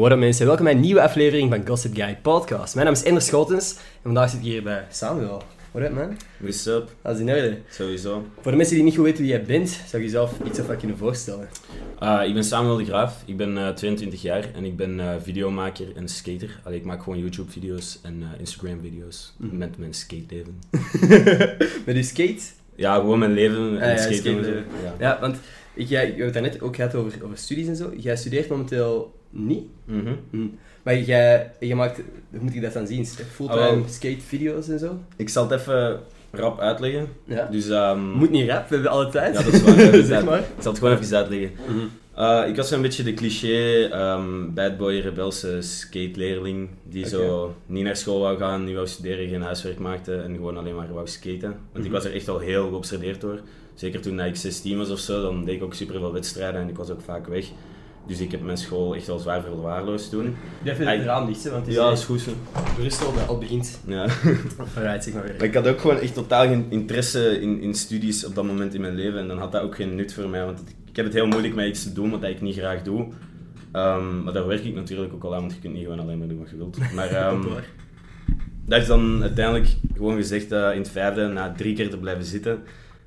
What up mensen, welkom bij een nieuwe aflevering van Gossip Guy Podcast. Mijn naam is Ender Schotens en vandaag zit ik hier bij Samuel. What up man? What's up? Dat is in orde. Sowieso. Voor de mensen die niet goed weten wie jij bent, zou je jezelf iets of wat kunnen voorstellen? Uh, ik ben Samuel de Graaf, ik ben uh, 22 jaar en ik ben uh, videomaker en skater. Allee, ik maak gewoon YouTube-video's en uh, Instagram-video's Mhm. met mijn skateleven. Met je skate? Ja, gewoon mijn leven en Ah, ja, skaten. skateleven. Ja. Ja, want ik, jij, je hebt het daarnet ook gehad over, over studies en zo. Jij studeert momenteel niet, Mhm. Hm. maar jij, jij maakt, hoe moet ik dat dan zien? Fulltime skate-video's en zo? Ik zal het even rap uitleggen. Ja. Dus, ehm, Moet niet rap, we hebben alle tijd. Ja, dat is waar. zeg maar. Ik zal het gewoon even uitleggen. Mhm. Uh, ik was zo'n beetje de cliché ehm bad boy, rebelse skateleerling die zo niet naar school wou gaan, niet wou studeren, geen huiswerk maakte en gewoon alleen maar wou skaten. Want ik Mhm. was er echt al heel geobsedeerd door. Zeker toen ik 16 was of zo, dan deed ik ook super veel wedstrijden en ik was ook vaak weg. Dus ik heb mijn school echt wel zwaar verwaarloosd toen. Even Ah, het raam dicht, hè, want het is Ja, dat is goed dat al begint. Ja. Alright, zeg maar weer. Maar ik had ook gewoon echt totaal geen interesse in, in studies op dat moment in mijn leven. En dan had dat ook geen nut voor mij. Want ik heb het heel moeilijk met iets te doen wat ik niet graag doe. Ehm, maar daar werk ik natuurlijk ook al aan, want je kunt niet gewoon alleen maar doen wat je wilt. Maar Waar. dat is dan uiteindelijk gewoon gezegd in het vijfde, na drie keer te blijven zitten.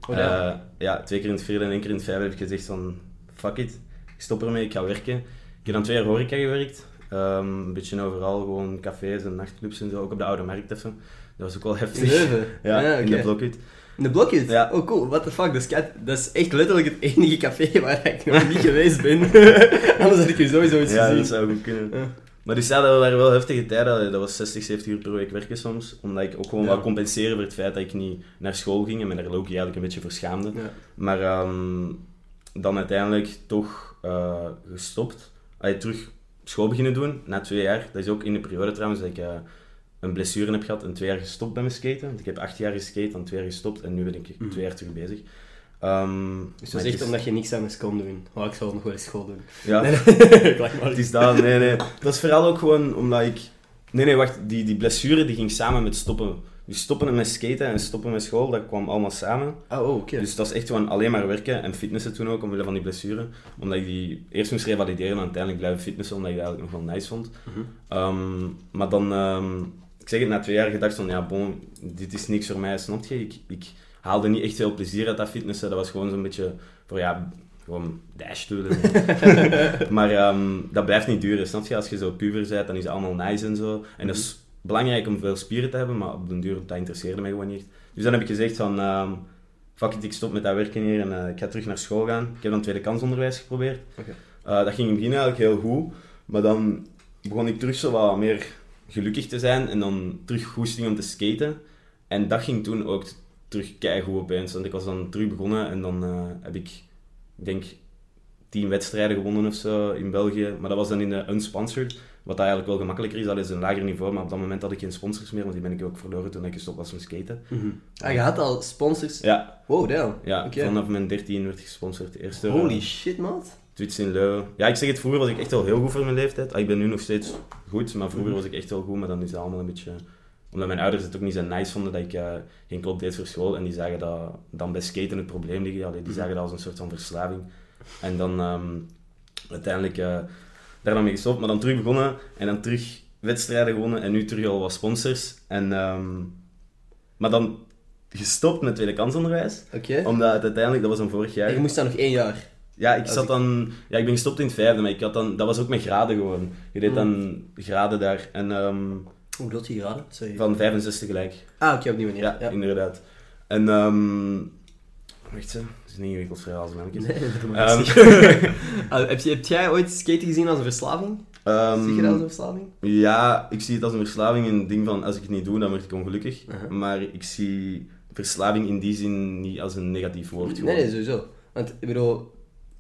Oh, ja. Ja, twee keer in het vierde en één keer in het vijfde heb ik gezegd van fuck it, stop ermee, ik ga werken. Ik heb dan twee jaar horeca gewerkt. Ehm, een beetje overal, gewoon cafés en nachtclubs en zo, ook op de Oude Markt even. Dat was ook wel In heftig. Leuven? Ja, Ah, in oké. de blokhut. In de blokjes? Ja. Oh cool, what the fuck, dat is, kei- dat is echt letterlijk het enige café waar ik nog niet geweest ben. Anders had ik je sowieso iets Ja, gezien. dat zou goed kunnen. Ja. Maar dus ja, dat waren wel heftige tijden. Dat was 60, 70 uur per week werken soms. Omdat ik ook gewoon Ja. wou compenseren voor het feit dat ik niet naar school ging en me daar Loki eigenlijk een beetje voor schaamde. Ja. Maar ehm, dan uiteindelijk toch eh, gestopt. Allee, terug school beginnen doen, na twee jaar. Dat is ook in de periode trouwens dat ik eh, een blessure heb gehad en twee jaar gestopt met mijn skaten. Want ik heb acht jaar geskate, dan twee jaar gestopt en nu ben ik Mhm. twee jaar terug bezig. Ehm, Dus zegt is- omdat je niks anders kon doen. Oh, ik zal nog wel eens school doen. Ja, Nee, nee. Maar. het is dat. Nee, nee. Dat is vooral ook gewoon omdat ik... Nee, nee, wacht. Die, die blessure die ging samen met stoppen. Dus stoppen met skaten en stoppen met school, dat kwam allemaal samen. Oh, oh, oké. Dus dat is echt gewoon alleen maar werken en fitnessen toen ook, omwille van die blessure. Omdat ik die eerst moest revalideren en uiteindelijk blijven fitnessen, omdat ik dat eigenlijk nog wel nice vond. Mhm. Ehm, maar dan, ehm, ik zeg het, na twee jaar gedacht van, ja, bon, dit is niks voor mij, snap je? Ik, ik haalde niet echt veel plezier uit dat fitnessen. Dat was gewoon zo'n beetje voor, ja, gewoon dash doen. maar ehm, dat blijft niet duren, snap je? Als je zo puber bent, dan is het allemaal nice en zo. En dat is belangrijk om veel spieren te hebben, maar op den duur, dat interesseerde mij gewoon niet. Dus dan heb ik gezegd van, ehm, fuck it, ik stop met dat werken hier en eh, ik ga terug naar school gaan. Ik heb dan tweede kansonderwijs geprobeerd. Oké. Eh, dat ging in het begin eigenlijk heel goed, maar dan begon ik terug zo wat meer gelukkig te zijn en dan terug goesting om te skaten. En dat ging toen ook terug keigoed opeens, want ik was dan terug begonnen en dan eh, heb ik, ik denk, tien wedstrijden gewonnen of zo in België. Maar dat was dan in de unsponsored, wat eigenlijk wel gemakkelijker is. Dat is een lager niveau, maar op dat moment had ik geen sponsors meer, want die ben ik ook verloren toen ik gestopt was met skaten. Mhm. Ah, je had al sponsors? Ja, Wow, damn. ja vanaf mijn 13 werd ik gesponsord. Eerst door, Holy eh, shit, maat. Twits in Leuven. Ja, ik zeg het, vroeger was ik echt wel heel goed voor mijn leeftijd. Ah, ik ben nu nog steeds goed, maar vroeger Mhm. was ik echt wel goed. Maar dan is het allemaal een beetje... Omdat mijn ouders het ook niet zo nice vonden dat ik eh, geen klop deed voor school. En die zagen dat dan bij skaten het probleem liggen. Allee, die Mhm. zagen dat als een soort van verslaving. En dan ehm, uiteindelijk eh, daar dan mee gestopt. Maar dan terug begonnen en dan terug wedstrijden gewonnen. En nu terug al wat sponsors. En, ehm, maar dan gestopt met tweede kansonderwijs. Oké. Omdat het uiteindelijk, dat was een vorig jaar... En je moest dan nog één jaar. Ja, ik zat ik- dan... Ja, ik ben gestopt in het vijfde, maar ik had dan... Dat was ook met graden gewoon. Je deed Mm. dan graden daar. En ehm, Hoe bedoelt je graden? Sorry. van 65 gelijk. Ah, oké, op die manier. Ja, ja. inderdaad. En... ehm wacht het is een ingewikkeld verhaal als. Nee, dat doe maar Ehm. Ah, heb, je, heb jij ooit skaten gezien als een verslaving? Ehm, Zie je dat als een verslaving? Ja, ik zie het als een verslaving. Een ding van, als ik het niet doe, dan word ik ongelukkig. Uh-huh. Maar ik zie verslaving in die zin niet als een negatief woord. Nee, nee, sowieso. Want, ik bedoel,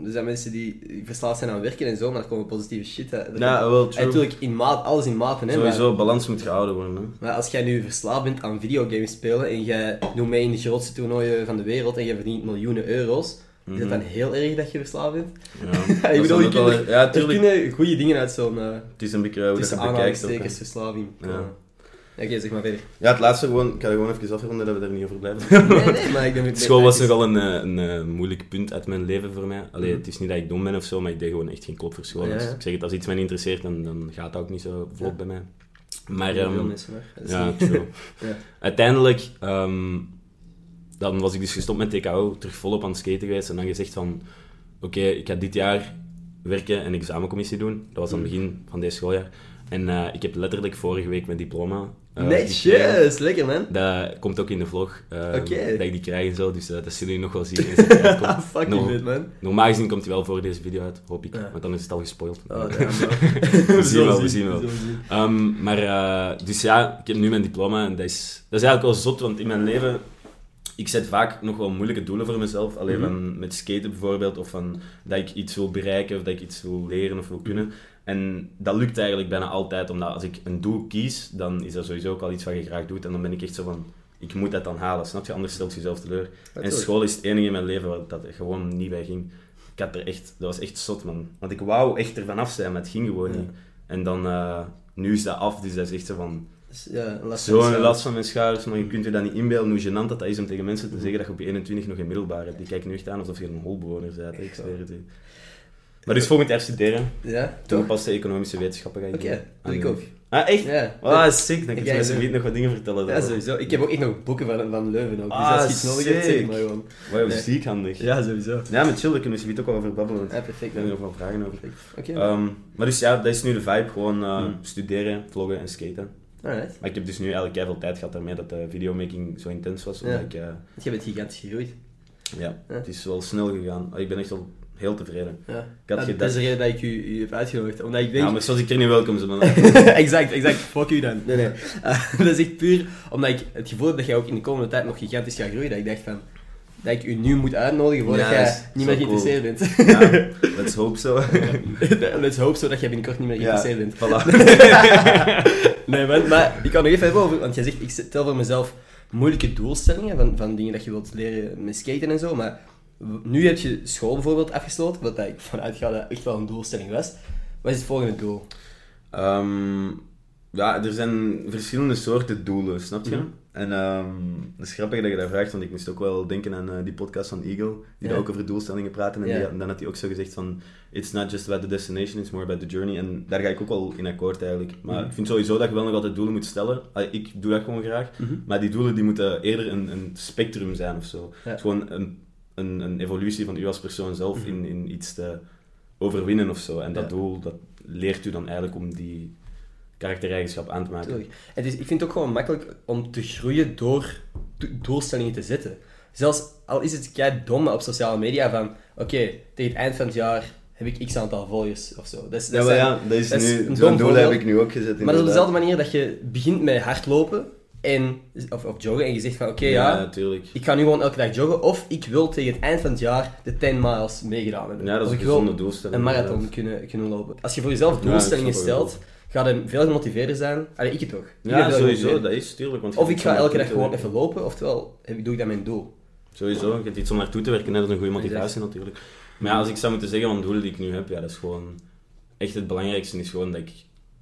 er zijn mensen die verslaafd zijn aan werken en zo, maar er komen positieve shit uit. Er Ja, komt- wel, En true. natuurlijk in maat, alles in maten, hè. maar- Sowieso, balans moet gehouden worden. Hè. Maar als jij nu verslaafd bent aan videogames spelen en jij doet mee in de grootste toernooien van de wereld en je verdient miljoenen euro's, is het dan heel erg dat je verslaafd bent? Ja, dat ik bedoel, je kunt, ja, er tuurlijk. kunnen goede dingen uit zo'n Het is een beetje hoe dat je tussen het bekijkt. ook, hè. aanhalingstekens verslaving Ja. Oké, zeg maar verder. Ja, het laatste gewoon, ik ga er gewoon even afronden dat we er niet over blijven. Nee, nee, maar ik ben... School was nogal een, eh, een, eh, moeilijk punt uit mijn leven voor mij. Allee, Mhm. het is niet dat ik dom ben of zo, maar ik deed gewoon echt geen klop voor school. Ja, Dus ja. ik zeg het, als iets mij niet interesseert, dan, dan gaat dat ook niet zo vlot Ja. bij mij. Maar veel ehm, mensen, maar. Ja, niet- true. Ja. Uiteindelijk, ehm, dan was ik dus gestopt met TKO, terug volop aan het skaten geweest en dan gezegd van, oké, ik ga dit jaar werken en examencommissie doen. Dat was aan het Mm. begin van deze schooljaar. En eh, ik heb letterlijk vorige week mijn diploma. Netjes, lekker man. Dat komt ook in de vlog, eh, Oké. dat ik die krijg en zo, dus eh, dat zullen jullie nog wel zien. fucking No. vet man. Normaal gezien komt hij wel voor deze video uit, hoop ik, Ja. want dan is het al gespoild. Oh. We zien wel, we zien wel. zien. Ehm, maar, eh, dus ja, ik heb nu mijn diploma en dat is, dat is eigenlijk wel zot, want in mijn leven, ik zet vaak nog wel moeilijke doelen voor mezelf. Alleen Mhm. van met skaten bijvoorbeeld, of van dat ik iets wil bereiken, of dat ik iets wil leren of wil kunnen. En dat lukt eigenlijk bijna altijd, omdat als ik een doel kies, dan is dat sowieso ook al iets wat je graag doet. En dan ben ik echt zo van, ik moet dat dan halen, snap je? Anders stelt je jezelf teleur. En school is het enige in mijn leven waar dat gewoon niet bij ging. Ik had er echt, dat was echt zot, man. Want ik wou echt ervan af zijn, maar het ging gewoon Ja. niet. En dan, eh, nu is dat af, dus dat is echt zo van, last van de zo'n last van mijn schouders, maar je kunt je dat niet inbeelden hoe gênant dat, dat is om tegen mensen te zeggen dat je op je 21 nog een middelbaar hebt. Die kijken nu echt aan alsof je een holbewoner bent, ik zweer het u. Maar dus volgend jaar studeren, Ja, toegepaste economische wetenschappen ga ik Oké, doen. doe ik En- ook. Ah, echt? Ja. Ah, sick. Dan kun je Ja, mensen ja. nog wat dingen vertellen. Ja, sowieso. Ik heb ook echt nog boeken van, van Leuven ook. Dus Ah, als je iets nodig hebt, zeg maar gewoon. Wow, Nee. ziek handig. Ja, sowieso. Ja, met chill, daar kunnen we zoiets ook wel over babbelen. Ja, perfect. Ik heb er nog wel vragen over. Perfect. Oké. Ehm, maar dus ja, dat is nu de vibe. Gewoon eh, Hmm. studeren, vloggen en skaten. Alright. Maar ik heb dus nu eigenlijk veel tijd gehad daarmee dat de videomaking zo intens was. Omdat Ja. ik, eh, Want jij bent gigantisch gegroeid. ja, het is wel snel gegaan. Ah, Ik ben echt al heel tevreden. Ja. had Ja, gedacht- Dat is de reden dat ik u, u heb uitgenodigd. Omdat ik denk... Ja, maar zoals ik er niet welkom ben. exact, exact. Fuck u dan. Nee, nee. Dat is echt puur omdat ik het gevoel heb dat jij ook in de komende tijd nog gigantisch gaat groeien. Dat ik dacht van... Dat ik u nu moet uitnodigen voordat Ja, jij niet meer cool. geïnteresseerd bent. ja, let's hope so. Let's hope zo dat jij binnenkort niet meer geïnteresseerd bent. voilà. Nee, man, maar ik kan nog even hebben over... Want jij zegt, ik stel voor mezelf moeilijke doelstellingen van, van dingen dat je wilt leren met skaten en zo, maar nu heb je school bijvoorbeeld afgesloten, wat ik vanuit ga dat echt wel een doelstelling was. Wat is het volgende doel? Ehm, ja, er zijn verschillende soorten doelen, snap je? Mhm. En ehm het is grappig dat je dat vraagt, want ik moest ook wel denken aan eh, die podcast van Eagle, die daar ook over doelstellingen praten. En die, dan had hij ook zo gezegd van, it's not just about the destination, it's more about the journey. En daar ga ik ook wel in akkoord eigenlijk. Maar Mhm. ik vind sowieso dat je wel nog altijd doelen moet stellen. Ah, Ik doe dat gewoon graag. Maar die doelen die moeten eerder een, een spectrum zijn of zo. Gewoon een, een, een evolutie van u als persoon zelf Mhm. in, in iets te overwinnen of zo. En dat doel, dat leert u dan eigenlijk om die karaktereigenschap aan te maken. Tuurlijk. Het is, ik vind het ook gewoon makkelijk om te groeien door do- doelstellingen te zetten. Zelfs al is het kei dom op sociale media van, oké, tegen het eind van het jaar heb ik x aantal volgers of zo. Dat is, dat Ja, maar ja, dat is dat is nu, een zo'n doel heb ik nu ook gezet. Maar dat is op dezelfde manier dat je begint met hardlopen en, of, of joggen en je zegt van, oké, ja, natuurlijk. ik ga nu gewoon elke dag joggen of ik wil tegen het eind van het jaar de 10 miles meegedaan hebben. Ja, dat is een gezonde doelstelling. een marathon kunnen, kunnen lopen. Als je voor jezelf Ja, doelstellingen snap wat je stelt, ga je veel gemotiveerder zijn. Allee, ik het toch. Ja, sowieso, dat is tuurlijk. Want Of ik ga elke dag gewoon even lopen, oftewel heb- doe ik dat mijn doel. Sowieso, je hebt iets om naartoe te werken, hè, dat is een goede motivatie natuurlijk. Maar ja, als ik zou moeten zeggen van doelen die ik nu heb, ja, dat is gewoon... Echt het belangrijkste is gewoon dat ik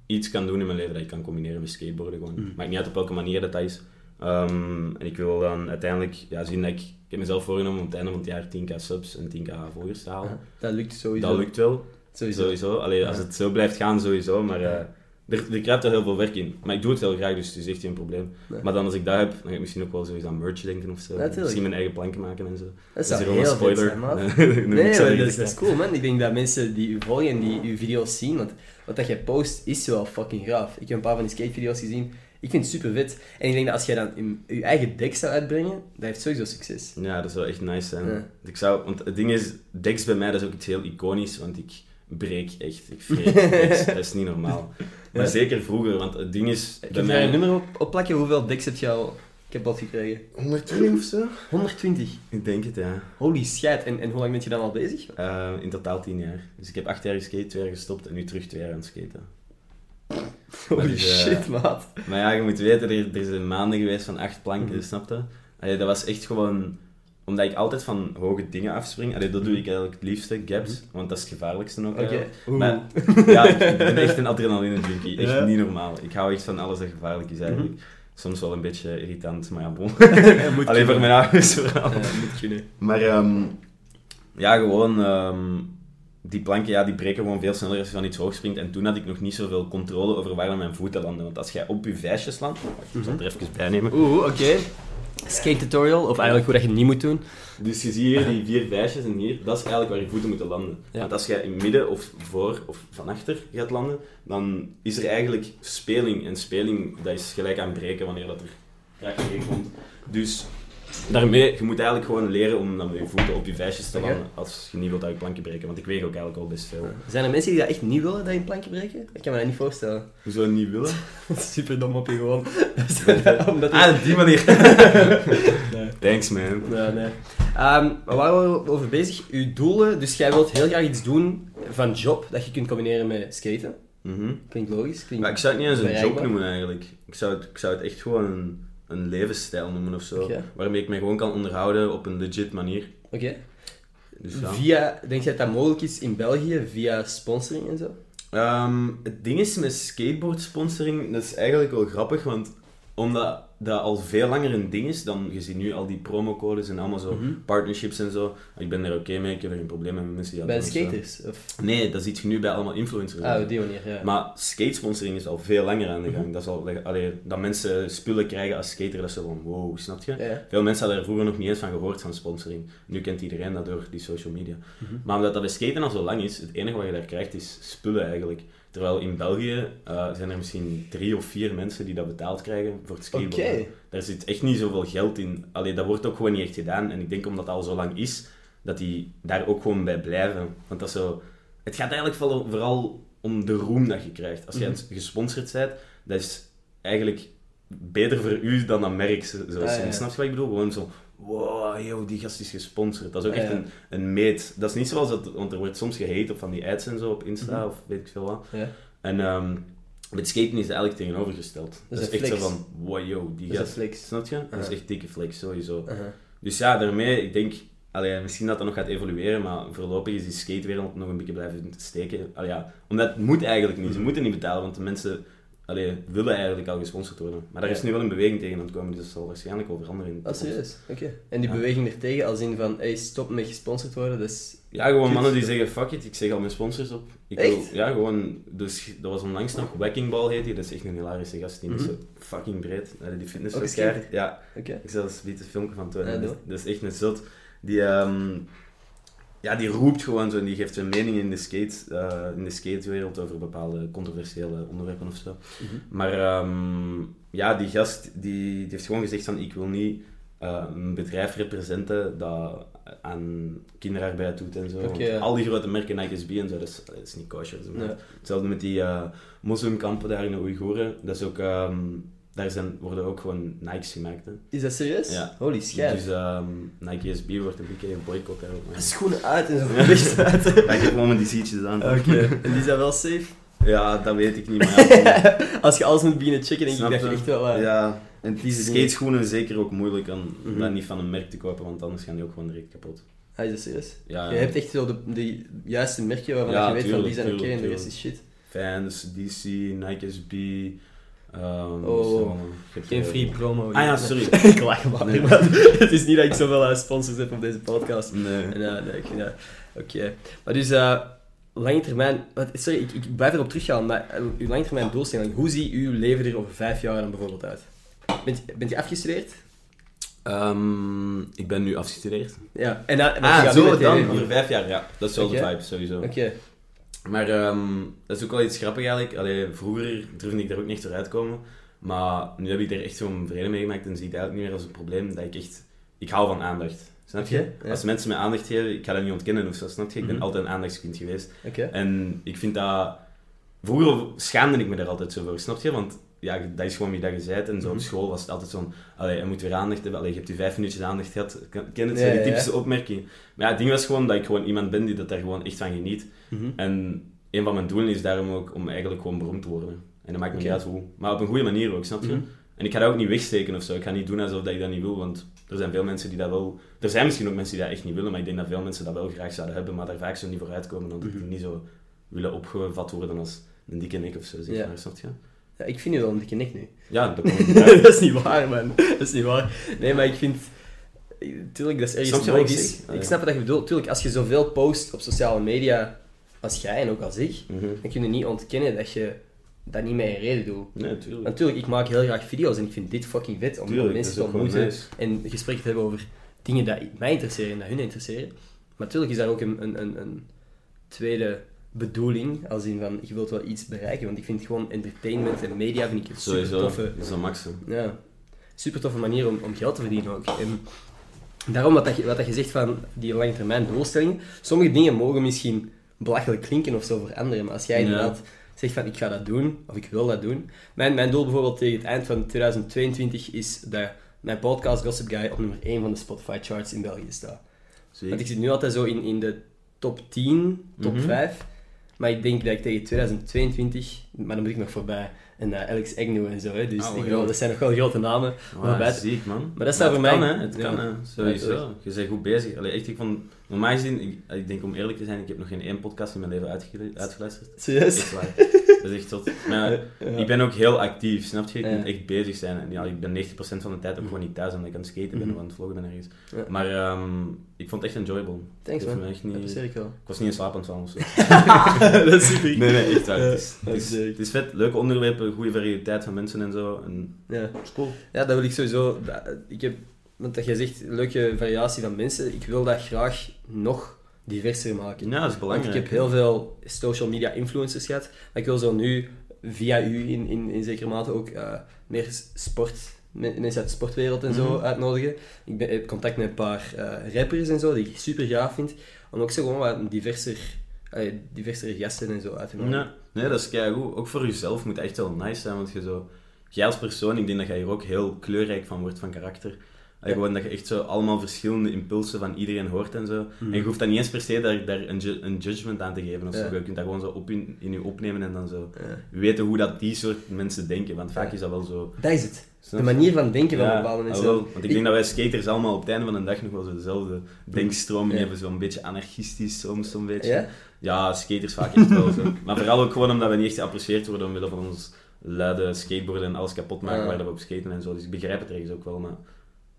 iets kan doen in mijn leven dat ik kan combineren met skateboarden gewoon. Mm. Maakt niet uit op welke manier dat, dat is. Ehm, en ik wil dan uiteindelijk ja, zien dat ik... Ik heb mezelf voorgenomen om het einde van het jaar 10k subs en 10k volgers te halen. Ja, dat lukt sowieso. Dat lukt wel. Sowieso. Sowieso. Allee, als het zo blijft gaan, sowieso. Maar eh. Er, er kruipt er heel veel werk in. Maar ik doe het heel graag, dus het is echt geen probleem. Nee. Maar dan als ik dat heb, dan ga ik misschien ook wel sowieso aan merch denken of zo. Natuurlijk. misschien mijn eigen planken maken en zo. Dat is zou gewoon heel een spoiler. zijn. Nee, dat, is, dat is zeggen. cool, man. Ik denk dat mensen die u volgen en die uw video's zien, want wat dat jij post is wel fucking gaaf. Ik heb een paar van die skatevideo's gezien. Ik vind het super vet. En ik denk dat als jij dan in, je eigen deck zou uitbrengen, dat heeft sowieso succes. Ja, dat zou echt nice zijn. Ja. Ik zou, want het ding is, Dex bij mij dat is ook iets heel iconisch, want ik breek echt. Ik vreet Dex. dat is niet normaal. Maar Ja. zeker vroeger, want het ding is, Ik heb daar mij... een nummer op, op plakken. Hoeveel decks heb je al kapot gekregen? 120 of zo? 120. Ik denk het, ja. Holy shit. En, en hoe lang ben je dan al bezig? Eh, in totaal 10 jaar. Dus ik heb 8 jaar geskate, 2 jaar gestopt en nu terug 2 jaar aan het skaten. Holy eh, shit, maat. Maar ja, je moet weten, er, er zijn maanden geweest van acht planken, snap je? Allee, dat was echt gewoon omdat ik altijd van hoge dingen afspring. Allee, dat doe ik eigenlijk het liefste, gaps. Want dat is het gevaarlijkste ook. Oeh. Maar ja, ik ben echt een adrenaline junkie. Echt Ja. niet normaal. Ik hou echt van alles dat gevaarlijk is eigenlijk. Soms wel een beetje irritant, maar ja, bon. Alleen voor mijn ouders vooral. Ja, moet kunnen. Maar ehm, ja, gewoon ehm, die planken ja, die breken gewoon veel sneller als je van iets hoog springt. En toen had ik nog niet zoveel controle over waar mijn voeten landen. Want als jij op je vijsjes landt, ik zal het er even bij nemen. Oeh, oké. Skate tutorial, of eigenlijk hoe dat je het niet moet doen. Dus je ziet hier die vier vijsjes en hier, dat is eigenlijk waar je voeten moeten landen. Ja. Want als jij in midden of voor of van achter gaat landen, dan is er eigenlijk speling. En speling, dat is gelijk aan breken wanneer dat er kracht tegen komt. Dus daarmee, je moet eigenlijk gewoon leren om dan met je voeten op je vijsjes te landen als je niet wilt uit je plankje breken. Want ik weeg ook eigenlijk al best veel. Zijn er mensen die dat echt niet willen, dat je een plankje breken? Ik kan me dat niet voorstellen. Hoezo niet willen? Super dom op je gewoon. Omdat Ah, op die manier. Nee. Thanks man. Nee, nee. Ehm, maar waar waren we over bezig? Uw doelen, dus jij wilt heel graag iets doen van job dat je kunt combineren met skaten. Mhm. Klinkt logisch. Klinkt... Maar ik zou het niet eens een job noemen eigenlijk. Ik zou het, ik zou het echt gewoon een, levensstijl noemen of zo. Waarmee ik mij gewoon kan onderhouden op een legit manier. Oké. Dus ja. Via, denk je dat dat mogelijk is in België, via sponsoring en zo? Ehm, het ding is met skateboard sponsoring, dat is eigenlijk wel grappig, want omdat dat al veel langer een ding is, dan je ziet nu al die promocodes en allemaal zo Mhm. partnerships en zo. Ik ben er oké mee, ik heb er geen probleem mee met mensen die dat Bij zo. skaters? Of... Nee, dat ziet je nu bij allemaal influencers. Ah, op die manier, ja. Maar skatesponsoring is al veel langer aan de gang. Mhm. Dat, is al, allee, dat mensen spullen krijgen als skater, dat is zo van wow, snap je? Veel mensen hadden er vroeger nog niet eens van gehoord van sponsoring. Nu kent iedereen dat door die social media. Mhm. Maar omdat dat bij skaten al zo lang is, het enige wat je daar krijgt is spullen eigenlijk. Terwijl in België eh, zijn er misschien drie of vier mensen die dat betaald krijgen voor het skateboarden. Daar zit echt niet zoveel geld in. Allee, dat wordt ook gewoon niet echt gedaan. En ik denk omdat het al zo lang is, dat die daar ook gewoon bij blijven. Want dat zo... Het gaat eigenlijk vooral, om de roem dat je krijgt. Als je Mhm. gesponsord bent, dat is eigenlijk beter voor u dan dat merk. Zo. Ah, ja. Snap je wat ik bedoel? Gewoon zo... Wow, yo, die gast is gesponsord. Dat is ook echt een, een meet. Dat is niet zoals dat... Want er wordt soms gehate op van die ads en zo op Insta Mhm. of weet ik veel wat. En ehm, met skaten is het eigenlijk tegenovergesteld. Dat, is echt zo van... Wow, yo, die Dat is een gast... flex. Snap je? Dat is echt dikke flex, sowieso. Uh-huh. Dus ja, daarmee, ik denk, allee, misschien dat dat nog gaat evolueren, maar voorlopig is die skatewereld nog een beetje blijven steken. Allee, ja, omdat het moet eigenlijk niet, ze Mhm. moeten niet betalen, want de mensen allee, willen eigenlijk al gesponsord worden. Maar daar is nu wel een beweging tegen aan het komen, dus dat zal waarschijnlijk wel veranderen in Ah, serieus? Oké. En die Ja. beweging ertegen, als in van, hey, stop met gesponsord worden, is... Ja, gewoon Kut. mannen die zeggen, fuck it, ik zeg al mijn sponsors op. Ik Echt? Wil, ja, gewoon, dus dat was onlangs nog, Wacking Ball heet die, dat is echt een hilarische gast, die is Mhm. zo fucking breed, die fitness. Ja, Oké. Ik zal eens een filmpje van tonen. Ja, dat, is echt een zot. Die, ehm, ja, die roept gewoon zo en die geeft zijn mening in de, skate, eh, in de skatewereld over bepaalde controversiële onderwerpen of zo. Mhm. Maar ehm, ja, die gast die, die heeft gewoon gezegd van ik wil niet eh, een bedrijf representen dat aan kinderarbeid doet en zo. Ja. al die grote merken, Nike SB en zo, dat is, dat is niet kosher. zo. Hetzelfde met die eh moslimkampen daar in de Oeigoeren. Dat is ook, ehm, daar zijn, worden ook gewoon Nikes gemaakt. Hè. Is dat serieus? Ja. Holy schijf. Dus ehm, Nike SB wordt een beetje geboycott daarop. maar- Schoenen uit en zo licht uit. Ik heb gewoon met die seatjes aan. Oké. En die zijn wel safe? Ja, dat weet ik niet, maar ja, Als je alles moet beginnen checken, denk Snap ik dat je echt wel... eh, ja. En Die skateschoenen is zeker ook moeilijk om Mhm. dat niet van een merk te kopen, want anders gaan die ook gewoon direct kapot. Ah, is dat serieus? Ja, Je hebt echt zo de, de juiste merken waarvan Ja, je weet van die zijn oké en de rest is shit. Fans, DC, Nike SB. Ehm, Oh, zo, je hebt, Geen eh, free promo. Ah ja, sorry. ik lach maar. Nee. maar Het is niet dat ik zoveel eh, sponsors heb op deze podcast. Nee. En, nee, dat... Oké. Maar dus, eh lange termijn... wat- Sorry, ik, ik blijf erop teruggaan, maar uw lange termijn doelstelling, hoe ziet uw leven er over vijf jaar dan bijvoorbeeld uit? Bent, bent je afgestudeerd? Ehm, ik ben nu afgestudeerd. Ja. En, dan- Ah, zo dan, over vijf jaar, ja. Dat is wel Oké. de vibe, sowieso. Oké. Maar ehm, dat is ook wel iets grappig eigenlijk. Allee, vroeger durfde ik daar ook niet echt voor uitkomen. Maar nu heb ik er echt zo'n vrede mee gemaakt en zie ik het eigenlijk niet meer als een probleem dat ik echt... Ik hou van aandacht. Snap je? Ja. Als mensen mij aandacht geven, ik ga dat niet ontkennen of zo, snap je? Ik ben Mhm. altijd een aandachtskind geweest. Oké. En ik vind dat... Vroeger schaamde ik me daar altijd zo voor, snap je? Want ja, dat is gewoon wie dat je bent. En zo op Mhm. school was het altijd zo'n... Allee, je moet weer aandacht hebben. Allee, je hebt die vijf minuutjes aandacht gehad. Ken het? Ja, die ja, ja. typische opmerking. Maar ja, het ding was gewoon dat ik gewoon iemand ben die dat daar gewoon echt van geniet. Mhm. En een van mijn doelen is daarom ook om eigenlijk gewoon beroemd te worden. En dat maakt me Oké. niet uit hoe. Maar op een goede manier ook, snap je? Mhm. En ik ga dat ook niet wegsteken of zo. Ik ga niet doen alsof dat ik dat niet wil, want er zijn veel mensen die dat wel... Er zijn misschien ook mensen die dat echt niet willen, maar ik denk dat veel mensen dat wel graag zouden hebben, maar daar vaak zo niet voor uitkomen, omdat die niet zo willen opgevat worden als een dikke nek of zo, zeg Ja. maar, snap je? Ja, ik vind je wel een dikke nek nu. Ja, dat dat is niet waar, man. Dat is niet waar. Nee, maar ik vind... Tuurlijk, dat is ergens je wat ik logisch. zeg? Ik snap wat je bedoelt. Tuurlijk, als je zoveel post op sociale media als jij en ook als ik, Mhm. dan kun je niet ontkennen dat je dat niet met een reden doet. Nee, tuurlijk. Natuurlijk, ik maak heel graag video's en ik vind dit fucking vet om Tuurlijk, mensen te dat ontmoeten nice. en gesprekken te hebben over dingen die mij interesseren en die hun interesseren. Maar natuurlijk is daar ook een, een, een, een tweede bedoeling, als in van je wilt wel iets bereiken, want ik vind gewoon entertainment en media vind ik een super toffe, dat is een maximum. ja, super toffe manier om, om geld te verdienen ook. En daarom wat, dat je, wat dat je zegt van die lange termijn doelstellingen, sommige dingen mogen misschien belachelijk klinken of zo voor anderen, maar als jij Ja. inderdaad zegt van ik ga dat doen, of ik wil dat doen. Mijn, mijn doel bijvoorbeeld tegen het eind van 2022 is dat mijn podcast Gossip Guy op nummer 1 van de Spotify charts in België staat. Want ik. zit nu altijd zo in, in de top 10, top Mhm. 5. Maar ik denk dat ik tegen 2022, maar dan moet ik nog voorbij. En eh, Alex Agnew en zo, hè. dus Oh, bedoel, dat zijn nog wel grote namen. Wow, Maar ziek, man. Maar dat staat voor kan, mij- Hè. Het ja. kan, hè. Sowieso. je bent goed bezig. Allee, echt, ik vond... Normaal gezien, ik, ik denk om eerlijk te zijn, ik heb nog geen één podcast in mijn leven uitgele- uitgeluisterd. Serieus? Echt waar. Dat is echt tot. Maar Ja. ik ben ook heel actief, snap je? Ik Ja. moet echt bezig zijn. En ja, ik ben 90% van de tijd ook gewoon niet thuis, omdat ik aan het skaten ben Mhm. of aan het vloggen ben ergens. Ja. Maar ehm, ik vond het echt enjoyable. Thanks man, echt dat niet... ik wel. Ik was niet in slaap aan het vallen of zo. dat is super. Nee, nee, echt waar. Ja, Het is, dat het, is is, het is vet, leuke onderwerpen, goede variëteit van mensen en zo. En Ja. dat is cool. ja, dat wil ik sowieso. dat- ik heb, want dat jij zegt, leuke variatie van mensen. Ik wil dat graag nog diverser maken. Ja, dat is Want belangrijk. ik heb heel veel social media influencers gehad. Maar ik wil zo nu, via u in, in, in zekere mate ook, eh, meer sport, me- mensen uit de sportwereld en zo Mhm. uitnodigen. Ik ben, heb contact met een paar eh, rappers en zo, die ik super gaaf vind. Om ook zo gewoon wat diverser, eh, diversere gasten en zo uit te nodigen. Ja, nee, dat is keigoed. Ook voor jezelf moet het echt wel nice zijn, want je zo... Jij als persoon, ik denk dat jij hier ook heel kleurrijk van wordt van karakter. Ja. Gewoon dat je echt zo allemaal verschillende impulsen van iedereen hoort en zo. Mhm. En je hoeft dan niet eens per se daar, daar een, ju- een judgment aan te geven of Ja. zo. Je kunt dat gewoon zo op in, in je opnemen en dan zo Ja. weten hoe dat die soort mensen denken. Want vaak is dat wel zo... Dat is het. De manier van denken van bepaalde mensen. Want ik denk dat wij skaters allemaal op het einde van de dag nog wel zo dezelfde denkstroming hebben. Zo'n beetje anarchistisch soms, zo'n beetje. Ja? Skaters vaak echt wel zo. Maar vooral ook gewoon omdat we niet echt geapprecieerd worden omwille van ons luide skateboarden en alles kapot maken waar we op skaten en zo. Dus ik begrijp het ergens ook wel, maar...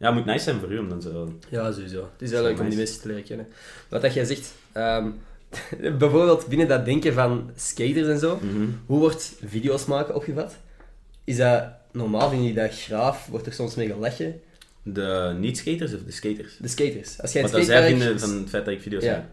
Ja, het moet nice zijn voor u om dan zo... Ja, sowieso. Het is wel leuk om die mensen te leren kennen. Wat dat jij zegt, ehm, bijvoorbeeld binnen dat denken van skaters en zo, Mhm. hoe wordt video's maken opgevat? Is dat normaal? Vind je dat graaf? Wordt er soms mee gelachen? De niet-skaters of de skaters? De skaters. Als jij Wat dat zij vinden van het feit dat ik video's Ja.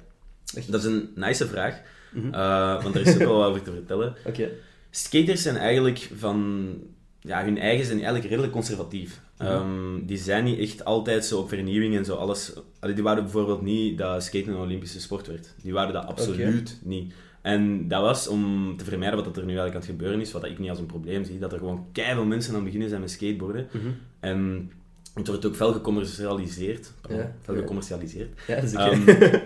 maak. Dat is een nice vraag, Mhm. eh, want er is ook wel wat over te vertellen. Oké. Skaters zijn eigenlijk van ja, hun eigen zijn eigenlijk redelijk conservatief. Mhm. Ehm, die zijn niet echt altijd zo op vernieuwing en zo alles. Allee, die wouden bijvoorbeeld niet dat skaten een Olympische sport werd. Die wouden dat absoluut niet. En dat was om te vermijden wat dat er nu eigenlijk aan het gebeuren is, wat ik niet als een probleem zie, dat er gewoon keihard mensen aan het beginnen zijn met skateboarden. Mhm. En het wordt ook fel gecommercialiseerd. Pardon, Ja. fel gecommercialiseerd. Ja, dat is. Ehm,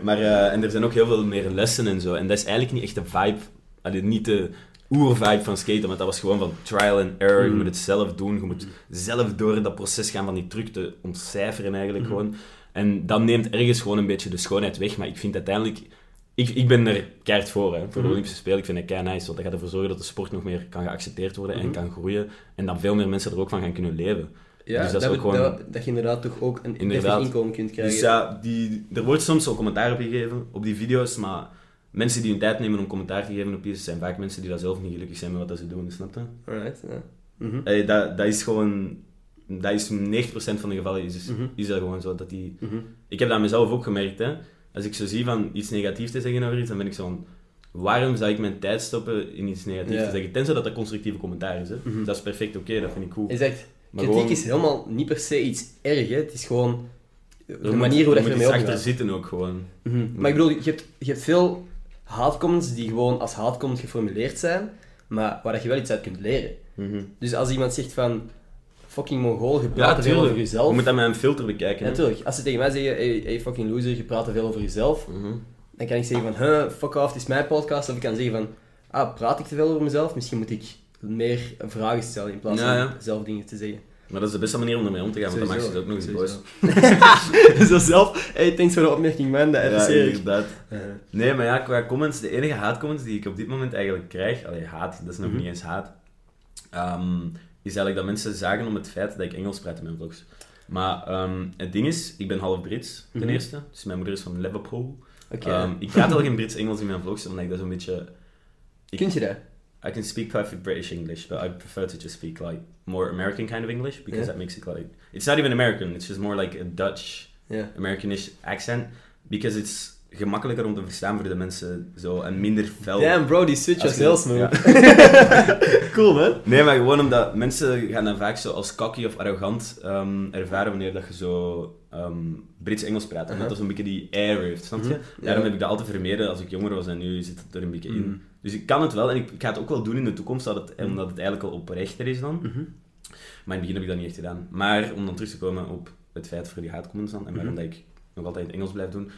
maar, eh, en er zijn ook heel veel meer lessen en zo. En dat is eigenlijk niet echt de vibe, allee, niet de oer-vibe van skaten, want dat was gewoon van trial and error. Je Mm. moet het zelf doen, je moet zelf door dat proces gaan van die truc te ontcijferen eigenlijk Mhm. gewoon. En dat neemt ergens gewoon een beetje de schoonheid weg, maar ik vind uiteindelijk... Ik, ik ben er keihard voor, hè, voor de Mhm. Olympische Spelen. Ik vind het kei nice, want dat gaat ervoor zorgen dat de sport nog meer kan geaccepteerd worden en Mhm. kan groeien. En dat veel meer mensen er ook van gaan kunnen leven. ja, dus dat ook gewoon- dat, dat je inderdaad toch ook een Inderdaad. inkomen kunt krijgen. Dus ja, die, er wordt soms zo commentaar op gegeven op die video's, maar mensen die hun tijd nemen om commentaar te geven op iets, zijn vaak mensen die dat zelf niet gelukkig zijn met wat ze doen, snap je? Alright, ja. Mhm. Allee, dat, dat is gewoon... Dat is 90% van de gevallen is, is, Mhm. is dat gewoon zo. Dat die, Mhm. ik heb dat mezelf ook gemerkt, hè. Als ik zo zie van iets negatiefs te zeggen over iets, dan ben ik zo van... Waarom zou ik mijn tijd stoppen in iets negatiefs Ja. te zeggen? Tenzij dat dat constructieve commentaar is, hè. Dat is perfect oké, dat vind ik cool. Maar kritiek gewoon- is helemaal niet per se iets erg, hè. Het is gewoon de Er manier hoe dat je ermee iets achter omgaat. zitten ook gewoon. Maar ik bedoel, je hebt, je hebt veel haatcomments die gewoon als haatcomments geformuleerd zijn, maar waar dat je wel iets uit kunt leren. Mhm. Dus als iemand zegt van, fucking mongool, je Ja, praat te veel over Je jezelf. moet dat met een filter bekijken. Ja, natuurlijk. Als ze tegen mij zeggen, hey, hey fucking loser, je praat te veel over jezelf, Mhm. dan kan ik zeggen van, huh, fuck off, het is mijn podcast. Of ik kan zeggen van, ah, praat ik te veel over mezelf? Misschien moet ik meer vragen stellen in plaats van ja. zelf dingen te zeggen. Maar dat is de beste manier om ermee om te gaan, want dan maak je ze ook nog eens boos. Zo zelf, hey, thanks voor de opmerking, man, dat Ja, inderdaad. Nee, maar ja, qua comments, de enige haatcomments die ik op dit moment eigenlijk krijg, allee, haat, dat is nog Mhm. niet eens haat, ehm, is eigenlijk dat mensen zagen om het feit dat ik Engels praat in mijn vlogs. Maar ehm, het ding is, ik ben half Brits, ten Mhm. eerste. Dus mijn moeder is van Liverpool. Ehm, ik praat wel geen Brits-Engels in mijn vlogs, omdat ik dat zo'n beetje... ik- Kun je dat? I can speak perfect British English, but I prefer to just speak like more American kind of English, because Yeah. that makes it like... It's not even American, it's just more like a Dutch Ja. Americanish accent, because it's gemakkelijker om te verstaan voor de mensen zo en minder fel. Damn bro, die switch was heel ja. smooth. cool man. Nee, maar gewoon omdat mensen gaan dan vaak zo als cocky of arrogant ehm, ervaren wanneer dat je zo ehm, Brits-Engels praat. Aha. dat zo'n beetje die air heeft, snap je? Mhm. Daarom heb ik dat altijd vermeden als ik jonger was en nu zit het er een beetje Mhm. in. Dus ik kan het wel en ik, ik ga het ook wel doen in de toekomst, dat het, Mhm. omdat het eigenlijk al oprechter is dan. Mhm. Maar in het begin heb ik dat niet echt gedaan. Maar om dan terug te komen op het feit voor die haatcomments dan, en waarom Mhm. dat ik nog altijd in het Engels blijf doen.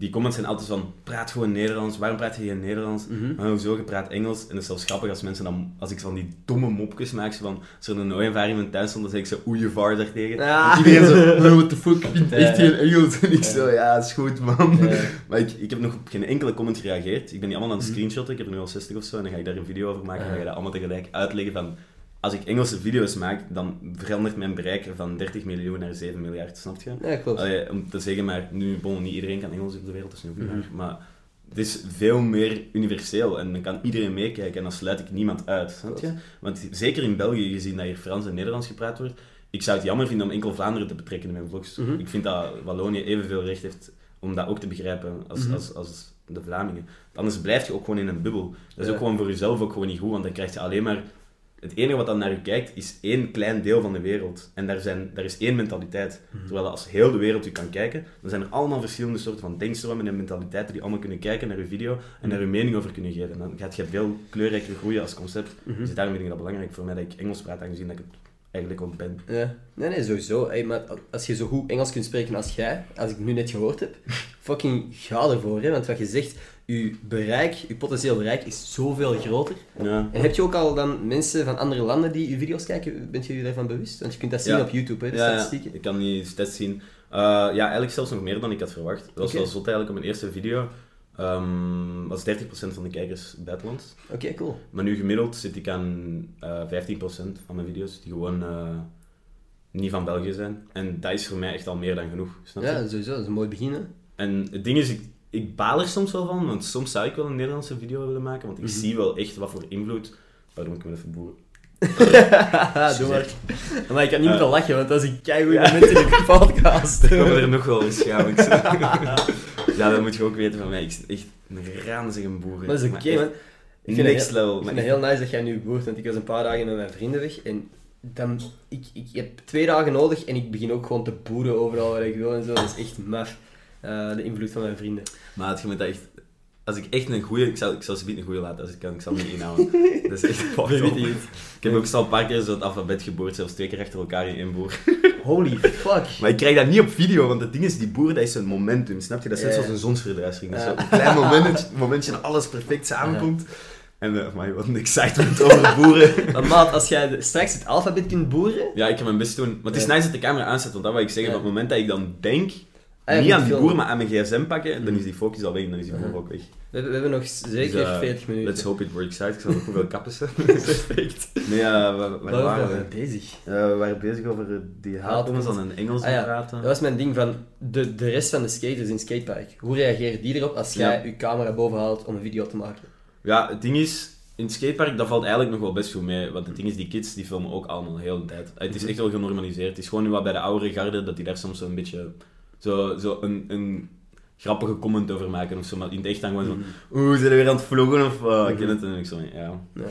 Die comments zijn altijd van, praat gewoon Nederlands, waarom praat je geen Nederlands? Mhm. Maar hoezo, je praat Engels. En het is zelfs grappig als mensen dan, als ik van die domme mopjes maak, zo van, als er een ooievaar in mijn tuin stond, dan zeg ik zo, oei, je vaar daartegen. Ah. En iedereen zo, oh, what the fuck, echt ja. geen Engels. En ik Ja. zo, ja, is goed, man. Ja. Maar ik, ik heb nog op geen enkele comment gereageerd. Ik ben die allemaal aan het Mhm. screenshotten, ik heb er nu al 60 of zo, en dan ga ik daar een video over maken, en ga je dat allemaal tegelijk uitleggen van, als ik Engelse video's maak, dan verandert mijn bereik van 30 miljoen naar 7 miljard, snap je? Ja, klopt. Allee, om te zeggen, maar nu, bon, niet iedereen kan Engels op de wereld, dat is nu ook niet waar. Maar het is veel meer universeel en dan kan iedereen meekijken en dan sluit ik niemand uit, snap je? Want zeker in België, gezien dat hier Frans en Nederlands gepraat wordt, ik zou het jammer vinden om enkel Vlaanderen te betrekken in mijn vlogs. Mhm. Ik vind dat Wallonië evenveel recht heeft om dat ook te begrijpen als, Mhm. als, als de Vlamingen. Anders blijf je ook gewoon in een bubbel. Dat is Ja. ook gewoon voor jezelf ook gewoon niet goed, want dan krijg je alleen maar... Het enige wat dan naar je kijkt, is één klein deel van de wereld. En daar, zijn, daar is één mentaliteit. Mhm. Terwijl als heel de wereld je kan kijken, dan zijn er allemaal verschillende soorten van denkstromen en mentaliteiten die allemaal kunnen kijken naar je video en daar je mening over kunnen geven. En dan gaat je veel kleurrijker groeien als concept. Mhm. Dus daarom vind ik dat belangrijk voor mij dat ik Engels praat, aangezien dat ik het eigenlijk ook ben. Ja. Nee, nee, sowieso. Hey, maar als je zo goed Engels kunt spreken als jij, als ik nu net gehoord heb, fucking ga ervoor. Hè? Want wat je zegt, je bereik, je potentieel bereik is zoveel groter. Ja. En heb je ook al dan mensen van andere landen die je video's kijken? Bent je je daarvan bewust? Want je kunt dat zien Ja. op YouTube, hè, de Ja, ja, statistieken. ik kan die stats zien. Uh, ja, eigenlijk zelfs nog meer dan ik had verwacht. Dat was Oké. wel zot eigenlijk op mijn eerste video. ehm was 30% van de kijkers buitenlands. Oké, cool. Maar nu gemiddeld zit ik aan eh 15% van mijn video's die gewoon eh, niet van België zijn. En dat is voor mij echt al meer dan genoeg. Snap je? Ja, sowieso. Dat is een mooi begin, hè. En het ding is, ik, ik baal er soms wel van, want soms zou ik wel een Nederlandse video willen maken, want ik Mhm. zie wel echt wat voor invloed. Pardon, ik moet even boeren. Doe maar. Maar ik kan niet Eh. moeten lachen, want dat is een keigoed Ja. moment in de podcast. Er komen er nog wel eens, ik zeg- ja, dat moet je ook weten van mij. Ik zit echt een ranzige boer. Dat is oké, echt man. Ik vind, het Next heel, level. ik maar vind het heel nice dat jij nu boert, want ik was een paar dagen met mijn vrienden weg en dan, ik, ik heb twee dagen nodig en ik begin ook gewoon te boeren overal waar ik wil en zo. Dat is echt maf, eh, de invloed van mijn vrienden. Maar het, je moet dat echt... Als ik echt een goede... Ik zal, ik zal ze niet een goede laten als ik kan. Ik zal hem niet inhouden. Dat is echt fucked Weet up. Ik heb ook al een paar keer zo het alfabet geboord, zelfs twee keer achter elkaar in één boer. Holy fuck. Maar ik krijg dat niet op video, want het ding is, die boer, dat is een momentum, snap je? Dat is net zoals een zonsverduistering. Dat is Ja. zo een klein momentje, momentje en alles perfect samenkomt. En, uh, maar wat een excitement over boeren. Maar maat, als jij straks het alfabet kunt boeren... Ja, ik ga mijn best doen. Maar het is nice dat de camera aanzet, want dat wil ik zeggen. Op het moment dat ik dan denk, Ah, ja, niet aan die boer, maar aan mijn gsm pakken, dan Mm. is die focus al weg en dan is die boer ook weg. We, hebben- we hebben nog zeker Dus, eh, 40 minuten. Let's hope it works out. Ik zal ook hoeveel kappen ze. Perfect. Nee, uh, waar, waren waren we? bezig? Eh, we waren bezig over eh, die haatcomments dan in Engels Ah, ja. praten. Dat was mijn ding van de, de rest van de skaters in het skatepark. Hoe reageren die erop als jij Ja. je camera boven haalt om een video te maken? Ja, het ding is, in het skatepark, dat valt eigenlijk nog wel best goed mee. Want het ding is, die kids die filmen ook allemaal de hele tijd. Het is Mhm. echt wel genormaliseerd. Het is gewoon nu wat bij de oudere garde, dat die daar soms zo'n beetje zo, zo een, een grappige comment over maken of zo. Maar in het echt dan gewoon zo Mhm. oeh, zijn we weer aan het vloggen of wat? Ik ken het en ik zo, ja. Ja.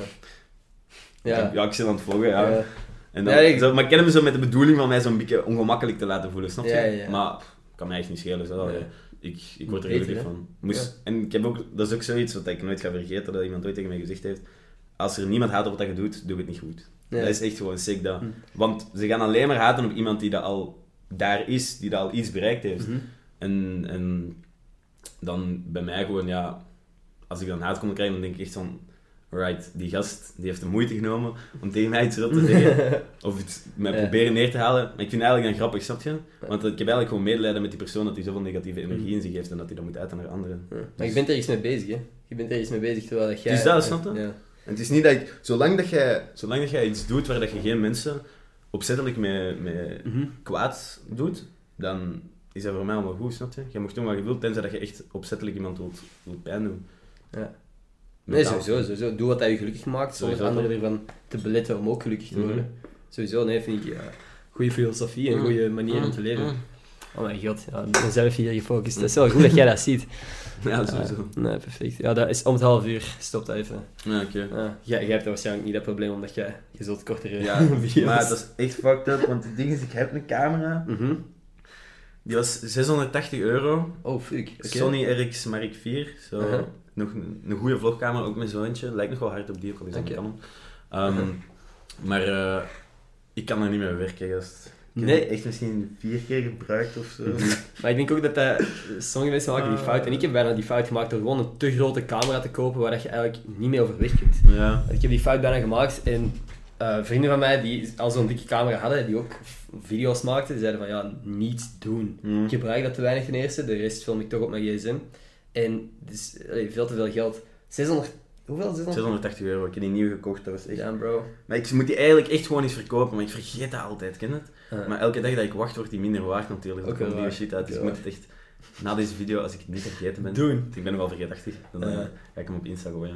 Ja. Ja. ik zit aan het vloggen, ja. Ja. En dan, Ja, ik- zo, maar ik ken hem zo met de bedoeling van mij zo'n beetje ongemakkelijk te laten voelen, snap je? Ja, ja, ja. Maar pff, kan mij echt niet schelen. Zo. Ja. Ik, ik word er hè? van. Moest, En ik heb ook, dat is ook zoiets wat ik nooit ga vergeten, dat iemand ooit tegen mij gezegd heeft. Als er niemand haat op wat je doet, doe het niet goed. Ja. Dat is echt gewoon sick dat. Hm. Want ze gaan alleen maar haten op iemand die dat al daar is, die dat al iets bereikt heeft. Mhm. En, en dan bij mij gewoon, ja, als ik dan haat kom krijgen, dan denk ik echt van, right, die gast die heeft de moeite genomen om tegen mij iets erop te zeggen. Of iets mij Ja. proberen neer te halen. Maar ik vind het eigenlijk dan grappig, snap je? Want ik heb eigenlijk gewoon medelijden met die persoon dat hij zoveel negatieve energie in zich heeft en dat hij dat moet uiten naar anderen. Ja. Maar je bent er iets mee bezig, hè? Je bent er iets mee bezig terwijl dat jij. Dus dat, snap je? Ja. En het is niet dat ik, zolang dat jij, zolang dat jij iets doet waar dat je geen mensen opzettelijk mee, mee Mhm. kwaad doet, dan is dat voor mij allemaal goed, snap je? Je mag doen wat je wilt, tenzij dat je echt opzettelijk iemand wilt, wilt pijn doen. Ja. Nee, sowieso, sowieso. Doe wat dat je gelukkig maakt, zonder anderen ervan te beletten om ook gelukkig te Mhm. worden. Sowieso, nee, vind ik ja, goede filosofie en een goede manier om te leven. Oh mijn god, ja, ik ben zelf hier gefocust. Dat is wel goed dat jij dat ziet. Ja, sowieso. Ja, nee, perfect. Ja, dat is om het half uur. Stop dat even. Ja, oké. Ja, jij, jij hebt waarschijnlijk niet dat probleem, omdat jij, je zult kortere Ja, video's. maar dat is echt fucked up, want het ding is, ik heb een camera, Mhm. die was 680 euro, Oh, fuck. Sony RX Mark IV, zo, Uh-huh. nog een, een goede vlogcamera, ook met zoontje, lijkt nog wel hard op die, ook al is een Canon. Ehm, Uh-huh. Maar eh, ik kan er niet mee werken, gast. Ik Nee. echt misschien vier keer gebruikt of zo. Maar ik denk ook dat, dat sommige mensen maken die Ah. fout. En ik heb bijna die fout gemaakt door gewoon een te grote camera te kopen waar dat je eigenlijk niet mee overweg kunt. Ja. Ik heb die fout bijna gemaakt en eh, vrienden van mij die al zo'n dikke camera hadden, die ook video's maakten, die zeiden van ja, niet doen. Mm. Ik gebruik dat te weinig ten eerste, de rest film ik toch op mijn gsm. En is allee, veel te veel geld. 600, hoeveel? 600? 680 euro, ik heb die nieuw gekocht, dat was echt... Ja, bro. Maar ik moet die eigenlijk echt gewoon eens verkopen, maar ik vergeet dat altijd, ken je het? Ah. Maar elke dag dat ik wacht, wordt die minder waard natuurlijk. Ook Er komt nieuwe shit uit, dus ik moet het echt... Na deze video, als ik het niet vergeten ben... Doen. Ik ben nog wel vergeetachtig. Dan eh, Ja. ga ik hem op Insta gooien.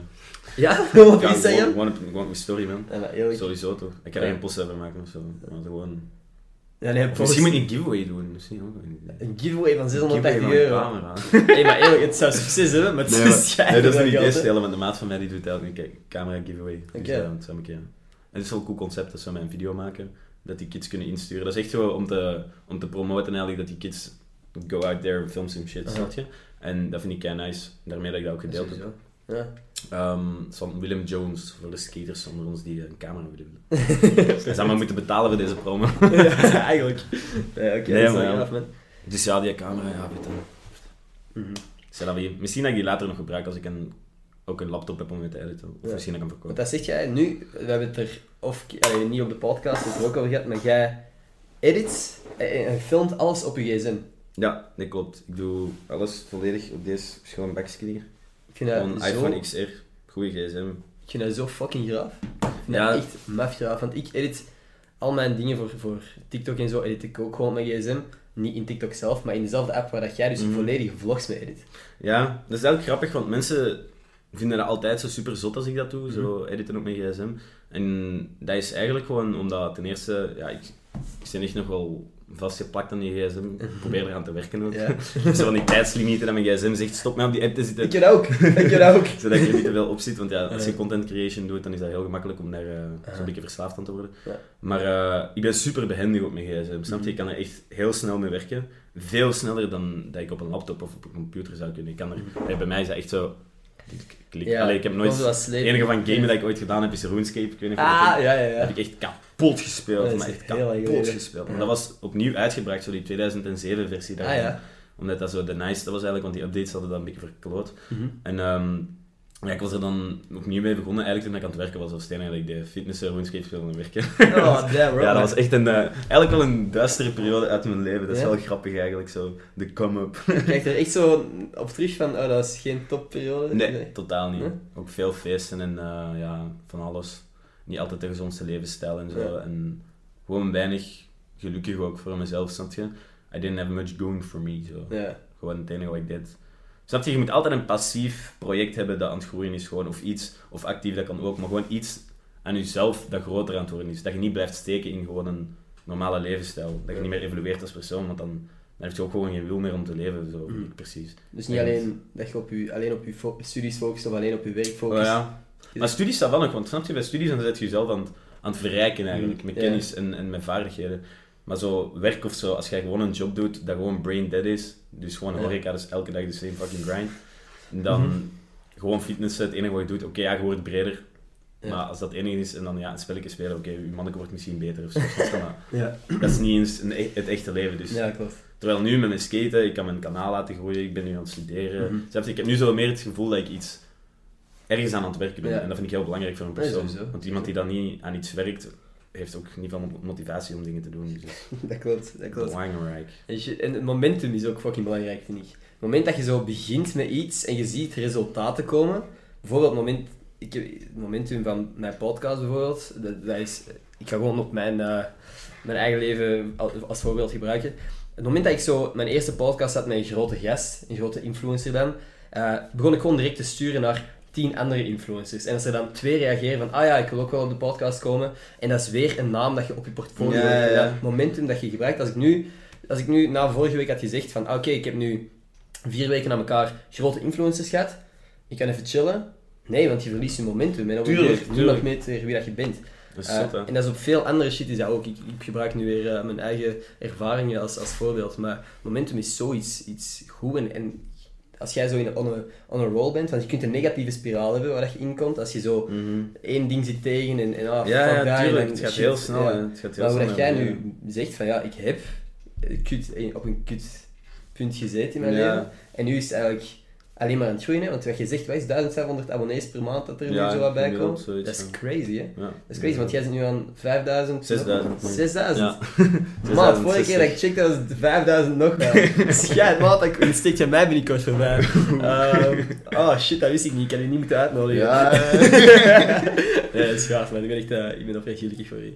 Ja, Ja, is dat, gewoon, gewoon, op, gewoon op mijn story, man. Ja. Sowieso toch. Ik ga er geen post over maken of zo. Maar gewoon... Ja, nee, post- misschien moet ik een giveaway doen. Misschien ook. Een Een giveaway van giveaway 680 van een euro. camera. hey, maar eerlijk, het zou succes hebben, maar het Nee, is maar- schijnbaar nee, dat is eerst hè. stellen, want de maat van mij die doet elke camera giveaway. Dus eh, dat zou ik keer. En het is wel een cool concept, dat ze mij een video maken, dat die kids kunnen insturen. Dat is echt zo om te, om te promoten eigenlijk, dat die kids go out there, film some shit, snap je? En dat vind ik kei nice, daarmee dat ik dat ook gedeeld heb. Ja. Ehm, van Willem Jones, voor de skaters onder ons die een camera willen. Ze zou maar moeten betalen voor deze promo. ja, eigenlijk. Ja, oké, Nee, maar man. Dus ja, die camera, ja, weet je. Vie. Misschien dat ik die later nog gebruik als ik een, ook een laptop heb om mee te editen. Of Ja. misschien dat ik hem Want verkoop. dat zeg jij nu, we hebben het er of, allee, niet op de podcast, het er ook over gehad, maar jij edit en en filmt alles op je gsm. Ja, dat klopt. Ik doe alles volledig op deze schone bakje hier. Ik vind dat, zo, iPhone XR, goede gsm. ik vind dat zo fucking graaf. Ik vind Ja. dat echt maf graaf, want ik edit al mijn dingen voor, voor TikTok en zo, edit ik ook gewoon mijn gsm. Niet in TikTok zelf, maar in dezelfde app waar dat jij dus Mhm. volledige vlogs mee edit. Ja, dat is eigenlijk grappig, want mensen vinden dat altijd zo super zot als ik dat doe, zo editen op mijn gsm. En dat is eigenlijk gewoon omdat ten eerste, ja, ik, ik ben echt nog wel vastgeplakt aan die gsm. Ik probeer eraan te werken ook. Ja. zo van die tijdslimieten dat mijn gsm zegt, stop mij op die app te zitten. Ik ook, ik ook. Zodat je er niet te veel op zit, want ja, als je content creation doet, dan is dat heel gemakkelijk om daar eh, zo'n beetje verslaafd aan te worden. Ja. Maar eh, ik ben super behendig op mijn gsm, snap je? Ik kan er echt heel snel mee werken. Veel sneller dan dat ik op een laptop of op een computer zou kunnen. Ik kan er, eh, bij mij is dat echt zo... Klik. Allee, ik heb nooit... Het enige van gamen dat ik ooit gedaan heb is RuneScape. Ik weet niet of dat Ah, kent. ja, ja, ja. heb ik echt kapot gespeeld. Dat maar echt kapot gespeeld. En dat was opnieuw uitgebracht, zo die 2007 versie daarvan. Ah ja. Omdat dat zo de nice was eigenlijk, want die updates hadden dat een beetje verkloot. Mhm. En ehm, ja, ik was er dan opnieuw mee begonnen, eigenlijk toen ik aan het werken was. Enige dat ik de fitness en RuneScape en werken. Oh, damn, ja, dat was echt een, eh, eigenlijk wel een duistere periode uit mijn leven. Dat is Ja? wel grappig eigenlijk, zo de come-up. Je kijkt er echt zo op terug van, oh, dat is geen topperiode. Nee, totaal niet. Ook veel feesten en eh, ja, van alles. Niet altijd de gezondste levensstijl en zo. Ja. En gewoon weinig gelukkig ook voor mezelf, snap je? I didn't have much going for me, zo. Ja. Gewoon het enige wat ik deed. Snap je? Je moet altijd een passief project hebben dat aan het groeien is, gewoon. Of iets, of actief, dat kan ook. Maar gewoon iets aan jezelf dat groter aan het worden is. Dat je niet blijft steken in gewoon een normale levensstijl. Dat je niet meer evolueert als persoon, want dan, dan heb je ook gewoon geen wil meer om te leven, zo ik precies. Dus niet alleen dat je op je, alleen op je fo- studies focust of alleen op je werk Oh, focust. ja. Maar studies staat wel nog, want snap je, bij studies dan zet je jezelf aan het, aan het verrijken eigenlijk, met Ja. kennis en, en met vaardigheden. Maar zo werk of zo, als jij gewoon een job doet dat gewoon brain dead is, dus gewoon horeca, dus elke dag de same fucking grind, dan Mhm. gewoon fitness, het enige wat je doet, oké, ja, je wordt breder, Ja. maar als dat enige is en dan ja, een spelletje spelen, oké, je manneke wordt misschien beter of zo, Ja, dat is niet eens een, e- het echte leven, dus. ja klopt. Terwijl nu met mijn skaten, ik kan mijn kanaal laten groeien, ik ben nu aan het studeren. Zelfs, ik heb nu zo meer het gevoel dat ik iets ergens aan aan het werken bent. Ja. En dat vind ik heel belangrijk voor een persoon. Want iemand die dan niet aan iets werkt, heeft ook niet veel motivatie om dingen te doen. Dus dat klopt, dat klopt. belangrijk. En je- En het momentum is ook fucking belangrijk, vind ik. Het moment dat je zo begint met iets en je ziet resultaten komen, bijvoorbeeld het, moment, ik, heb- het momentum van mijn podcast bijvoorbeeld, dat, dat is, ik ga gewoon op mijn, eh, mijn eigen leven als, als voorbeeld gebruiken. Het moment dat ik zo mijn eerste podcast had met een grote gast, een grote influencer dan, eh, begon ik gewoon direct te sturen naar tien andere influencers. En als er dan twee reageren van, ah ja, ik wil ook wel op de podcast komen, en dat is weer een naam dat je op je portfolio Ja, ja, hebt. ja. Dat momentum dat je gebruikt. Als ik nu, als ik nu na vorige week had gezegd van, oké, ik heb nu vier weken aan elkaar grote influencers gehad, ik kan even chillen. Nee, want je verliest je momentum. En dan Tuurlijk, niemand tuurlijk. meer wie dat je bent. Dat Eh, zot, en dat is op veel andere shit is dat ook. Ik, ik gebruik nu weer eh, mijn eigen ervaringen als, als voorbeeld. Maar momentum is zoiets iets goed. En, en als jij zo in een, on, a, on a roll bent, want je kunt een negatieve spiraal hebben waar je in komt. Als je zo Mhm. één ding zit tegen en, en ah, Ja, ja, en tuurlijk. Het gaat shit, heel snel. ja. Het gaat heel Maar dat jij nu zegt van ja, ik heb kut, op een kut punt gezeten in mijn leven. En nu is het eigenlijk alleen maar aan het groeien. Hè? Want wat je zegt, wat is 1500 abonnees per maand dat er nu zo wat bij komt? Dat is crazy, hè? Ja. Dat is crazy, want jij zit nu aan 5000. 6000. 6000. Ja. Maat, vorige keer dat ik checkte was het 5000 nog wel. Schijt, maat, dan steekt je mij binnenkort voorbij. Ehm oh shit, dat wist ik niet. Ik kan je niet moeten uitnodigen. Ja. nee, dat is gaaf, man. Ik ben echt eh, ik ben oprecht gelukkig voor je.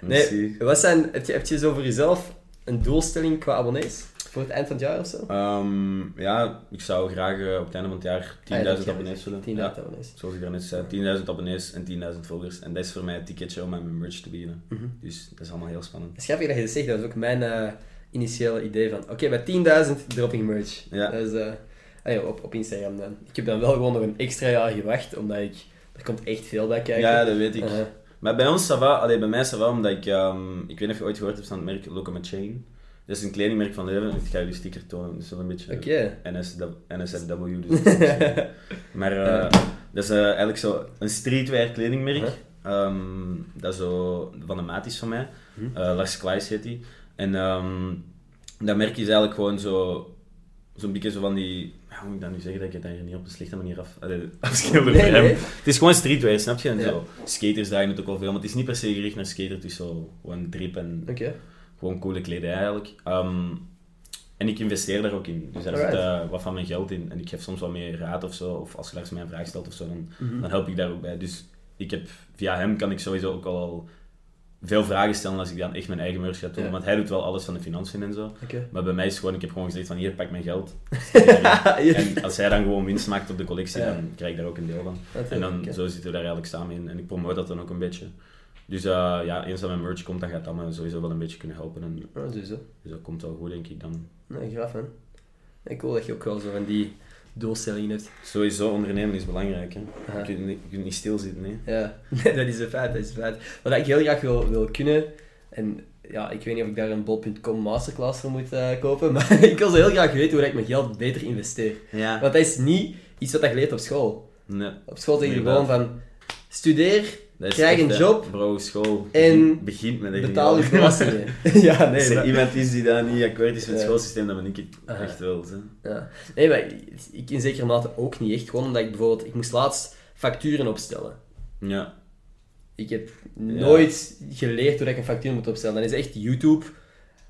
Nee, wat zijn, heb, je, heb je zo voor jezelf een doelstelling qua abonnees? Voor het eind van het jaar of zo? Ehm, ja, ik zou graag eh, op het einde van het jaar 10.000 Ah, ja, abonnees willen. 10.000 Ja, abonnees. zoals ik daarnet zei, 10.000 abonnees en 10.000 volgers. En dat is voor mij het ticketje om mijn merch te beginnen. Mhm. Dus dat is allemaal heel spannend. Is grappig dat je dat zegt, dat was ook mijn eh, initiële idee van, oké, bij 10.000 dropping merch. Ja. Dat is, eh, ah op, op Instagram dan. Ik heb dan wel gewoon nog een extra jaar gewacht, omdat ik, er komt echt veel bij kijken. Ja, dat weet ik. Uh, Maar bij ons, allee, bij mij ça va, omdat ik, ehm, ik weet niet of je ooit gehoord hebt van het merk Locum Chain. Dat is een kledingmerk van Leuven. Ik ga jullie sticker tonen, dat is wel een beetje Oké. NSW, NSFW. Dus dat is, eh, maar eh, Ja. dat is eigenlijk zo een streetwear kledingmerk. Ehm, dat is zo van de maat is van mij. Hm. Eh, Lars Kleis heet die. En ehm, dat merk is eigenlijk gewoon zo... Zo'n beetje zo van die... Hoe moet ik dat nu zeggen, dat ik het daar niet op een slechte manier af, afschilder Nee, nee. Het is gewoon streetwear, snap je? En Ja. zo, skaters dragen het ook wel veel, maar het is niet per se gericht naar skater. Het is zo gewoon drip en Oké. Gewoon coole kledij eigenlijk. Ehm, en ik investeer daar ook in. Dus daar zit eh, wat van mijn geld in. En ik geef soms wat meer raad of zo. Of als je langs mij een vraag stelt of zo, dan, Mhm. dan help ik daar ook bij. Dus ik heb, via hem kan ik sowieso ook al veel vragen stellen als ik dan echt mijn eigen merch ga doen. Ja. Want hij doet wel alles van de financiën en zo. Maar bij mij is gewoon, ik heb gewoon gezegd van hier, pak mijn geld. En als hij dan gewoon winst maakt op de collectie, Ja. dan krijg ik daar ook een deel van. En dan zo zitten we daar eigenlijk samen in. En ik promote dat dan ook een beetje. Dus eh, ja, eens dat mijn merch komt, dan gaat dat me sowieso wel een beetje kunnen helpen. En, sowieso. dus dat komt wel goed, denk ik dan. Nee, graaf, man. Nee, cool dat je ook wel zo van die doelstellingen hebt. Sowieso, ondernemen is belangrijk. Hè. Je, kunt niet, je kunt niet stilzitten. Hè. Ja, dat is een feit, dat is een feit. Wat ik heel graag wil, wil kunnen, en ja, ik weet niet of ik daar een bol.com masterclass voor moet eh, kopen, maar ik wil zo heel graag weten hoe ik mijn geld beter investeer. Ja. Want dat is niet iets wat je leert op school. Nee. Op school zeg je gewoon van, studeer, Krijg een hè. job Bro, school. en begint, met echt betaal je belastingen. ja, nee, Als er iemand is die daar niet akkoord is met het schoolsysteem, dan ben ik het echt wel. Hè. ja. nee, maar ik in zekere mate ook niet echt. Gewoon omdat ik bijvoorbeeld, ik moest laatst facturen opstellen. Ja. Ik heb nooit geleerd hoe ik een factuur moet opstellen. Dan is echt YouTube,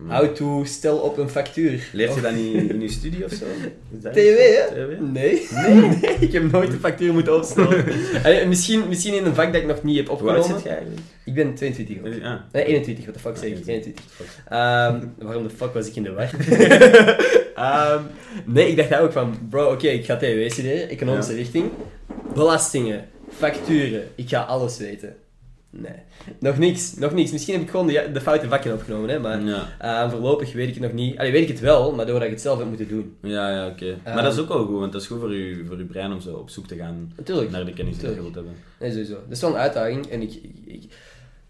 how to stel op een factuur. Leert je dat niet in je studie of zo? Iets? hè? TV? Nee. Nee, ik heb nooit een factuur moeten opstellen. Allee, misschien, misschien in een vak dat ik nog niet heb Hoe oud opgenomen. zit je eigenlijk? Ik ben 22 ook. Ja. Nee, 21, wat de fuck zeg ik? 21. Ehm, waarom de fuck was ik in de war? Ehm, nee, ik dacht ook van, bro, oké, ik ga TW studeren, economische Ja. richting. Belastingen, facturen, ik ga alles weten. Nee, nog niks, nog niks. Misschien heb ik gewoon de, de foute vakken opgenomen, hè, maar Ja. eh, voorlopig weet ik het nog niet. Allee, weet ik het wel, maar doordat ik het zelf heb moeten doen. Ja, ja, oké. Ehm. maar dat is ook wel goed, want dat is goed voor je, voor je brein om zo op zoek te gaan naar de kennis die je wilt hebben. nee, sowieso. Dat is wel een uitdaging en ik... ik,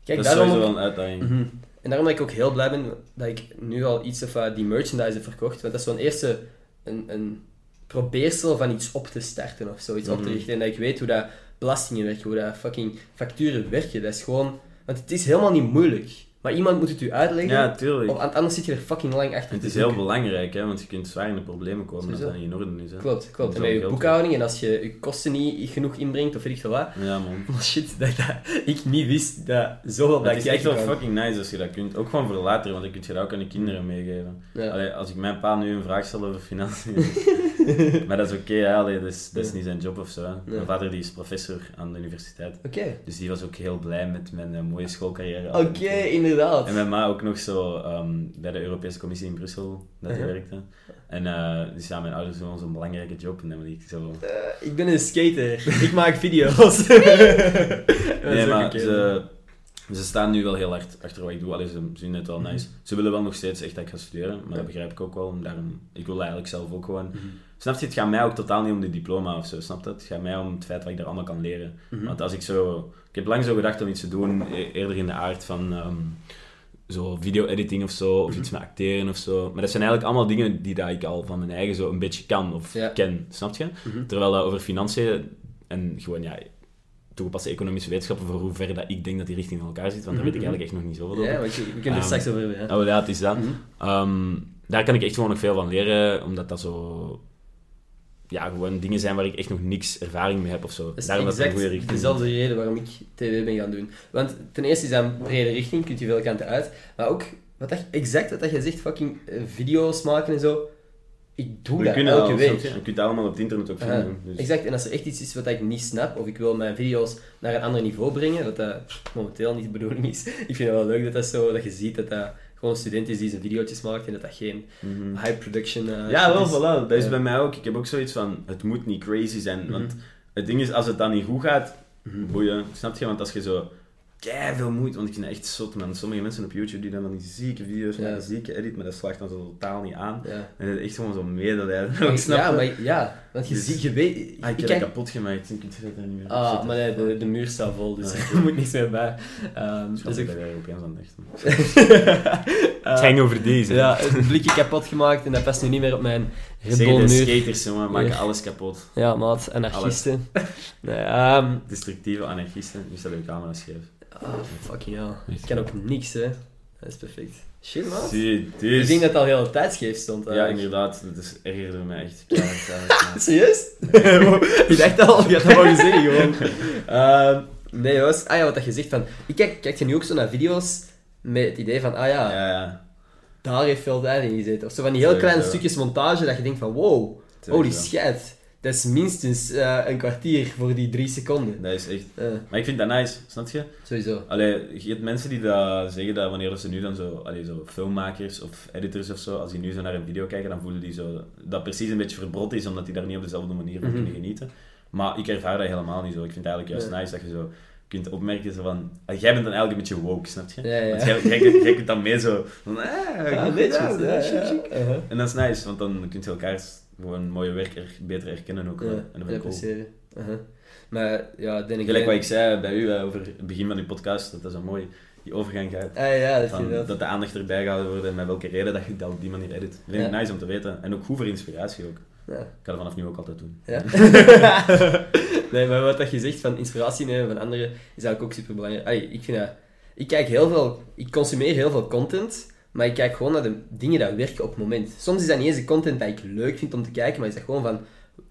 kijk, dat is daarom... sowieso wel een uitdaging. Mhm. En daarom dat ik ook heel blij ben dat ik nu al iets of eh, die merchandise heb verkocht. Want dat is zo'n eerste een, een probeersel van iets op te starten of zoiets op te Mhm. richten. En dat ik weet hoe dat belastingen werken, hoe dat fucking facturen werken. Dat is gewoon... Want het is helemaal niet moeilijk. Maar iemand moet het u uitleggen. Ja, tuurlijk. Of anders zit je er fucking lang achter. Het is heel belangrijk, hè, want je kunt zwaar in de problemen komen als dat niet in orde is. Hè. Klopt, klopt. Dat En met je boekhouding en als je je kosten niet genoeg inbrengt of weet ik veel wat. Ja, man. Maar shit, dat, dat ik niet wist dat zoveel Het bij is echt wel fucking nice als je dat kunt. Ook gewoon voor later, want dan kun je dat ook aan de kinderen meegeven. Ja. Allee, als ik mijn pa nu een vraag stel over financiën. maar dat is oké. Allee, dat, is, dat is niet zijn job of zo. Ja. Mijn vader die is professor aan de universiteit. Dus die was ook heel blij met mijn eh, mooie schoolcarrière. Oké, inderdaad. En mijn ma ook nog zo ehm, bij de Europese Commissie in Brussel dat hij Uh-huh. werkte. En eh, dus ja, mijn ouders doen zo'n belangrijke job. En dan ik zo... Eh, ik ben een skater. ik maak video's. Nee, maar ze, ze staan nu wel heel hard achter wat ik doe. Allee, ze zien het wel nice. Ze willen wel nog steeds echt dat ik ga studeren, maar Ja. dat begrijp ik ook wel. Daarom, ik wil eigenlijk zelf ook gewoon... Mhm. Snap je, het gaat mij ook totaal niet om de diploma of zo, snap je? Het gaat mij om het feit dat ik daar allemaal kan leren. Mhm. Want als ik zo... Ik heb lang zo gedacht om iets te doen, e- eerder in de aard van... ehm, zo video-editing of zo, of Mhm. iets met acteren of zo. Maar dat zijn eigenlijk allemaal dingen die dat ik al van mijn eigen zo een beetje kan of Ja. ken, snap je? Mhm. Terwijl dat over financiën en gewoon, ja, toegepaste economische wetenschappen, voor hoe ver dat ik denk dat die richting in elkaar zit, want daar weet ik eigenlijk echt nog niet zoveel Ja, over. je- we kunnen er Ehm, straks over hebben. Ja. Oh ja, het is dat. Ehm, daar kan ik echt gewoon nog veel van leren, omdat dat zo... Ja, gewoon dingen zijn waar ik echt nog niks ervaring mee heb of zo. Dat is Daarom dat een exact goede richting is. dezelfde reden waarom ik tv ben gaan doen. Want ten eerste is dat een brede richting, kunt je veel kanten uit. Maar ook, wat dat, exact wat dat je zegt, fucking eh, video's maken en zo. Ik doe We dat kunnen elke al, week. je? Kunt dat allemaal op het internet ook Ja, vinden. dus. Exact, en als er echt iets is wat ik niet snap, of ik wil mijn video's naar een ander niveau brengen, dat dat momenteel niet de bedoeling is. Ik vind het wel leuk dat dat zo, dat je ziet dat dat gewoon een student is die zijn video's maakt en dat dat geen Mhm. high production eh, Ja, wel, is. voilà. Dat is bij mij ook. Ik heb ook zoiets van, het moet niet crazy zijn. Want Mhm. het ding is, als het dan niet goed gaat, Mhm. boeien. Snap je? Want als je zo kei veel moeite, want ik vind het echt zot, man. Sommige mensen op YouTube die dan van die zieke video's Ja. maken, zieke edit, maar dat slaagt dan zo totaal niet aan. Ja. En het is echt gewoon zo medelijden. Maar- snap ja, maar ja, want je Dus- ziet, je weet... Ah, ik ik heb kijk- het kapot gemaakt, je het er niet meer op Ah, maar nee, de, de muur staat vol, dus Ah, er moet niks meer bij. Ehm Dus ik ik, ben er opeens aan het. Eh, Het ging over deze. ja, een blikje kapot gemaakt en dat past nu niet meer op mijn Red Zeg, Bull de muur. skaters, jongen, maken alles kapot. Ja, maat, anarchisten. Nee, ehm Destructieve anarchisten. Nu staat uw camera scheef. Ah, fucking hell. Ik kan ook niks, hè. Dat is perfect. Shit, man. Zie, Ik dus... denk dat het al heel tijd scheef stond. Ja, inderdaad. Dat is ergerde mij echt. Serieus? ik dacht al, je had dat mogen zeggen gewoon. Ehm, nee, jongens. Ah ja, wat dat je zegt van... Ik kijk, kijk je nu ook zo naar video's met het idee van, ah ja, ja, ja. daar heeft veel tijd in gezeten. Of zo van die heel kleine stukjes montage dat je denkt van, wow, holy shit. Dat is minstens eh, een kwartier voor die drie seconden. Dat is echt... Eh, Maar ik vind dat nice, snap je? sowieso. Allee, je hebt mensen die dat zeggen dat wanneer ze nu dan zo, allee, zo filmmakers of editors of zo, als die nu zo naar een video kijken, dan voelen die zo dat precies een beetje verbrot is, omdat die daar niet op dezelfde manier van Mhm. kunnen genieten. Maar ik ervaar dat helemaal niet zo. Ik vind het eigenlijk juist nice dat je zo kunt opmerken zo van... ah, Jij bent dan eigenlijk een beetje woke, snap je? Ja, ja. Want jij, jij, kunt- jij kunt dan mee zo... Van, ah, goed netjes, ja. Uh-huh. En dat is nice, want dan kun je elkaar gewoon mooie werk er, beter herkennen ook. Ja, en dat ja, vind ik cool. appreciëren. Uh-huh. Maar ja, denk ik... Gelijk wat ik zei bij u eh, over het begin van uw podcast, dat dat zo mooi die overgang gaat. Ah ja, dat Van, dat. de aandacht erbij gehouden wordt en met welke reden dat je dat op die manier edit. Dat vind ik Ja. nice om te weten. En ook goed voor inspiratie ook. Ja. Ik ga dat vanaf nu ook altijd doen. Ja. nee, maar wat dat je zegt van inspiratie nemen van anderen, is eigenlijk ook super belangrijk. ik vind dat... Ik kijk heel veel... Ik consumeer heel veel content, maar ik kijk gewoon naar de dingen die werken op het moment. Soms is dat niet eens de content dat ik leuk vind om te kijken, maar is dat gewoon van...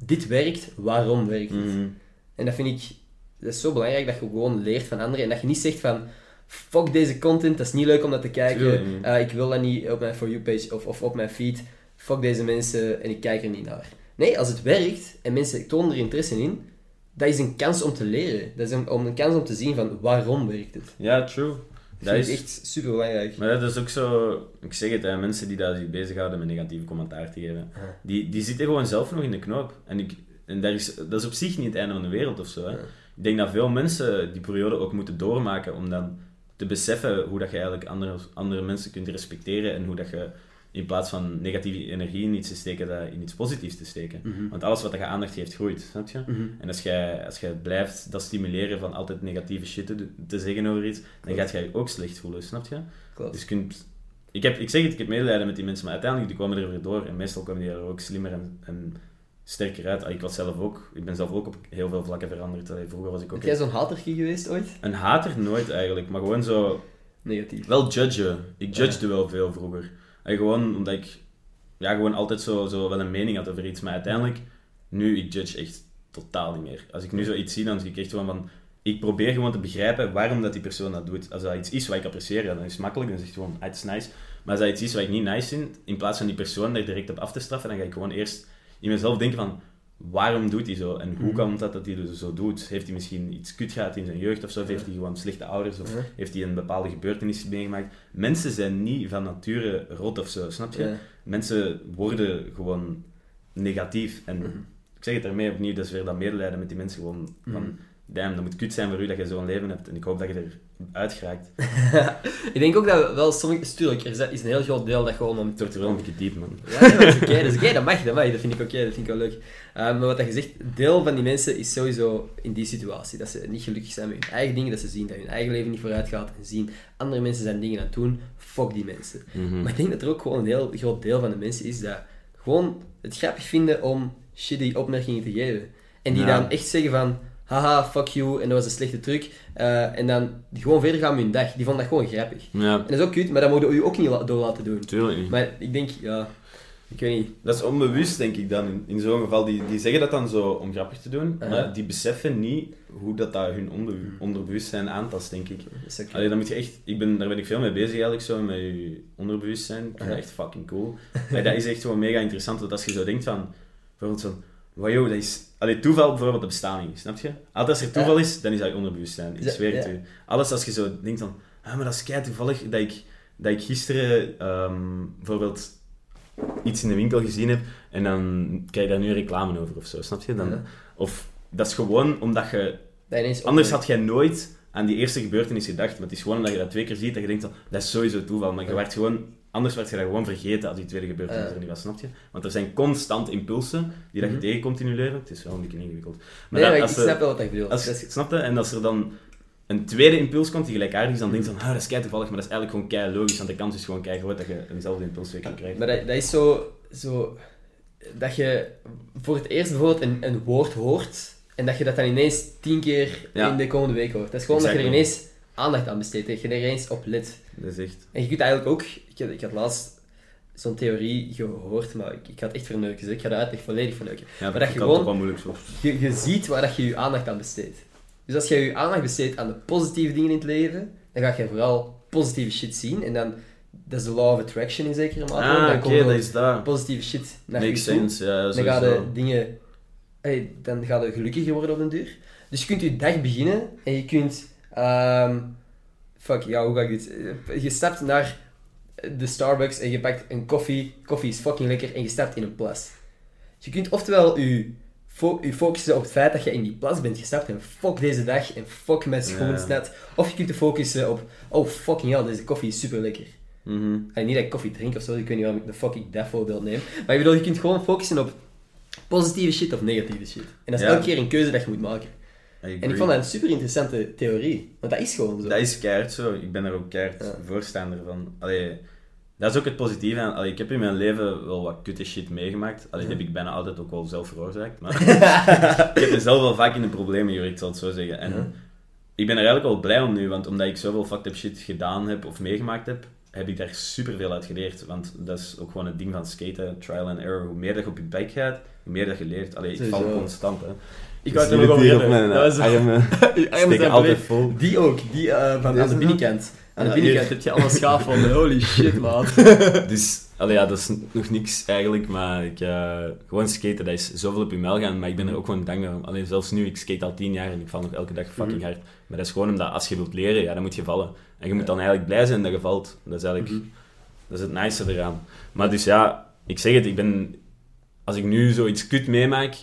Dit werkt, waarom werkt het? Mhm. En dat vind ik... Dat is zo belangrijk dat je gewoon leert van anderen en dat je niet zegt van... Fuck deze content, dat is niet leuk om dat te kijken. Eh, ik wil dat niet op mijn For You page of, of op mijn feed. Fuck deze mensen en ik kijk er niet naar. Nee, als het werkt en mensen tonen er interesse in, dat is een kans om te leren. Dat is een, om een kans om te zien van waarom werkt het. Ja, true. Dat is, echt super belangrijk. maar dat is ook zo... Ik zeg het, hè, mensen die daar zich bezighouden met negatieve commentaar te geven, die, die zitten gewoon zelf nog in de knoop. En, ik, en dat, is, dat is op zich niet het einde van de wereld of zo. Hè. Ik denk dat veel mensen die periode ook moeten doormaken om dan te beseffen hoe dat je eigenlijk andere, andere mensen kunt respecteren en hoe dat je in plaats van negatieve energie in iets te steken, dat in iets positiefs te steken. Mhm. Want alles wat je aandacht geeft, groeit, snap je? Mhm. En als jij, als jij blijft dat stimuleren van altijd negatieve shit te, zeggen over iets, dan gaat jij je ook slecht voelen, snap je? Klopt. Dus je kunt... Ik, heb, ik zeg het, ik heb medelijden met die mensen, maar uiteindelijk die komen er weer door. En meestal komen die er ook slimmer en, en sterker uit. Ah, Ik was zelf ook... Ik ben zelf ook op heel veel vlakken veranderd. Vroeger was ik ook Ben jij zo'n hatertje geweest ooit? een hater nooit eigenlijk, maar gewoon zo... negatief. Wel judgen. Ik judgede wel veel vroeger. En gewoon omdat ik ja, gewoon altijd zo, zo wel een mening had over iets. Maar uiteindelijk, nu, ik judge echt totaal niet meer. Als ik nu zoiets zie, dan zie ik echt gewoon van... Ik probeer gewoon te begrijpen waarom dat die persoon dat doet. Als dat iets is wat ik apprecieer, ja, dan is het makkelijk. Dan zeg je gewoon, ah, het is nice. Maar als dat iets is wat ik niet nice vind, in plaats van die persoon daar direct op af te straffen, dan ga ik gewoon eerst in mezelf denken van... Waarom doet hij zo? En hoe Mhm. kan dat dat hij dus zo doet? Heeft hij misschien iets kut gehad in zijn jeugd of zo? Of heeft hij gewoon slechte ouders? Of Ja. heeft hij een bepaalde gebeurtenis meegemaakt? Mensen zijn niet van nature rot of zo, snap je? Ja. Mensen worden gewoon negatief. En Mhm. ik zeg het daarmee opnieuw, dat is weer dat medelijden met die mensen gewoon van... Damn, dat moet kut zijn voor u dat je zo'n leven hebt. En ik hoop dat je eruit geraakt. ik denk ook dat wel sommige... Tuurlijk, er is een heel groot deel dat gewoon om Het wordt wel een beetje diep, man. Ja, nee, dat is oké, dat mag, dat mag, dat vind ik oké, dat vind ik wel leuk. Eh, maar wat je zegt, deel van die mensen is sowieso in die situatie, dat ze niet gelukkig zijn met hun eigen dingen, dat ze zien dat hun eigen leven niet vooruit gaat en zien andere mensen zijn dingen aan het doen, fuck die mensen. Mhm. Maar ik denk dat er ook gewoon een heel groot deel van de mensen is dat gewoon het grappig vinden om shitty opmerkingen te geven. En die Ja. dan echt zeggen van, haha, fuck you, en dat was een slechte truc. Eh, en dan gewoon verder gaan met hun dag. Die vonden dat gewoon grappig. Ja, En dat is ook cute, maar dat moeten we u ook niet la- door laten doen. natuurlijk niet. Maar ik denk, ja, ik weet niet. Dat is onbewust, denk ik dan. In, in zo'n geval, die, die zeggen dat dan zo om grappig te doen, Uh-huh. maar die beseffen niet hoe dat, dat hun onder, onderbewustzijn aantast, denk ik. Allee, dan moet je echt, ik ben, daar ben ik veel mee bezig eigenlijk, zo, met je onderbewustzijn. Ik vind dat echt fucking cool. Maar dat is echt gewoon mega interessant, dat als je zo denkt van, bijvoorbeeld van, joh, dat is... Allee, toeval bijvoorbeeld, dat bestaat niet, snap je? Altijd als er toeval is, dan is dat je onderbewustzijn. Ik zweer het u. Alles als je zo denkt van, ah, maar dat is kei toevallig dat ik, dat ik gisteren ehm, bijvoorbeeld iets in de winkel gezien heb en dan krijg je daar nu reclame over of zo, snap je? Dan, Ja. Of dat is gewoon omdat je Dat Anders had jij nooit aan die eerste gebeurtenis gedacht. Maar het is gewoon omdat je dat twee keer ziet dat je denkt, van, dat is sowieso toeval. Maar je Ja. werd gewoon, anders werd je dat gewoon vergeten als die tweede gebeurtenis Ja. er niet was, snap je? Want er zijn constant impulsen die dat je Mhm. tegenkomt in je leven. Het is wel een beetje ingewikkeld. Maar Nee, dat- maar ik als snap wel wat ik bedoel. als, je? En als er dan een tweede impuls komt die gelijkaardig is, dan denk je van, ah, dat is kei toevallig, maar dat is eigenlijk gewoon kei logisch, want de kans is gewoon kei groot dat je eenzelfde impuls weer kan krijgen. Maar dat, dat is zo, zo... Dat je voor het eerst bijvoorbeeld een, een woord hoort en dat je dat dan ineens tien keer Ja. in de komende week hoort. Dat is gewoon dat je er ineens aandacht aan besteedt, dat je er ineens op let. Dat is echt... En je kunt eigenlijk ook... Ik had, ik had laatst zo'n theorie gehoord, maar ik, ik het echt verneuken, dus ik ga de uitleg volledig verneuken. Ja, Maar dat je gewoon- moeilijk. Je, je ziet waar dat je je aandacht aan besteedt. Dus als je je aandacht besteedt aan de positieve dingen in het leven, dan ga je vooral positieve shit zien. En dan, dat is de law of attraction in zekere mate. Ah, dan komt dat is dat. positieve shit naar Makes je toe. sense, ja, Dan ga je dingen... Hey, dan ga je gelukkiger worden op den duur. Dus je kunt je dag beginnen en je kunt... ehm, fuck, ja, hoe ga ik dit... Eh, Je stapt naar de Starbucks en je pakt een koffie. Koffie is fucking lekker en je stapt in een plas. Je kunt oftewel je, fo je focussen op het feit dat je in die plas bent gestapt en fuck deze dag en fuck mijn schoenen Ja. net. Of je kunt je focussen op, oh fucking hell, deze koffie is super lekker. Mhm. En niet dat ik koffie drink of zo, ik weet niet waarom ik de fuck ik dat voorbeeld neem. Maar ik bedoel, je kunt gewoon focussen op positieve shit of negatieve shit. En dat is Ja. elke keer een keuze dat je moet maken. En ik vond dat een super interessante theorie. Want dat is gewoon zo. Dat is keihard zo. Ik ben er ook keihard Ja. voorstander van. Allee, dat is ook het positieve. Allee, ik heb in mijn leven wel wat kutte shit meegemaakt. Allee, dat heb ik bijna altijd ook wel zelf veroorzaakt. Maar ik heb mezelf wel vaak in de problemen, ik zal het zo zeggen. En Ja. ik ben er eigenlijk wel blij om nu, want omdat ik zoveel fucked up shit gedaan heb of meegemaakt heb, heb ik daar super veel uit geleerd. Want dat is ook gewoon het ding van skaten, trial and error. Hoe meer dat je op je bek gaat, hoe meer dat je leert. Allee, ik val constant, hè. Ik wou het er nog over hebben. Dat was armen altijd vol. Die ook, die eh, van aan de binnenkant. Aan de binnenkant hier. heb je allemaal schaafwonden. Holy shit, man. Dus, allee, ja, dat is nog niks eigenlijk, maar ik, eh, gewoon skaten, dat is zoveel op je mel gaan, maar ik ben er ook gewoon dankbaar om. Alleen zelfs nu, ik skate al tien jaar en ik val nog elke dag fucking Mhm. hard. Maar dat is gewoon omdat als je wilt leren, ja, dan moet je vallen. En je moet dan eigenlijk blij zijn dat je valt. Dat is eigenlijk, Mhm. dat is het nice eraan. Maar dus ja, ik zeg het, ik ben, als ik nu zoiets kut meemaak,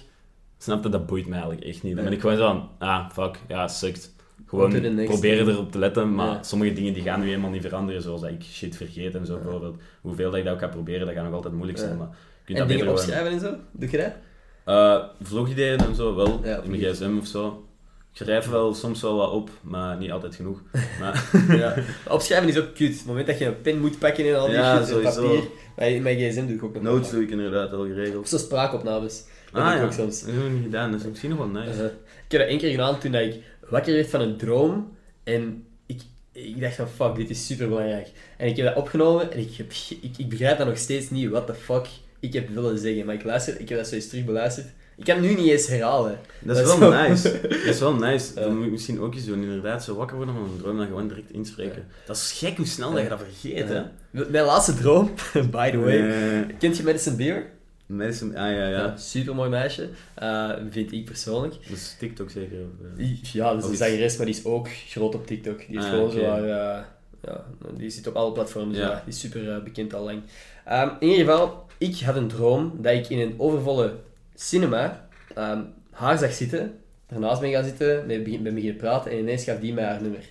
snap je, dat boeit mij eigenlijk echt niet. Dan ben ik gewoon zo van, ah, fuck, ja, sukt. Gewoon proberen erop te letten, maar Ja. sommige dingen die gaan nu helemaal niet veranderen, zoals dat ik shit vergeet en zo bijvoorbeeld. Hoeveel dat ik dat ook ga proberen, dat gaat nog altijd moeilijk zijn, Ja. maar je kunt En dat dingen beter gewoon... opschrijven en zo? Doe je dat? Eh, vlogideeën en zo, wel, in mijn gsm of zo. Ik schrijf wel soms wel wat op, maar niet altijd genoeg. Maar Ja. Opschrijven is ook cute. Het moment dat je een pen moet pakken en al die shit, papier. Bij mijn gsm doe ik ook nog notes doe ik inderdaad al Of geregeld. zo spraakopnames. Dat Ah doe ik ja, ook soms. dat heb ik nog niet gedaan, dat is misschien nog wel nice. Eh, ik heb dat één keer gedaan toen ik wakker werd van een droom. En ik, ik dacht van, fuck, dit is super belangrijk. En ik heb dat opgenomen en ik, heb, ik, ik begrijp dat nog steeds niet, what the fuck ik heb willen zeggen. Maar ik luister, ik heb dat zo eens terug beluisterd. Ik kan het nu niet eens herhalen. Dat is Dat wel zo- nice. Dat is wel nice. Dat moet je misschien ook eens doen. Inderdaad, zo wakker worden van een droom en dan gewoon direct inspreken. Dat is gek hoe snel dat je dat vergeet, hè. Mijn laatste droom, by the way. Eh, Kent je Madison Beer? Madison, ah ja, ja. super mooi meisje, eh, vind ik persoonlijk. Dat is TikTok zeker. eh. Die- Ja, een is- zangeres, maar die is ook groot op TikTok. Die is Ah, gewoon zo haar, eh, ja, die zit op alle platforms, Ja. ja. die is super bekend al lang. Ehm, in ieder geval, ik had een droom dat ik in een overvolle cinema ehm, haar zag zitten, daarnaast ben gaan zitten, met, ben beginnen praten en ineens gaf die mij haar nummer.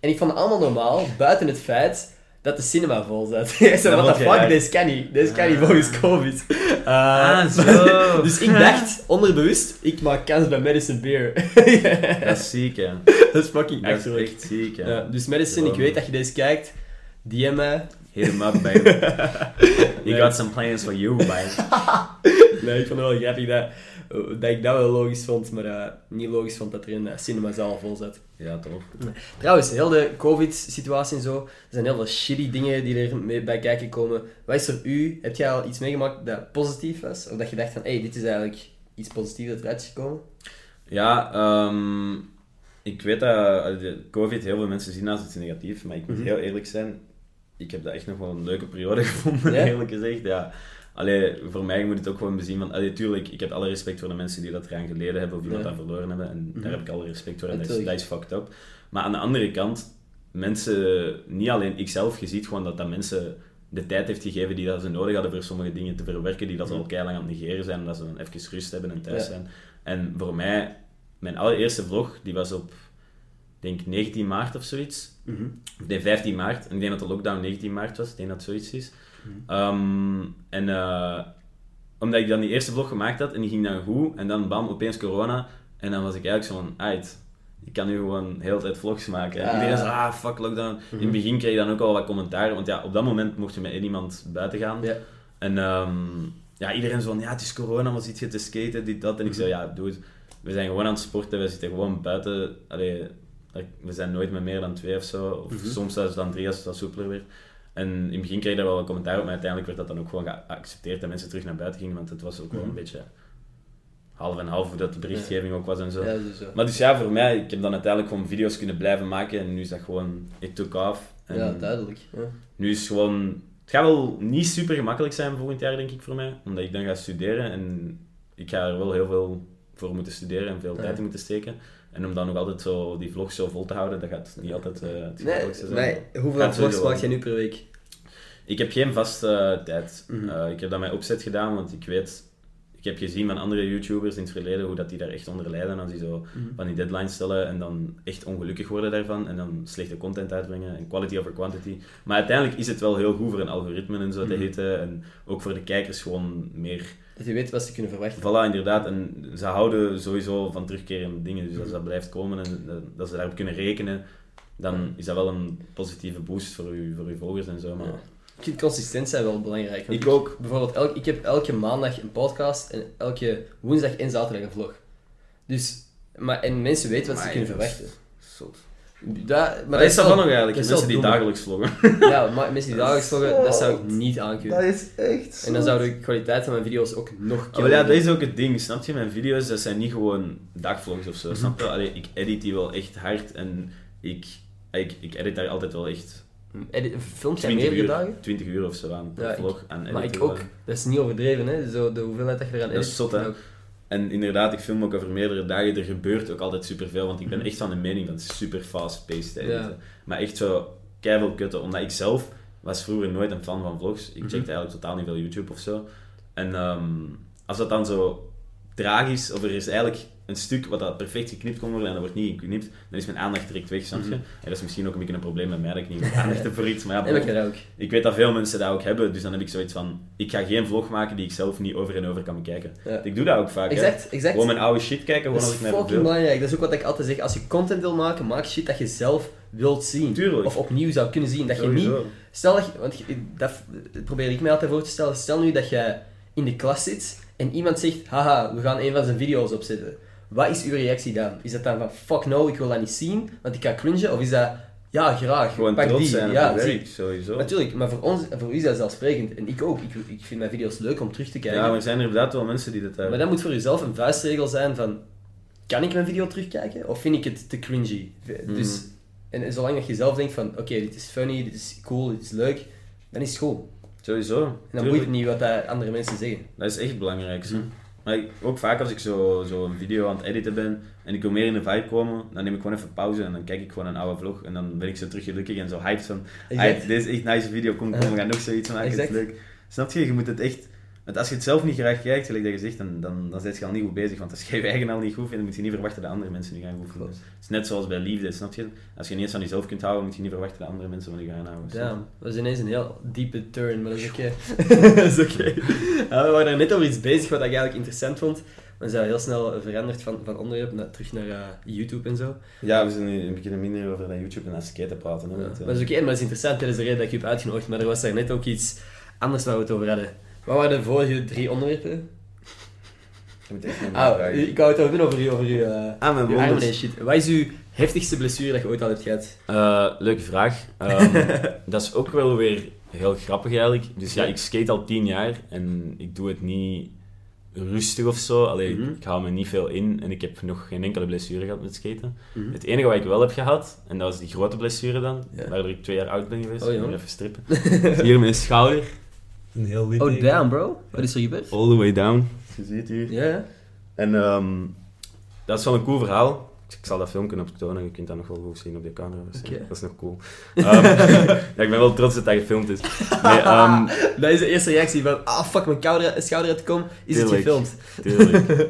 En ik vond het allemaal normaal, buiten het feit dat de cinema vol zat. Ik zei, what the fuck, deze kan niet. Deze kan niet Ah. volgens COVID. Eh, Ah, zo. dus ik dacht, onderbewust, ik maak kans bij Madison Beer. Dat is ziek, hè. dat is fucking Dat is achterlijk. echt ziek, hè. Ja, dus Madison, ik weet dat je deze kijkt. DM mij. Hit him up, baby. You Nee. got some plans for you, baby. Nee, ik vond het wel grappig dat, dat ik dat wel logisch vond, maar eh, niet logisch vond dat er een uh, cinemazaal vol zat. Ja, toch. Trouwens, heel de COVID-situatie en zo, er zijn heel veel shitty dingen die er mee bij kijken komen. Wat is er u? Heb jij al iets meegemaakt dat positief was? Of dat je dacht van, hé, hey, dit is eigenlijk iets positiefs dat eruit is gekomen? Ja, ehm, ik weet dat eh, COVID heel veel mensen zien als iets negatiefs, maar ik moet Mhm. heel eerlijk zijn, ik heb dat echt nog wel een leuke periode gevonden, Ja? eerlijk gezegd. Ja. Allee, voor mij moet het ook gewoon bezien van, allee, tuurlijk, ik heb alle respect voor de mensen die dat eraan geleden hebben of die dat aan verloren hebben, en Mhm. daar heb ik alle respect voor en dat is, Natuurlijk. dat is fucked up. Maar aan de andere kant, mensen, niet alleen ikzelf, je ziet gewoon dat dat mensen de tijd heeft gegeven die dat ze nodig hadden voor sommige dingen te verwerken, die dat ze al keilang aan het negeren zijn, en dat ze dan even rust hebben en thuis Ja. zijn. En voor mij, mijn allereerste vlog, die was op, denk 19 maart of zoiets. Of nee, 15 maart. En ik denk dat de lockdown 19 maart was. Ik denk dat het zoiets is. Ehm, en eh, omdat ik dan die eerste vlog gemaakt had en die ging dan goed. En dan bam, opeens corona. En dan was ik eigenlijk zo van, uit. Ik kan nu gewoon de hele tijd vlogs maken. En Ah. iedereen zei, ah, fuck lockdown. In het begin kreeg ik dan ook al wat commentaar. Want ja, op dat moment mocht je met één iemand buiten gaan. Ja. En ehm, ja, iedereen zo van, ja, het is corona, maar zit je te skaten, dit, dat. En ik zei, ja, doe het. We zijn gewoon aan het sporten, we zitten gewoon buiten. Allee, we zijn nooit met meer dan twee of zo. Of Mhm. soms zelfs dan drie als het wat soepeler werd. En in het begin kreeg ik daar wel een commentaar op, maar uiteindelijk werd dat dan ook gewoon geaccepteerd dat mensen terug naar buiten gingen, want het was ook wel Mhm. een beetje half en half hoe dat de berichtgeving ook was en zo. Ja, dus. Maar dus ja, voor mij, ik heb dan uiteindelijk gewoon video's kunnen blijven maken en nu is dat gewoon, it took off. En ja, duidelijk. Ja. nu is het gewoon, het gaat wel niet super gemakkelijk zijn volgend jaar, denk ik, voor mij. Omdat ik dan ga studeren en ik ga er wel heel veel voor moeten studeren en veel tijd in moeten steken. En om dan nog altijd zo die vlog zo vol te houden, dat gaat niet altijd eh, het Nee, gemakkelijkste zijn. maar hoeveel Gaat vlogs maak jij nu per week? Ik heb geen vaste eh, tijd. Mhm. Eh, ik heb dat met opzet gedaan, want ik weet... Ik heb gezien van andere YouTubers in het verleden hoe dat die daar echt onder lijden als die zo van die deadlines stellen en dan echt ongelukkig worden daarvan en dan slechte content uitbrengen en quality over quantity. Maar uiteindelijk is het wel heel goed voor een algoritme en zo te Mhm. heten en ook voor de kijkers gewoon meer... Dat je weet wat ze kunnen verwachten. Voilà, inderdaad. En ze houden sowieso van terugkerende dingen, dus als dat blijft komen en dat- dat ze daarop kunnen rekenen, dan is dat wel een positieve boost voor uw, voor uw volgers en zo. Maar... Ja. Ik vind consistent zijn wel belangrijk. Ik ook. Bijvoorbeeld, elk, ik heb elke maandag een podcast en elke woensdag en zaterdag een vlog. Dus, maar, en mensen weten wat ze kunnen verwachten. Zot. Dat, Maar dat is dat wel- van nog eigenlijk, dat mensen die dagelijks vloggen. Ja, maar mensen die dagelijks vloggen, dat zou ik niet aankunnen. is echt En dan zou de kwaliteit van mijn video's ook nog Oh, ja, dat is ook het ding, snap je? Mijn video's, dat zijn niet gewoon dagvlogs of zo, Mhm. snap je? Allee, ik edit die wel echt hard en ik, ik, ik edit daar altijd wel echt Edit, filmt jij 20 meerdere uur, dagen? 20 uur of zo aan per Ja, ik- vlog. aan Maar editen ik ook. Dat is niet overdreven, hè? Zo, de hoeveelheid dat je eraan Dat is edit. zot, hè? En inderdaad, ik film ook over meerdere dagen. Er gebeurt ook altijd superveel, want ik ben echt van de mening dat het super fast-paced Mhm. Ja. editen. Maar echt zo keihard kutten, omdat ik zelf was vroeger nooit een fan van vlogs. Ik Mhm. checkte eigenlijk totaal niet veel YouTube of zo. En ehm, als dat dan zo tragisch, of er is eigenlijk een stuk wat dat perfect geknipt kon worden en dat wordt niet geknipt, dan is mijn aandacht direct weg, snap je? Mhm. En dat is misschien ook een beetje een probleem met mij, dat ik niet aandacht heb voor iets. Maar ja, En ik dat ook. ik weet dat veel mensen dat ook hebben, dus dan heb ik zoiets van, ik ga geen vlog maken die ik zelf niet over en over kan bekijken. Ja. Ik doe dat ook vaak, hè. Exact, exact. Gewoon mijn oude shit kijken, gewoon Dat als is ik mij fucking verveel. belangrijk. Dat is ook wat ik altijd zeg. Als je content wil maken, maak shit dat je zelf wilt zien. Tuurlijk. Of opnieuw zou kunnen zien. Dat je niet... Stel dat je... Want dat probeer ik mij altijd voor te stellen. Stel nu dat je in de klas zit en iemand zegt, haha, we gaan een van zijn video's opzetten. Wat is uw reactie dan? Is dat dan van, fuck no, ik wil dat niet zien, want ik ga cringen? Of is dat, Ja, graag. Gewoon Pak trots die. zijn ja, werk, sowieso. Natuurlijk, maar voor ons, voor u is dat zelfsprekend. En ik ook. Ik, ik vind mijn video's leuk om terug te kijken. Ja, maar er zijn er inderdaad wel mensen die dat hebben. Maar dat moet voor jezelf een vuistregel zijn van... Kan ik mijn video terugkijken? Of vind ik het te cringy? Mhm. Dus, en, en zolang dat je zelf denkt van... Oké, dit is funny, dit is cool, dit is leuk. Dan is het goed. En Sowieso. dan boeit het niet wat dat andere mensen zeggen. Dat is echt het belangrijkste. Mhm. Maar ik- ook vaak als ik zo, zo een video aan het editen ben en ik wil meer in de vibe komen, dan neem ik gewoon even pauze en dan kijk ik gewoon een oude vlog en dan ben ik zo terug gelukkig en zo hyped van Exact. "Hey, dit is echt een nice video, kom, kom, we gaan nog zoiets maken, het is Exact. leuk. Snap je? Je moet het echt... Want als je het zelf niet graag kijkt, gelijk dat je zegt, dan, dan, dan je al niet goed bezig. Want als jij je eigen al niet goed vindt, dan moet je niet verwachten dat andere mensen je gaan goed vinden. Klopt. Het is net zoals bij liefde, snap je? Als je niet eens van jezelf kunt houden, moet je niet verwachten dat andere mensen van je gaan houden. Damn, dat is ineens een heel diepe turn, maar dat is oké. dat is oké. Ja, we waren daar net over iets bezig wat ik eigenlijk interessant vond. We zijn heel snel veranderd van, van onderwerp naar, terug naar eh, YouTube en zo. Ja, we zijn nu een beetje minder over dat YouTube en dat skaten praten. Hè, Ja, eh, dat is oké, maar dat is interessant. Dat is de reden dat ik je heb uitgenodigd. Maar er was daar net ook iets anders waar we het over hadden. Wat waren de vorige drie onderwerpen? je moet echt naar mij Ah, ik wou het hebben over je, over je, eh, Ah, mijn armen en shit. Wat is uw heftigste blessure dat je ooit al hebt gehad? Eh, leuke vraag. Ehm, dat is ook wel weer heel grappig eigenlijk. Dus ja, ik skate al tien jaar en ik doe het niet rustig of zo. Allee, Mhm. ik hou me niet veel in en ik heb nog geen enkele blessure gehad met skaten. Mhm. Het enige wat ik wel heb gehad, en dat was die grote blessure dan, Ja. waardoor ik twee jaar oud ben geweest. Oh, ik ja. even strippen. Hier mijn schouder. Een heel wit Oh, damn bro. Wat is er gebeurd? All the way down. Je ziet hier. Ja, ja. En ehm, dat is wel een cool verhaal. Ik zal dat filmpje optonen, je kunt dat nog wel goed zien op de camera. dus, Dat is nog cool. Ehm, ja, ik ben wel trots dat dat gefilmd is. Nee, ehm, Dat is de eerste reactie van, ah fuck, mijn kouder, schouder uitkomen. Is het gefilmd? tuurlijk.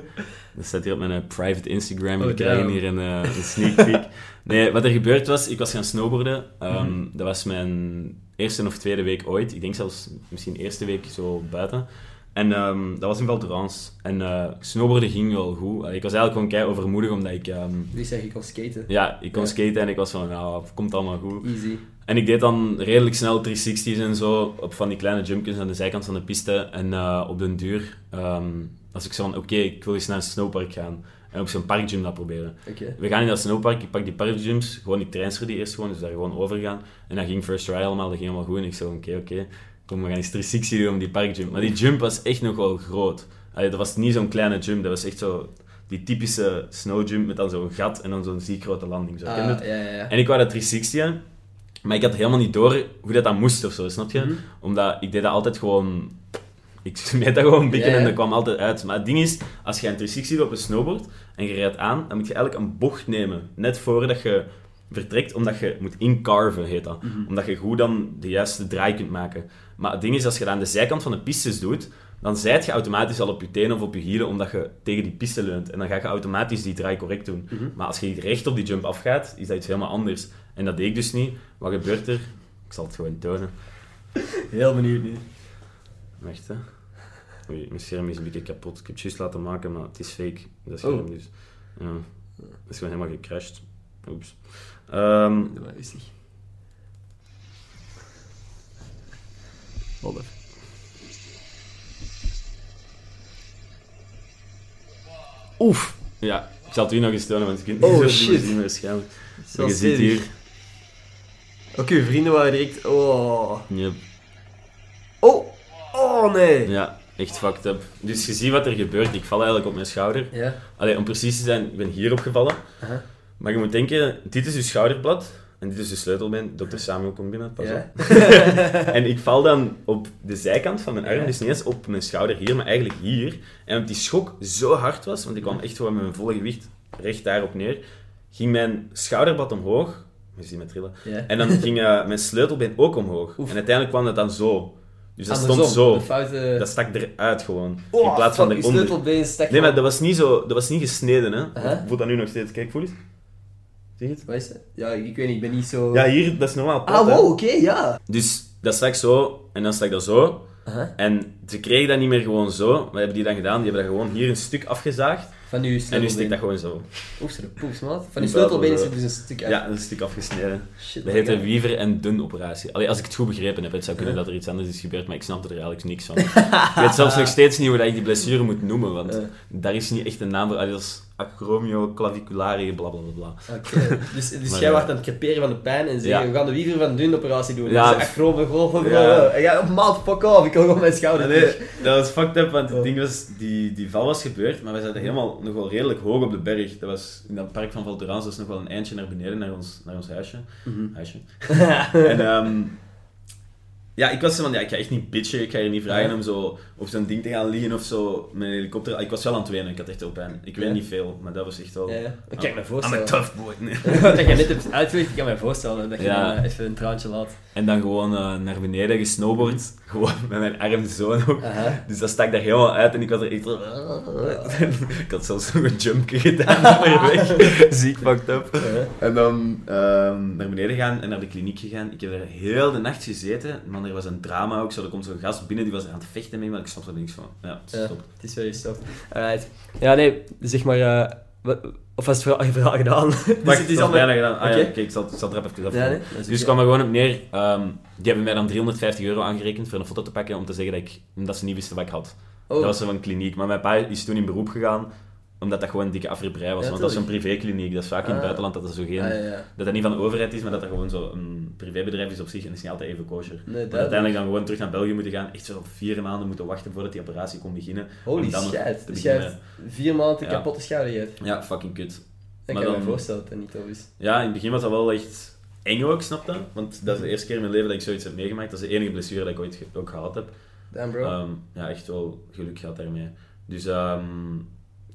Dat staat hier op mijn eh, private Instagram. Oh, We krijgen damn. hier een, eh, een sneak peek. Nee, wat er gebeurd was, ik was gaan snowboarden. Ehm, Mhm. Dat was mijn eerste of tweede week ooit. Ik denk zelfs misschien eerste week zo buiten. En ehm, dat was in Val Thorens. En eh snowboarden ging wel goed. Eh, Ik was eigenlijk gewoon kei overmoedig, omdat ik... ehm, Die zeg ik kon skaten. Ja, ik kon Ja. skaten en ik was van, nou, het komt allemaal goed. Easy. En ik deed dan redelijk snel 360's en zo, op van die kleine jumpjes aan de zijkant van de piste. En eh, op den duur, ehm als ik zo van, oké, ik wil eens naar een snowpark gaan. En op zo'n parkgym dat proberen. We gaan in dat snowpark, ik pak die parkgyms, gewoon ik transfer die eerst gewoon, dus daar gewoon over gaan. En dan ging first try allemaal, dat ging helemaal goed. En ik zei, oké, oké, kom, we gaan eens 360 doen op die parkgym. Maar die jump was echt nog wel groot. Allee, dat was niet zo'n kleine jump, dat was echt zo die typische snowjump met dan zo'n gat en dan zo'n ziek grote landing. Zo, ken Ah, het? ja, ja, ja. En ik wou dat 360 aan, maar ik had helemaal niet door hoe dat dan moest of zo, snap je? Mhm. Omdat ik deed dat altijd gewoon... Ik smeet dat gewoon een beetje Ja, ja. en dat kwam altijd uit. Maar het ding is, als je een 360 doet op een snowboard en je rijdt aan, dan moet je eigenlijk een bocht nemen. Net voordat je vertrekt, omdat je moet incarven, heet dat. Mhm. Omdat je goed dan de juiste draai kunt maken. Maar het ding is, als je dat aan de zijkant van de pistes doet, dan zijt je automatisch al op je tenen of op je hielen, omdat je tegen die piste leunt. En dan ga je automatisch die draai correct doen. Mhm. Maar als je recht op die jump afgaat, is dat iets helemaal anders. En dat deed ik dus niet. Wat gebeurt er? Ik zal het gewoon tonen. Heel benieuwd nu. Wacht, hè. Oei, mijn scherm is een beetje kapot. Ik heb het juist laten maken, maar het is fake. Dat scherm Oh. dus. Ja. Het is gewoon helemaal gecrashed. Oeps. Ehm, Doe maar rustig. Oef! Ja, ik zal het u nog eens tonen, want je kunt Oh, niet zo shit. zien waarschijnlijk. Zo je ziet hier... Oké, uw vrienden waren direct... Oh. Yep. Oh! Oh, nee! Ja, echt fucked up. Dus je ziet wat er gebeurt. Ik val eigenlijk op mijn schouder. Ja. Allee, om precies te zijn, ik ben hier opgevallen. Aha. Maar je moet denken, dit is je schouderblad. En dit is de sleutelbeen. Dokter Samuel komt binnen, pas Ja. op. en ik val dan op de zijkant van mijn arm, Ja. dus niet eens op mijn schouder hier, maar eigenlijk hier. En omdat die schok zo hard was, want ik kwam echt gewoon met mijn volle gewicht recht daarop neer, ging mijn schouderblad omhoog. Je ziet me trillen. Ja. En dan ging eh, mijn sleutelbeen ook omhoog. Oef. En uiteindelijk kwam dat dan zo. Dus dat Andersom, stond zo. De foute... Dat stak eruit gewoon. Oh, in plaats van eronder. sleutelbeen stak Nee, maar dat was niet, zo, dat was niet gesneden, hè. Aha. Voelt dat nu nog steeds. Kijk, voel eens. Zie je het? Wat is dat? Ja, ik weet niet, ik ben niet zo... Ja, hier, dat is normaal. plat, Ah, wow, oké, ja. Dus dat stak zo, en dan stak dat zo. En ze kregen dat niet meer gewoon zo. Wat hebben die dan gedaan? Die hebben dat gewoon hier een stuk afgezaagd. Van uw En nu steekt dat gewoon zo. De maat. Van uw Die sleutelbeen is er dus een stuk uit. Ja, een stuk afgesneden. Shit, Dat heet een. Weaver en Dun operatie. Allee, als ik het goed begrepen heb, het zou kunnen dat er iets anders is gebeurd, maar ik snapte er eigenlijk niks van. ik weet zelfs nog steeds niet hoe dat ik die blessure moet noemen, want daar is niet echt een naam voor. Allee, dat is acromio clavicularis, bla bla bla. bla. Oké, dus, dus jij ja. wordt aan het creperen van de pijn en zeggen, Ja. we gaan de wiever van de operatie doen. Ja. Dus acrobe, golven, Ja. En jij, maat, fuck off, ik wil gewoon mijn schouder. Nee, dat was fucked up, want het ding was, die, die val was gebeurd, maar we zaten helemaal nog wel redelijk hoog op de berg. Dat was in dat park van Val Thorens, dat is nog wel een eindje naar beneden, naar ons, naar ons huisje. Mhm. huisje. en ehm, ja, ik was zo van, ja, ik ga echt niet bitchen, ik ga je niet vragen Ja. om zo op zo'n ding te gaan liggen of zo, met een helikopter. Ik was wel aan het wenen, ik had echt heel pijn. Ik weet Ja. niet veel, maar dat was echt wel... Ja, ja. Ik kan me I'm a voorstellen. tough boy. Nee. Wat je net hebt uitgelegd, ik kan me voorstellen dat je dan even een traantje laat. En dan gewoon eh, naar beneden gesnowboard, gewoon met mijn arm zo nog. Dus dat stak daar helemaal uit en ik was er echt ik had zelfs nog een jumpje gedaan naar weg. Ziek fucked up. En dan ehm, naar beneden gaan en naar de kliniek gegaan. Ik heb er heel de nacht gezeten. Man, er was een drama ook. Zo, er komt zo'n gast binnen, die was aan het vechten mee, maar ik snap er niks van. Ja, Ja. stop. Het is wel gestopt. Alright. Ja, nee, zeg maar... eh, of was het verhaal gedaan? dus Wacht, het is al allemaal... bijna gedaan. Ah ja, kijk, ik zal, ik zal er even even Ja, nee, Dus oké. kwam er gewoon op neer. ehm, die hebben mij dan 350 euro aangerekend voor een foto te pakken om te zeggen dat, ik, dat ze niet wisten wat ik had. Oh. Dat was zo van kliniek. Maar mijn pa is toen in beroep gegaan omdat dat gewoon een dikke afreperij was. Ja, want dat is tuurlijk. privékliniek. Dat is vaak in het Ah. buitenland dat er zo geen... Ah, ja. Dat dat niet van de overheid is, maar dat dat gewoon zo een privébedrijf is op zich en dat is niet altijd even kosher. Nee, duidelijk. uiteindelijk dan gewoon terug naar België moeten gaan, echt zo vier maanden moeten wachten voordat die operatie kon beginnen. Holy shit. Dus jij hebt vier maanden Ja. kapotte schouder gehad. Ja, fucking kut. Ik Maar kan me dan- voorstellen dat dat niet tof is. Ja, in het begin was dat wel echt eng ook, snap je? Want dat is de eerste keer in mijn leven dat ik zoiets heb meegemaakt. Dat is de enige blessure dat ik ooit ge- ook gehad heb. Damn bro. Ehm, ja, echt wel geluk gehad daarmee. Dus ehm,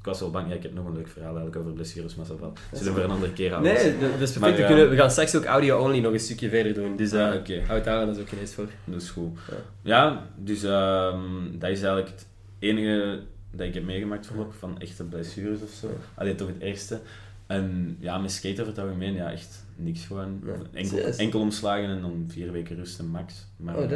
ik was wel bang. Ja, ik heb nog een leuk verhaal eigenlijk over blessures, maar dat wel. Zullen we er een andere keer aan nee, dat dat is perfect. Maar we, kunnen, we gaan straks ook audio-only nog een stukje verder doen. Dus eh Ah, oké. houd daar dan ook ineens voor. Dat is goed. Ja. Ja, dus ehm, dat is eigenlijk het enige dat ik heb meegemaakt voorop, van echte blessures of zo. Allee, toch het ergste. En ja, met skaten over het algemeen, ja, echt niks gewoon. Ja. Enkel, omslagen en dan vier weken rusten max. Maar Oh,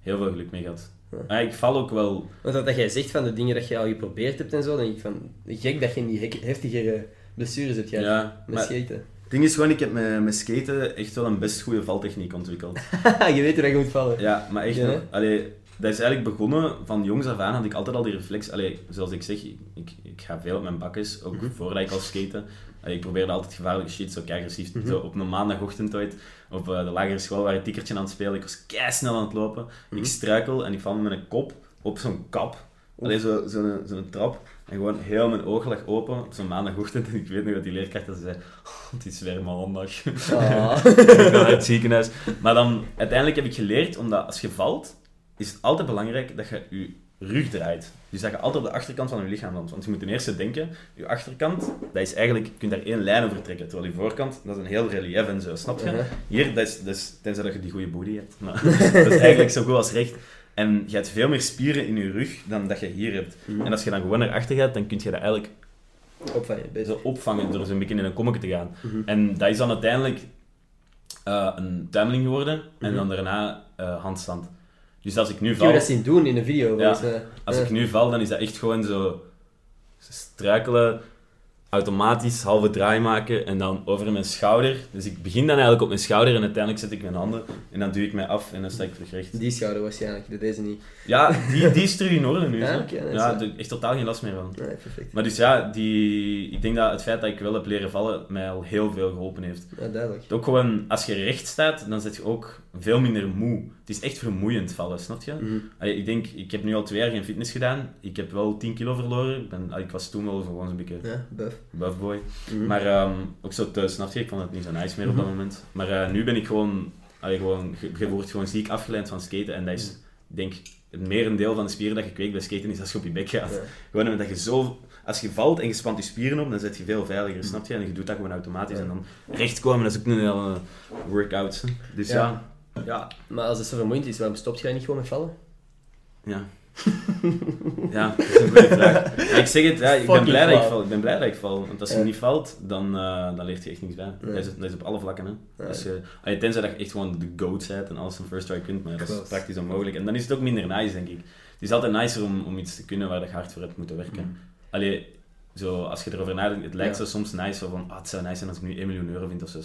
heel veel geluk mee gehad. Ja. Ik val ook wel... Want dat, dat jij zegt van de dingen dat je al geprobeerd hebt en zo, dan denk ik van, gek dat je niet hek- heftigere blessures hebt gehad Ja, met maar skaten. Het ding is gewoon, ik heb met, met skaten echt wel een best goede valtechniek ontwikkeld. je weet hoe dat je moet vallen. Ja, maar echt, Ja, allee, dat is eigenlijk begonnen van jongs af aan had ik altijd al die reflex. Allee, zoals ik zeg, ik, ik ga veel op mijn bakjes, ook Mhm. voordat ik al skate. Ik probeerde altijd gevaarlijke shit, zo agressief. Mhm. Zo op een maandagochtend ooit, op eh, de lagere school, waar ik tikkertje aan het spelen. Ik was kei snel aan het lopen. Mhm. Ik struikel en ik val met mijn kop op zo'n kap. Allee, zo'n zo zo'n- zo'n trap. En gewoon heel mijn ogen lag open op zo'n maandagochtend. En ik weet nog dat die leerkracht dat ze zei, "Oh, het is weer maandag. Ah. ik ben uit het ziekenhuis. Maar dan, uiteindelijk heb ik geleerd, omdat als je valt, is het altijd belangrijk dat je je rug draait. Dus dat je altijd op de achterkant van je lichaam landt. Want je moet ten eerste denken, je achterkant, dat is eigenlijk, je kunt daar één lijn over trekken. Terwijl je voorkant, dat is een heel relief en zo, snap je? Uh-huh. Hier, dat is, dat is, tenzij dat je die goede booty hebt. Maar dat is eigenlijk zo goed als recht. En je hebt veel meer spieren in je rug dan dat je hier hebt. Mhm. En als je dan gewoon naar achter gaat, dan kun je dat eigenlijk Opvangen, zo opvangen door zo'n beetje in een kommetje te gaan. Mhm. En dat is dan uiteindelijk Eh, een tuimeling geworden en Mhm. dan daarna eh, handstand. Dus als ik nu Ik val... dat zien doen in een video. Ja. mij. Als ik nu val, dan is dat echt gewoon zo struikelen, automatisch halve draai maken en dan over mijn schouder. Dus ik begin dan eigenlijk op mijn schouder en uiteindelijk zet ik mijn handen en dan duw ik mij af en dan sta ik terug recht. Die schouder waarschijnlijk, de deze niet. Ja, die, die is terug in orde nu. Ja, is ja, er- echt totaal geen last meer van. Nee, perfect. Maar dus ja, die, ik denk dat het feit dat ik wel heb leren vallen mij al heel veel geholpen heeft. Ja, duidelijk. Ook gewoon, als je recht staat, dan zit je ook veel minder moe. Het is echt vermoeiend vallen, snap je? Mhm. Allee, ik denk, ik heb nu al twee jaar geen fitness gedaan. Ik heb wel 10 kilo verloren. Ik, ben, allee, ik was toen wel gewoon zo'n beetje Ja, buff. buff boy. Mhm. Maar ehm, ook zo thuis, snap je? Ik vond het niet zo nice meer op dat Mhm. moment. Maar eh, nu ben ik gewoon, allee, gewoon je, je wordt gewoon ziek afgeleid van skaten. En dat is, ik denk, het merendeel van de spieren dat je kweekt bij skaten is als je op je bek gaat. Ja. Gewoon omdat je zo... Als je valt en je spant je spieren op, dan zit je veel veiliger, snap je? En je doet dat gewoon automatisch. Ja. En dan rechtkomen, dat is ook een hele workout. Dus ja. Ja. Maar als het zo vermoeiend is, waarom stopt jij niet gewoon met vallen? Ja. ja, dat is een goede vraag. Ja, ik zeg het, ja, ik ben blij dat ik val. Ik ben blij dat ik val. Want als je Ja. niet valt, dan, eh, dan leert je echt niks bij. Nee. Dat, is, dat is op alle vlakken. Hè. Ja. Als je, allee, tenzij dat je echt gewoon de goat bent en alles van first try kunt, maar dat is praktisch onmogelijk. En dan is het ook minder nice, denk ik. Het is altijd nicer om, om iets te kunnen waar je hard voor hebt moeten werken. Allee, zo, als je erover nadenkt, het lijkt Ja. zo soms nice, zo van, ah, het zou nice zijn als ik nu 1 miljoen euro vind of zo.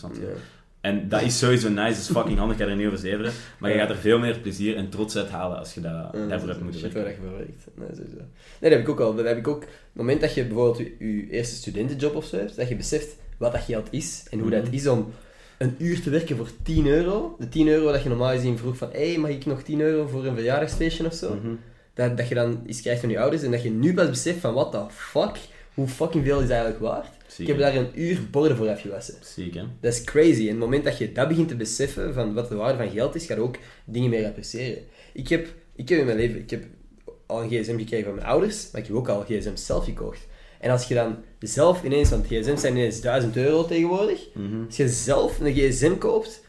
En dat is sowieso nice, dat is fucking handig, ik ga er niet over zeveren. Maar je gaat er veel meer plezier en trots uit halen als je dat, Ja, daarvoor dat hebt moeten shit werken. waar je voor werkt. Nee, sowieso. Nee, dat heb ik ook al. Dat heb ik ook. Op het moment dat je bijvoorbeeld je, je eerste studentenjob of zo hebt, dat je beseft wat dat geld is en hoe dat Mhm. is om een uur te werken voor 10 euro. De 10 euro dat je normaal gezien vroeg van, hé, hey, mag ik nog 10 euro voor een verjaardagsfeestje of zo? Mhm. Dat, dat je dan iets krijgt van je ouders en dat je nu pas beseft van, what the fuck? Hoe fucking veel is eigenlijk waard? Ziek, Ik heb daar een uur borden voor afgewassen. Ziek, hè? Dat is crazy. En het moment dat je dat begint te beseffen van wat de waarde van geld is, ga je ook dingen meer appreciëren. Ik heb, ik heb in mijn leven ik heb al een gsm gekregen van mijn ouders, maar ik heb ook al gsm zelf gekocht. En als je dan zelf ineens, want gsm's zijn ineens 1000 euro tegenwoordig, Mhm. als je zelf een gsm koopt,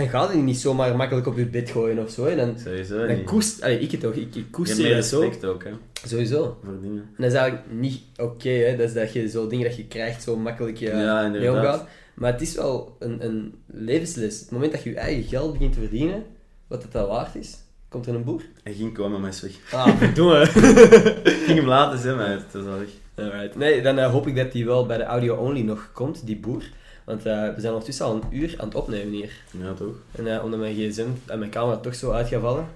dan gaat het niet zomaar makkelijk op je bed gooien of zo. hè. Dan, Sowieso dan niet. koest, allee, ik het toch, ik, ik Je koester dat zo. respect ook, hè, Sowieso. voor dingen. En dat is eigenlijk niet oké, hè. Dat is dat je zo dingen dat je krijgt zo makkelijk eh, Ja, mee omgaat. Maar het is wel een, een levensles. Het moment dat je je eigen geld begint te verdienen, wat het al waard is, komt er een boer. Hij ging komen, maar is weg. Ah, verdomme. Ik ging hem laten zijn, maar het is al weg. Alright. Nee, dan eh, hoop ik dat die wel bij de audio-only nog komt, die boer. Want eh, we zijn ondertussen al een uur aan het opnemen hier. Ja, toch? En eh, omdat mijn gsm en mijn camera toch zo uit gaat vallen,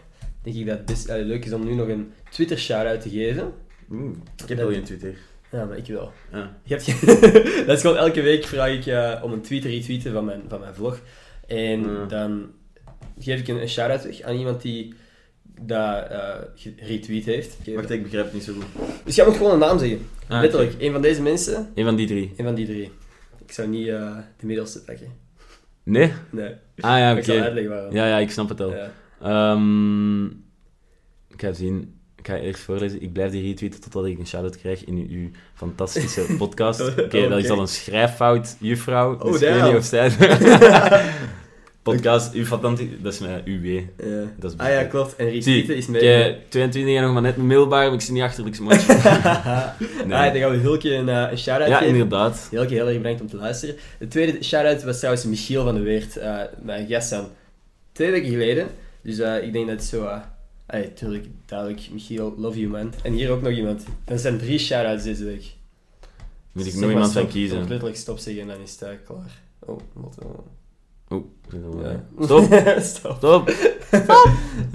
denk ik dat het best eh, leuk is om nu nog een Twitter shout-out te geven. Oeh, ik heb wel geen Twitter. Ja, maar ik wel. Ja. Je hebt dat is gewoon elke week vraag ik om een tweet te retweeten van mijn, van mijn vlog. En Ja. dan geef ik een, een shout-out weg aan iemand die dat retweet heeft. Wacht, ik begrijp het niet zo goed. Dus jij moet gewoon een naam zeggen. Ah, Letterlijk, een van deze mensen, Een van die drie. een van die drie. Ik zou niet eh, de middelste pakken. Nee? Nee, Ah ja, oké. ik zal uitleggen waarom. Ja, ja, ik snap het al. Ja. Ehm, ik ga zien. Ik ga eerst voorlezen. Ik blijf die retweeten totdat ik een shout-out krijg in uw fantastische podcast. Oké, Oké. dat is al een schrijffout, juffrouw. Oh, dus ik weet damn. niet of zij... podcast, uw fantastische... Dat is mijn UW. Ja. Dat is ah ja, klopt. En Zie, retweeten is mee. heb 22 jaar nog maar net mijn middelbaar, maar ik zit niet achterlijk match. Nee. Ah, dan gaan we Hulkje een, eh, een shout-out Ja, geven. inderdaad. Heel, heel erg bedankt om te luisteren. De tweede shout-out was trouwens Michiel van de Weert, eh, mijn gast van twee weken geleden. Dus eh, ik denk dat het zo... eh allee, tuurlijk, duidelijk, Michiel, love you man. En hier ook nog iemand. Dat zijn drie shout-outs deze week. Moet ik nog iemand van kiezen? Ik moet letterlijk stop zeggen en dan is het eh, klaar. Oh, wat... oh. Ja. Stop, stop. stop.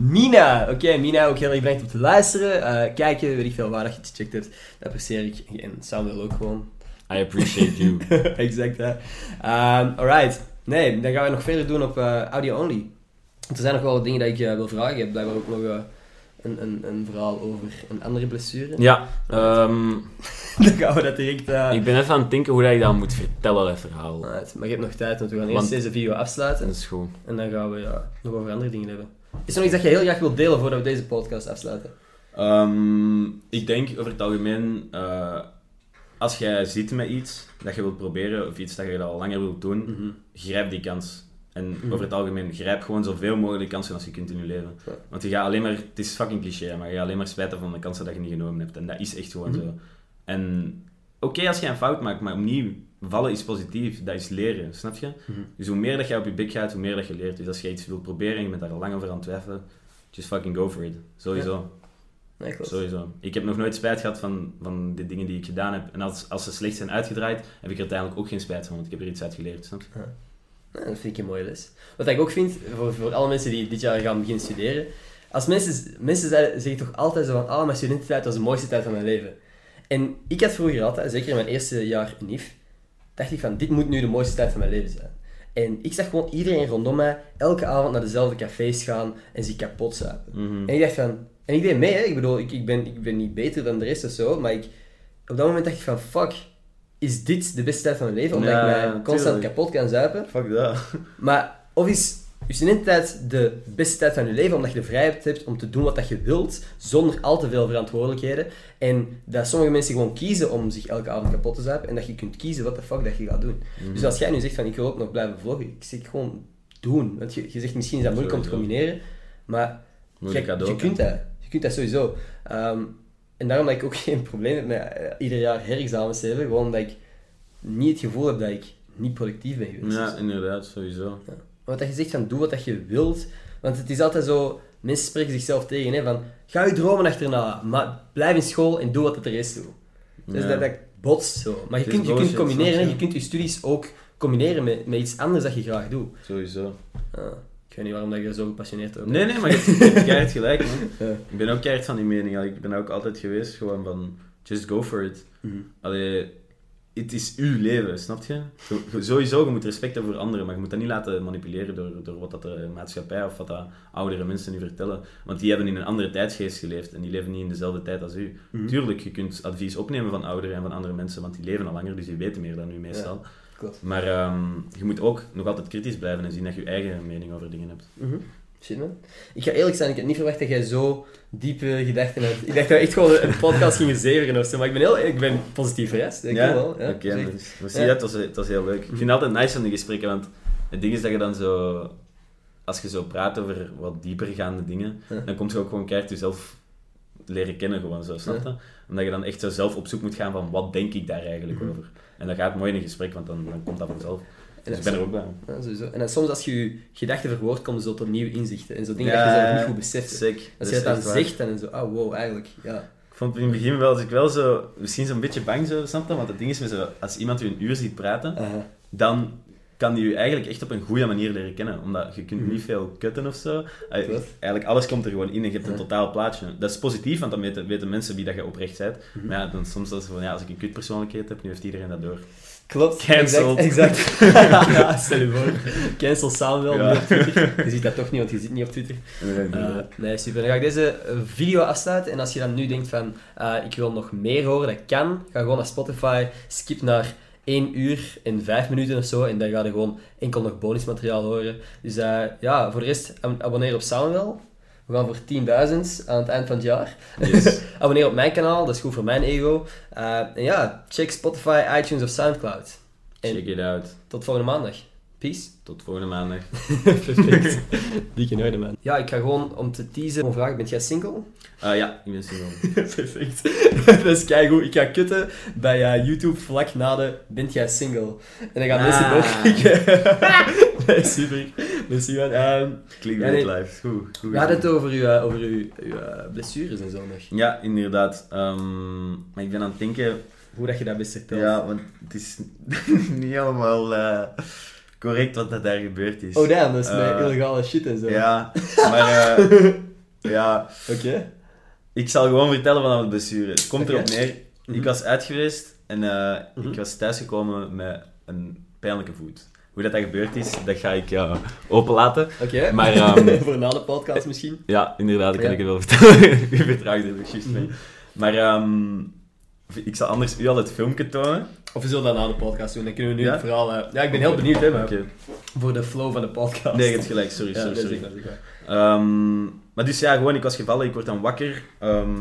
Mina. Oké, Mina, ook heel erg bedankt om te luisteren. Eh, kijken, weet ik veel waar dat je het gecheckt hebt. Dat apprecieer ik. En Samuel ook gewoon. I appreciate you. exact, hè. Ehm, alright. Nee, dan gaan we nog verder doen op eh, audio only. Want er zijn nog wel wat dingen die ik eh, wil vragen. Je hebt blijkbaar ook nog een, een, een verhaal over een andere blessure. Ja, ehm, dan gaan we dat direct... eh, ik ben even aan het denken hoe dat ik dat moet vertellen, dat verhaal. alright, maar je hebt nog tijd, want we gaan eerst deze video afsluiten. Dat is goed. En dan gaan we ja, nog over andere dingen hebben. Is er nog iets dat je heel graag wilt delen voordat we deze podcast afsluiten? Ehm, ik denk over het algemeen, eh, als jij zit met iets dat je wilt proberen, of iets dat je al langer wilt doen, Mhm. grijp die kans. En Mhm. over het algemeen, grijp gewoon zoveel mogelijk kansen als je kunt in je leven. Ja. Want je gaat alleen maar, het is fucking cliché, maar je gaat alleen maar spijten van de kansen dat je niet genomen hebt. En dat is echt gewoon Mhm. zo. En oké als je een fout maakt, maar opnieuw, vallen is positief, dat is leren, snap je? Mhm. Dus hoe meer dat je op je bek gaat, hoe meer dat je leert. Dus als je iets wilt proberen en je bent daar al lang over aan het twijfelen, just fucking go for it. Sowieso. Nee. Sowieso. Ik heb nog nooit spijt gehad van, van de dingen die ik gedaan heb. En als, als ze slecht zijn uitgedraaid, heb ik er uiteindelijk ook geen spijt van, want ik heb er iets uit geleerd, snap je? Ja, dat vind ik een mooie les. Wat ik ook vind, voor, voor alle mensen die dit jaar gaan beginnen studeren, als mensen, mensen zeggen toch altijd zo van, ah, mijn studententijd was de mooiste tijd van mijn leven. En ik had vroeger altijd, zeker in mijn eerste jaar NIF, dacht ik van, dit moet nu de mooiste tijd van mijn leven zijn. En ik zag gewoon iedereen rondom mij elke avond naar dezelfde cafés gaan en zich kapot zuipen. Mhm. En ik dacht van... En ik deed mee, hè. Ik bedoel, ik, ik, ben, ik ben niet beter dan de rest of zo, maar ik... Op dat moment dacht ik van, fuck, is dit de beste tijd van mijn leven? Omdat Ja, ik mij constant kapot kan zuipen. Fuck dat. Maar of is je studententijd de beste tijd van je leven, omdat je de vrijheid hebt om te doen wat dat je wilt, zonder al te veel verantwoordelijkheden. En dat sommige mensen gewoon kiezen om zich elke avond kapot te zuipen, en dat je kunt kiezen wat de fuck dat je gaat doen. Mhm. Dus als jij nu zegt van, ik wil ook nog blijven vloggen, ik zeg gewoon doen. Want je, je zegt misschien is dat moeilijk om te combineren, maar je, je kunt dat. Je kunt dat sowieso. Ehm, en daarom dat ik ook geen probleem heb met eh, ieder jaar herexamens te hebben, gewoon omdat ik niet het gevoel heb dat ik niet productief ben geweest. Ja, inderdaad, sowieso. Ja. Maar wat dat je zegt van doe wat dat je wilt. Want het is altijd zo, mensen spreken zichzelf tegen hè, van ga je dromen achterna, maar blijf in school en doe wat het er is toe. Dus Ja. dat, dat botst zo. Maar je kunt, je kunt combineren, je? kunt je studies ook combineren met, met iets anders dat je graag doet. Sowieso. Weet niet waarom dat je zo gepassioneerd over Nee, nee, maar je hebt- keihard gelijk, man. Ja. Ik ben ook keihard van die mening. Ik ben ook altijd geweest gewoon van... Just go for it. Mhm. Allee, het is uw leven, snap je- Sowieso, je moet respect hebben voor anderen, maar je moet dat niet laten manipuleren door, door wat dat de maatschappij of wat dat oudere mensen nu vertellen. Want die hebben in een andere tijdsgeest geleefd en die leven niet in dezelfde tijd als u. Mhm. Tuurlijk, je kunt advies opnemen van ouderen en van andere mensen, want die leven al langer, dus die weten meer dan u meestal. Klopt. Maar ehm, je moet ook nog altijd kritisch blijven en zien dat je je eigen mening over dingen hebt. Shit, man. Ik ga eerlijk zijn, ik had niet verwacht dat jij zo diepe gedachten hebt. Ik dacht dat we echt gewoon een podcast gingen zeveren of zo, maar ik ben, heel, ik ben positief verrast. Ik ja, wel. Ja, oké. zeker. dus, maar zie Ja. je, het was, het was heel leuk. Ik vind het altijd nice van die gesprekken, want het ding is dat je dan zo... Als je zo praat over wat diepergaande dingen, Ja. dan komt je ook gewoon keihard jezelf leren kennen, gewoon zo, snap je? Omdat je dan echt zo zelf op zoek moet gaan van wat denk ik daar eigenlijk Mhm. over. En dat gaat mooi in een gesprek, want dan, dan komt dat vanzelf. Dus ik ben er ook bij. Ja, sowieso. En dan soms als je je gedachten verwoordt, komen zo tot nieuwe inzichten. En zo dingen Ja, dat je zelf niet goed beseft. Sick. Als je dat dan waar. zegt, dan zo, oh wow, eigenlijk, ja. Ik vond in het begin wel, als ik wel zo, misschien zo'n beetje bang zo, snap je? Want het ding is, met zo, als iemand u een uur ziet praten, dan kan die u eigenlijk echt op een goede manier leren kennen. Omdat je kunt Mhm. niet veel kutten of zo. Eigenlijk alles komt er gewoon in en je hebt een totaal plaatje. Dat is positief, want dan weten, weten mensen wie dat je oprecht bent. Mhm. Maar ja, dan soms is het van, ja, als ik een kutpersoonlijkheid heb, nu heeft iedereen dat door. Klopt. Cancelled. Exact. exact. ja, stel je voor. Cancel Samuel Ja. op Twitter. Je ziet dat toch niet, want je zit niet op Twitter. Eh, nee, super. Dan ga ik deze video afsluiten. En als je dan nu denkt van, eh, ik wil nog meer horen, dat kan. Ga gewoon naar Spotify, skip naar 1 uur en 5 minuten of zo. En dan ga je gewoon enkel nog bonusmateriaal horen. Dus eh, ja, voor de rest, ab- abonneer op Soundwell. We gaan voor 10.000 aan het eind van het jaar. Yes. Abonneer op mijn kanaal, dat is goed voor mijn ego. Eh, en ja, check Spotify, iTunes of Soundcloud. En Check it out. tot volgende maandag. Peace. Tot volgende maandag. Perfect. Dikke noorde, man. Ja, ik ga gewoon om te teasen gewoon vragen, bent jij single? Ah ja, ik ben single. Perfect. dat is keigoed. Ik ga kutten bij eh, YouTube vlak na de bent jij single? En dan gaan mensen Ah. doorklikken. nee, super. Merci, man. Klik Ja, bij nee. het live. Goed. goed we hadden het over uw, eh, over uw, uw eh, blessures en zo nog. Ja, inderdaad. Ehm, maar ik ben aan het denken... Hoe dat je dat best vertelt. Ja, want het is niet helemaal eh, correct wat dat daar gebeurd is. Oh damn, dat is Eh, illegale shit en zo. Ja, maar eh, ja, Oké. ik zal gewoon vertellen van het blessure. Het komt Oké. erop neer. Mhm. Ik was uit geweest en eh, Mhm. ik was thuisgekomen met een pijnlijke voet. Hoe dat, dat gebeurd is, dat ga ik ja, openlaten. Oké. Maar, ehm, voor na de podcast misschien. Ja, inderdaad, dat kan Ja. ik het wel vertellen. U vertraagt er juist mee. Maar ehm, ik zal anders u al het filmpje tonen. Of we zullen dat na de podcast doen. Dan kunnen we nu het verhaal... eh, ja, ik ben heel benieuwd, hè, maar voor de flow van de podcast. Nee, je hebt gelijk, sorry, sorry, sorry. Ehm, maar dus ja, gewoon, ik was gevallen, ik word dan wakker. Ehm,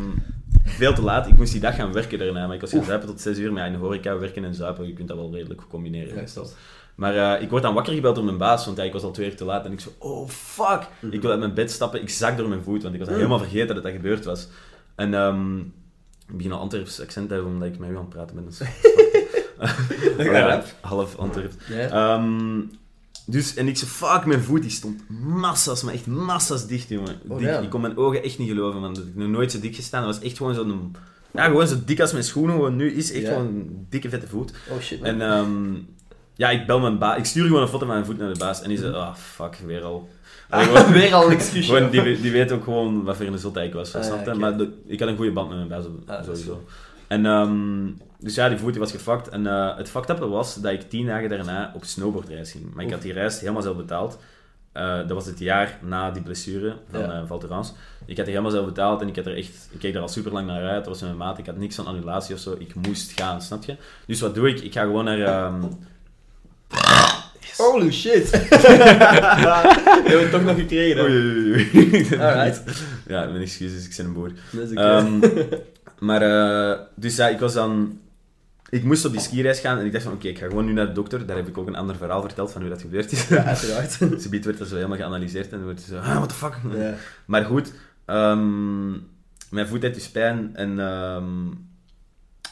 veel te laat, ik moest die dag gaan werken daarna, maar ik was gaan zuipen tot 6 uur. Maar ja, in de horeca werken en zuipen, je kunt dat wel redelijk combineren. Ja, klopt. Maar eh, ik word dan wakker gebeld door mijn baas, want ja, ik was al twee uur te laat. En ik zo, oh fuck! Mhm. Ik wil uit mijn bed stappen, ik zak door mijn voet, want ik was helemaal vergeten dat dat gebeurd was. En ehm, ik begin al Antwerps accent te hebben, omdat ik met u aan het praten ben. Dus, ja, half Antwerps. Ja. Ehm, dus, en ik zei, fuck, mijn voet die stond massas, maar echt massas dicht, jongen. Oh, dik. ja. Ik kon mijn ogen echt niet geloven, man. Dat ik nog nooit zo dik gestaan. Dat was echt gewoon zo'n... Ja, gewoon zo dik als mijn schoenen gewoon nu is. Echt Ja. gewoon een dikke, vette voet. Oh shit, man. En ehm, ja, ik bel mijn baas. Ik stuur gewoon een foto van mijn voet naar de baas. En die zei, ah, fuck, weer al. Allee, gewoon- Weer al gewoon, die, die weet ook gewoon wat voor een zotheid ik was. Ah, snap je? Maar de- ik had een goede band met mijn baas, Ah, sowieso. En, ehm, dus ja, die voet die was gefakt. En eh, het fucked up was dat ik tien dagen daarna op snowboardreis ging. Maar ik had die reis helemaal zelf betaald. Eh, dat was het jaar na die blessure van Ja. eh. Ik had die helemaal zelf betaald en ik, had er echt, ik keek er al super lang naar uit. Dat was met mijn maat. Ik had niks van annulatie of zo. Ik moest gaan, snap je? Dus wat doe ik? Ik ga gewoon naar... ehm, Holy shit. We hebben het toch nog gekregen. hè? Oei, oei, oei. Alright. Ja, mijn excuses, ik ben een boer. Dat is oké. Ehm, maar, eh, dus ja, ik was dan... Ik moest op die skireis gaan en ik dacht van, oké, ik ga gewoon nu naar de dokter. Daar heb ik ook een ander verhaal verteld van hoe dat gebeurd is. ja, uiteraard. Ze biedt werd dat zo helemaal geanalyseerd en dan wordt ze zo, ah, what the fuck? Ja. Maar goed, ehm, mijn voet had dus pijn en ehm,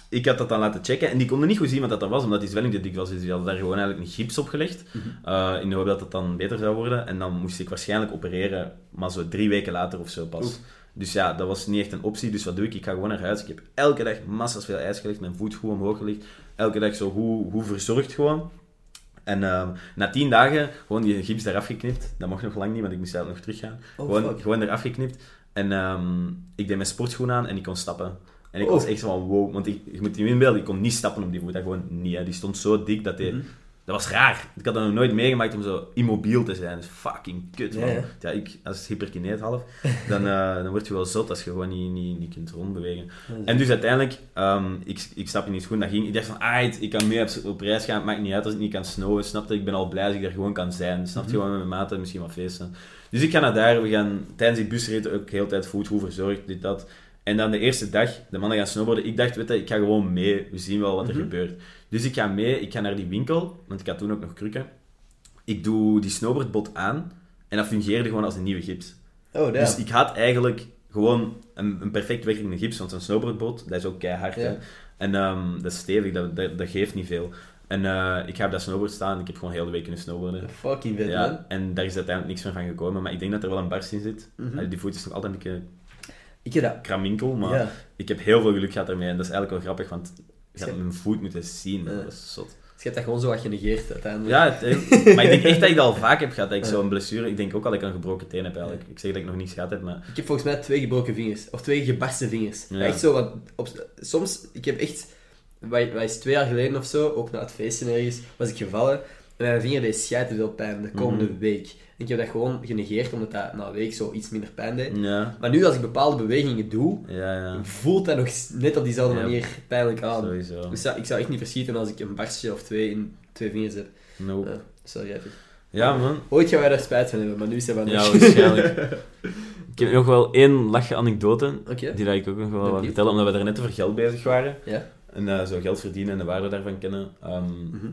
ik had dat dan laten checken. En die konden niet goed zien wat dat dan was, omdat die zwelling te dik was. Dus die hadden daar gewoon eigenlijk een gips op gelegd, Mhm. eh, in de hoop dat het dan beter zou worden. En dan moest ik waarschijnlijk opereren, maar zo drie weken later of zo pas. Oef. Dus ja, dat was niet echt een optie. Dus wat doe ik? Ik ga gewoon naar huis. Ik heb elke dag massas veel ijs gelegd, mijn voet goed omhoog gelegd. Elke dag zo hoe, hoe verzorgd gewoon. En ehm, na tien dagen, gewoon die gips eraf geknipt. Dat mocht nog lang niet, want ik moest eigenlijk nog teruggaan. Oh, gewoon, fuck. gewoon eraf geknipt. En ehm, ik deed mijn sportschoenen aan en ik kon stappen. En ik Oh. was echt zo van wow, want ik, je moet je inbeelden, ik kon niet stappen op die voet. Dat gewoon niet. Hè. Die stond zo dik dat die... Mhm. Dat was raar. Ik had dat nog nooit meegemaakt om zo immobiel te zijn. Dat is fucking kut, man. ja. Ja, ik, als hyperkineet half, dan, eh, dan word je wel zot als je gewoon niet, niet, niet kunt rondbewegen. En dus uiteindelijk, ehm, ik, ik stap in die schoen, dat ging. Ik dacht van, ah, ik kan mee op, op reis gaan, het maakt niet uit als ik niet kan snowen. Snapte? Ik ben al blij als ik daar gewoon kan zijn. Snapte? Mhm. Gewoon met mijn maten, misschien wat feesten. Dus ik ga naar daar, we gaan tijdens die busrit ook de hele tijd voet, hoe verzorgd, dit, dat. En dan de eerste dag, de mannen gaan snowboarden. Ik dacht, weet je, ik ga gewoon mee. We zien wel wat er Mhm. gebeurt. Dus ik ga mee, ik ga naar die winkel, want ik had toen ook nog krukken. Ik doe die snowboardbot aan en dat fungeerde gewoon als een nieuwe gips. Oh. Dus ik had eigenlijk gewoon een, een perfect werkende gips, want zo'n snowboardboot, dat is ook keihard. hè. En ehm, dat is stevig, dat, dat, dat geeft niet veel. En eh, ik ga op dat snowboard staan en ik heb gewoon heel de week kunnen snowboarden. Fucking vet, man. En daar is uiteindelijk niks meer van gekomen, maar ik denk dat er wel een barst in zit. Mhm. Die voet is nog altijd een beetje Ik heb dat... kraminkel, maar Ja. ik heb heel veel geluk gehad ermee en dat is eigenlijk wel grappig, want ik had mijn voet moeten zien, Ja. dat is zot. Dus je hebt dat gewoon zo wat genegeerd uiteindelijk. Ja, het, eh, maar ik denk echt dat ik dat al vaak heb gehad, dat ik zo'n blessure, ik denk ook al dat ik een gebroken teen heb eigenlijk. Ik zeg dat ik nog niets gehad heb, maar Ik heb volgens mij twee gebroken vingers. Of twee gebarsten vingers. Ja. Echt zo, want op, soms... Ik heb echt... Wat wat is twee jaar geleden of zo, ook na het feesten ergens, was ik gevallen. En mijn vinger deed schijten veel pijn de komende Mhm. week. Ik heb dat gewoon genegeerd, omdat dat na een week zo iets minder pijn deed. ja, Maar nu, als ik bepaalde bewegingen doe, ja, ja, voelt dat nog net op diezelfde manier pijnlijk aan. sowieso. Dus ik zou echt niet verschieten als ik een barstje of twee in twee vingers heb. Nope. Ja, sorry, even. Ja, man. Ooit gaan wij daar spijt van hebben, maar nu is dat wel Ja, waarschijnlijk. Ik heb nog wel één lachje anekdote, die dat ik ook nog wel wil vertellen, omdat we daar Net over geld bezig waren Ja. en eh, zo geld verdienen en de waarde daarvan kennen. Ehm, Mhm.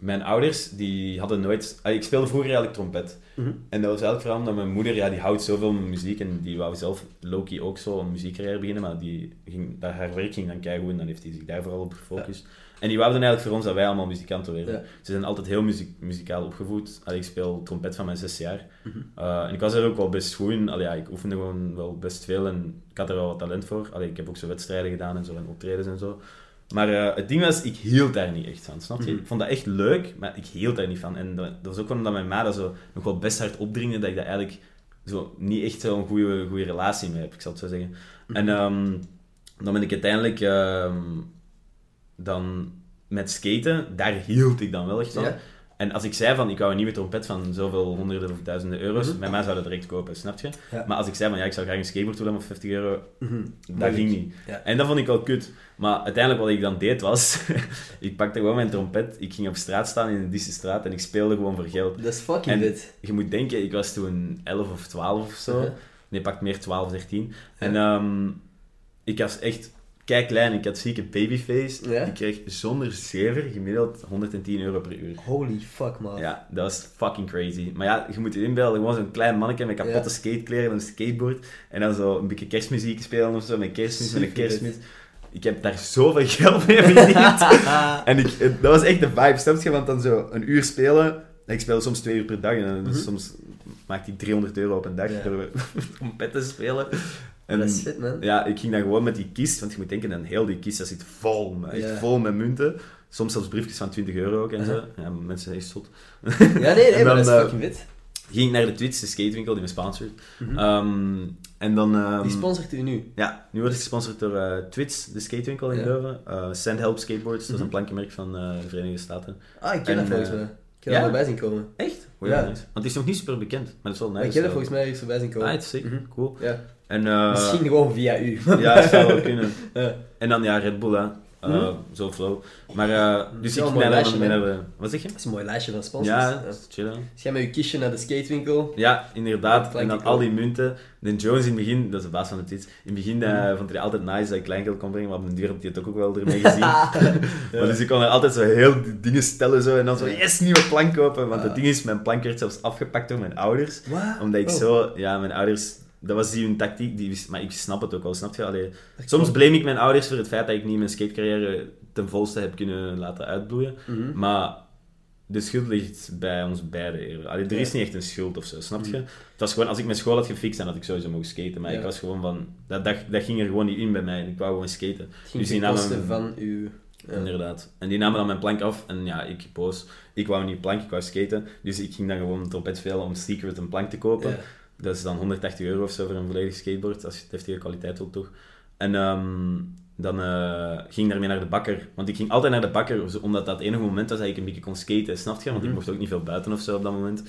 Mijn ouders, die hadden nooit... ah, ik speelde vroeger eigenlijk trompet. Mhm. En dat was eigenlijk vooral omdat mijn moeder, ja, die houdt zoveel van muziek en die wou zelf Loki ook zo een muziekcarrière beginnen, maar die ging, dat, haar werk ging dan keigoed en dan heeft hij zich daar vooral op gefocust. En die wouden eigenlijk voor ons dat wij allemaal muzikanten werden. Ja. Ze zijn altijd heel muziek, muzikaal opgevoed. Allee, ik speel trompet van mijn zes jaar. Mhm. Uh, en ik was er ook wel best goed in. Allee, ja, ik oefende gewoon wel best veel en ik had er wel wat talent voor. Allee, ik heb ook zo wedstrijden gedaan en zo en optredens en zo. Maar eh, het ding was, ik hield daar niet echt van, snap je? Mhm. Ik vond dat echt leuk, maar ik hield daar niet van. En dat, dat was ook omdat mijn ma dat zo nog wel best hard opdringde, dat ik daar eigenlijk zo niet echt zo'n goede, goede relatie mee heb, ik zal het zo zeggen. Mhm. En ehm, dan ben ik uiteindelijk ehm, dan met skaten, daar hield ik dan wel echt van. En als ik zei van, ik wou een nieuwe trompet van zoveel honderden of duizenden euro's, Mhm. mijn ma zou dat direct kopen, snap je? Ja. Maar als ik zei van, ja, ik zou graag een skateboard willen voor 50 euro, Mhm. dat ging niet. Ja. En dat vond ik wel kut. Maar uiteindelijk wat ik dan deed was, ik pakte gewoon mijn trompet, ik ging op straat staan in de straat en ik speelde gewoon voor geld. Dat is fucking vet. je moet denken, ik was toen 11 of 12 of zo. Uh-huh. Nee, pak meer 12, 13. En ehm, ik was echt kei klein, ik had zieke babyface. Ja? Ik kreeg zonder zever gemiddeld 110 euro per uur. Holy fuck, man. Ja, dat was fucking crazy. Maar ja, je moet je inbeelden, gewoon zo'n klein mannetje met kapotte Ja. skatekleren en een skateboard. En dan zo een beetje kerstmuziek spelen of zo, met kerstmis, met een kerstmis. Ik heb daar zoveel geld mee verdiend. en ik, dat was echt de vibe, snap je? Want dan zo een uur spelen. Ik speel soms twee uur per dag en dan Mhm. soms maakt hij 300 euro op een dag Ja. door trompet te spelen. En dat is vet, man. ja, ik ging dan gewoon met die kist, want je moet denken, dan heel die kist, dat zit vol, echt Ja. vol met munten. Soms zelfs briefjes van 20 euro ook en zo. Ja, mensen zijn echt zot. Ja, nee, maar dat is eh, fucking vet. Ging ik naar de Twits, de skatewinkel die me sponsort. Mhm. Ehm, en dan... ehm, Die sponsort u nu. ja, nu word ik gesponsord door eh Twits, de skatewinkel in Ja. Leuven. Eh Sandhelp Skateboards, dat is Mhm. een plankenmerk van de Verenigde Staten. Ah, ik ken En, dat volgens mij. Ik heb ja? er al bij zien komen. Echt? Oh, Ja. Want het is nog niet super bekend, maar dat is wel nice. ik ken dat volgens mij voorbij zien komen. Ah, het is sick. Mhm. Cool. Ja. En, eh, Misschien gewoon via u. Ja, dat zou wel kunnen. Ja. En dan ja, Red Bull, hè. Eh, Mhm. Zo flow. Maar, eh, dus ik een hè? de... Wat zeg je? Dat is een mooi lijstje van sponsors. Ja, dat is chillen. Dus jij met je kistje naar de skatewinkel. Ja, inderdaad. En dan al die munten. De Jones in het begin, dat is de baas van de tweets. In het begin Mhm. vond hij altijd nice dat ik kleingeld kon brengen, maar op de duur heb je het ook wel ermee gezien. Ja. Maar dus ik kon er altijd zo heel dingen stellen zo, en dan zo, yes, nieuwe plank kopen. Want het ding is, mijn plank werd zelfs afgepakt door mijn ouders. Omdat ik Oh. zo, ja, mijn ouders, dat was die hun tactiek, die maar ik snap het ook wel, snap je? Allee, soms blame ik mijn ouders voor het feit dat ik niet mijn skatecarrière ten volste heb kunnen laten uitbloeien. Mhm. Maar de schuld ligt bij ons beiden. eerder. Allee, er is niet echt een schuld of zo, snap je? Mhm. Het was gewoon, als ik mijn school had gefixt, dan had ik sowieso mogen skaten. Maar Ja. ik was gewoon van, dat, dat, dat ging er gewoon niet in bij mij. Ik wou gewoon skaten. Het ging Dus die namen- van uw... Ja. Inderdaad. En die namen dan mijn plank af en ja, ik boos. Ik wou niet plank, ik wou skaten. Dus ik ging dan gewoon trompet spelen om secret een plank te kopen. Ja. Dat is dan 180 euro of zo voor een volledig skateboard, als je het heftige kwaliteit wilt toch. En ehm, dan eh, ging ik daarmee naar de bakker. Want ik ging altijd naar de bakker, omdat dat het enige moment was dat ik een beetje kon skaten, snap je? Want ik Mhm. mocht ook niet veel buiten of zo op dat moment.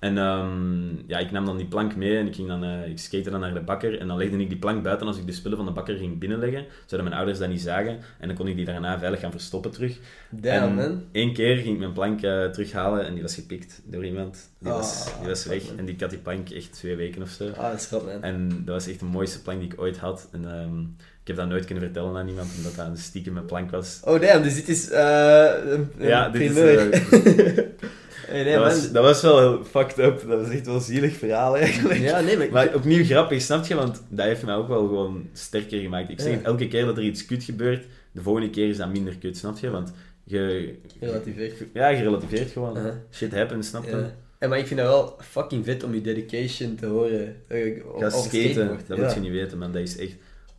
En ehm, ja, ik nam dan die plank mee en ik, ging dan, eh, ik skate dan naar de bakker. En dan legde ik die plank buiten als ik de spullen van de bakker ging binnenleggen, zodat mijn ouders dat niet zagen. En dan kon ik die daarna veilig gaan verstoppen terug. Damn, en man. één keer ging ik mijn plank eh, terughalen en die was gepikt door iemand. Die, was, Ah, die was weg man. en die had die plank echt twee weken of zo. Ah, dat is grappig, man. En dat was echt de mooiste plank die ik ooit had. En ehm, ik heb dat nooit kunnen vertellen aan iemand, omdat dat een stiekem mijn plank was. Oh, damn, dus dit is een, een Ja, dit is, primeur. hey, nee, dat, man. was, dat was wel heel fucked up. Dat was echt wel een zielig verhaal eigenlijk. Ja, nee, maar... Maar opnieuw grappig, snap je? Want dat heeft mij ook wel gewoon sterker gemaakt. Ik zeg Ja. elke keer dat er iets kut gebeurt, de volgende keer is dat minder kut, snap je? Want je... Relativeer. Ja, je relativeert gewoon. Shit happens, snap je? Ja. En, maar ik vind dat wel fucking vet om je dedication te horen. eh, op- Ga skaten, dat ja. moet je niet weten, man. Dat is echt...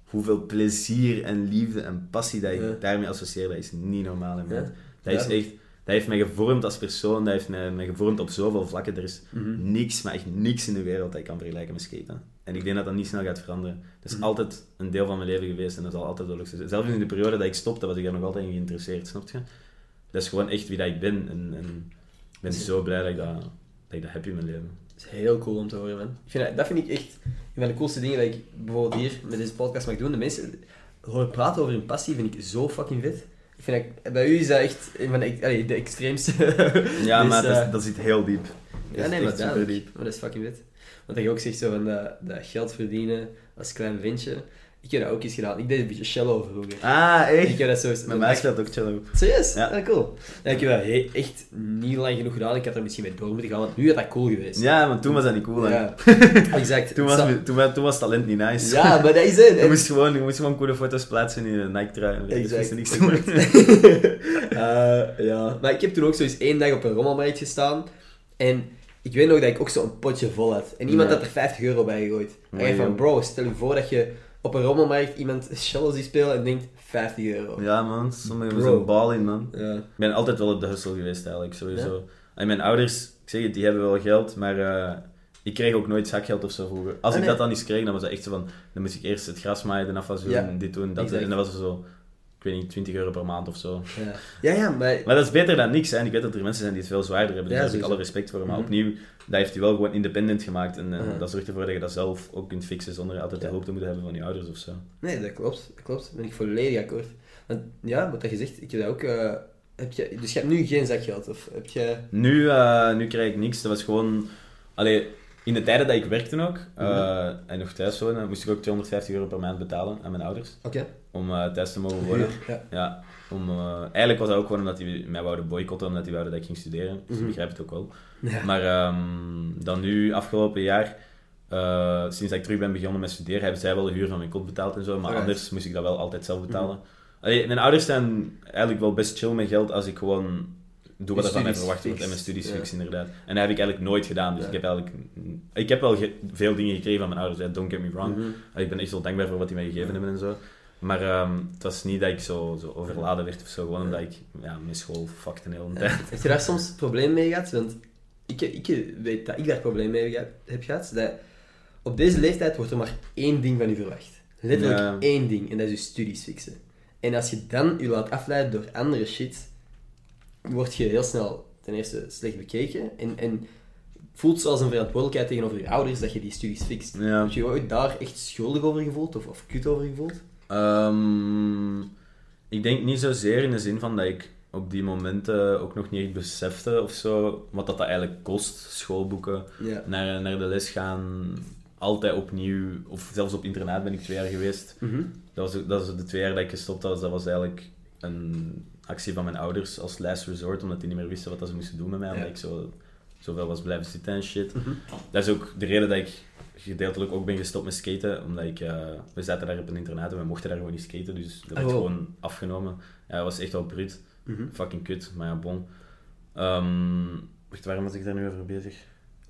Hoeveel plezier en liefde en passie dat je Ja. daarmee associeert, dat is niet normaal, man. Ja. Dat is Ja. echt... Dat heeft mij gevormd als persoon, dat heeft mij, mij gevormd op zoveel vlakken. Er is Mhm. niks, maar echt niks in de wereld dat ik kan vergelijken met skaten. En ik denk dat dat niet snel gaat veranderen. Dat is Mhm. altijd een deel van mijn leven geweest en dat zal altijd wel zijn. Zelfs in de periode dat ik stopte, was ik daar nog altijd in geïnteresseerd, snap je? Dat is gewoon echt wie dat ik ben. En, en ik ben zo blij dat ik dat, dat ik dat heb in mijn leven. Dat is heel cool om te horen, man. Ik vind dat, dat vind ik echt een van de coolste dingen dat ik bijvoorbeeld hier met deze podcast mag doen. De mensen horen praten over hun passie, vind ik zo fucking vet. Ik vind dat, bij u is dat echt een van de, allee, de extreemste. Ja, Dus, maar dat, eh, is- dat zit heel diep. Dat Ja, nee, maar super diep. Maar dat is fucking vet. Want dat je ook zegt zo van dat, dat geld verdienen als klein ventje. Ik heb dat ook eens gedaan. Ik deed een beetje shallow vroeger. Ah, Ik echt? heb dat zo... Met mij speelt ook chill op. Serieus? Ja. Ja. cool. Ja, ik heb dat he- echt niet lang genoeg gedaan. Ik had er misschien mee door moeten gaan, want nu had dat cool geweest. Ja, maar toen was dat niet cool. Ja. exact. Toen, was, toen, was- toen was talent niet nice. Ja, maar dat is het. Je moest gewoon, je moest gewoon coole foto's plaatsen in een Nike-trui. Exact. Is niks te. Eh, ja. Maar ik heb toen ook zo eens één dag op een rommelmarkt gestaan. En ik weet nog dat ik ook zo een potje vol had. En iemand Ja. had er 50 euro bij gegooid. En ik van, bro, stel je voor dat je op een rommelmarkt iemand shallow ziet spelen en denkt 50 euro. Ja, man. Sommigen zijn bal in, man. Ja. Ik ben altijd wel op de hustle geweest, eigenlijk, sowieso. En mijn ouders, ik zeg het, die hebben wel geld, maar eh, ik kreeg ook nooit zakgeld of zo vroeger. Als Ah, ik nee. dat dan eens kreeg, dan was dat echt zo van, dan moest ik eerst het gras maaien, de afwas doen, Ja, dit doen, dat exact. En dat was er zo, ik weet niet, 20 euro per maand of zo. Ja. ja, ja, maar... Maar dat is beter dan niks, hè. En ik weet dat er mensen zijn die het veel zwaarder hebben, dus Ja, daar heb ik alle respect voor. Maar Mhm. opnieuw, dat heeft hij wel gewoon independent gemaakt. En eh, Mhm. dat zorgt ervoor dat je dat zelf ook kunt fixen, zonder altijd de Ja. hulp te moeten hebben van je ouders of zo. Nee, dat klopt. Dat klopt. Ben ik volledig akkoord. Want, ja, wat je zegt, ik heb dat ook... eh, heb je, dus je hebt nu geen zakgeld, of heb je... Nu, eh, nu krijg ik niks. Dat was gewoon... Allee, in de tijden dat ik werkte ook, eh, Mhm. en nog thuis woonde, moest ik ook 250 euro per maand betalen aan mijn ouders. Om eh, thuis te mogen wonen. Ja. Ja, om, eh, eigenlijk was dat ook gewoon omdat die mij wouden boycotten, omdat die wouden dat ik ging studeren. Dus Mhm. ik begrijp het ook wel. Ja. Maar ehm, dan nu, afgelopen jaar, eh, sinds dat ik terug ben begonnen met studeren, hebben zij wel de huur van mijn kot betaald en zo. Maar anders moest ik dat wel altijd zelf betalen. Mhm. Allee, mijn ouders zijn eigenlijk wel best chill met geld als ik gewoon doe wat Je er van mij verwacht wordt en mijn studies fix inderdaad. En dat heb ik eigenlijk nooit gedaan. Dus ik heb eigenlijk... Ik heb wel veel dingen gekregen van mijn ouders, don't get me wrong. Mhm. Ik ben echt wel dankbaar voor wat die mij gegeven hebben en zo. Maar ehm, het was niet dat ik zo, zo overladen werd of zo, gewoon omdat ik ja, mijn school fuckte de hele tijd. Heb je daar soms problemen mee gehad? Want ik, ik weet dat ik daar problemen mee heb gehad. Dat op deze leeftijd wordt er maar één ding van u verwacht. Letterlijk Ja. één ding. En dat is je studies fixen. En als je dan je laat afleiden door andere shit, word je heel snel ten eerste slecht bekeken. En, en voelt zoals een verantwoordelijkheid tegenover je ouders dat je die studies fixt. Ja. Heb je je ooit daar echt schuldig over gevoeld? Of, of kut over gevoeld? Ehm, ik denk niet zozeer in de zin van dat ik op die momenten ook nog niet echt besefte of zo, wat dat, dat eigenlijk kost, schoolboeken, Ja. naar, naar de les gaan, altijd opnieuw, of zelfs op internaat ben ik twee jaar geweest. Mhm. Dat was, dat was de twee jaar dat ik gestopt was, dat was eigenlijk een actie van mijn ouders als last resort, omdat die niet meer wisten wat ze moesten doen met mij, omdat Ja. ik zo, zoveel was blijven zitten en shit. Mhm. Dat is ook de reden dat ik gedeeltelijk ook ben gestopt met skaten, omdat ik, eh, we zaten daar op een internaat en we mochten daar gewoon niet skaten, dus dat werd Oh. gewoon afgenomen. Ja, dat was echt wel bruut. Mhm. Fucking kut, maar ja, bon. Ehm, wacht, waarom was ik daar nu over bezig?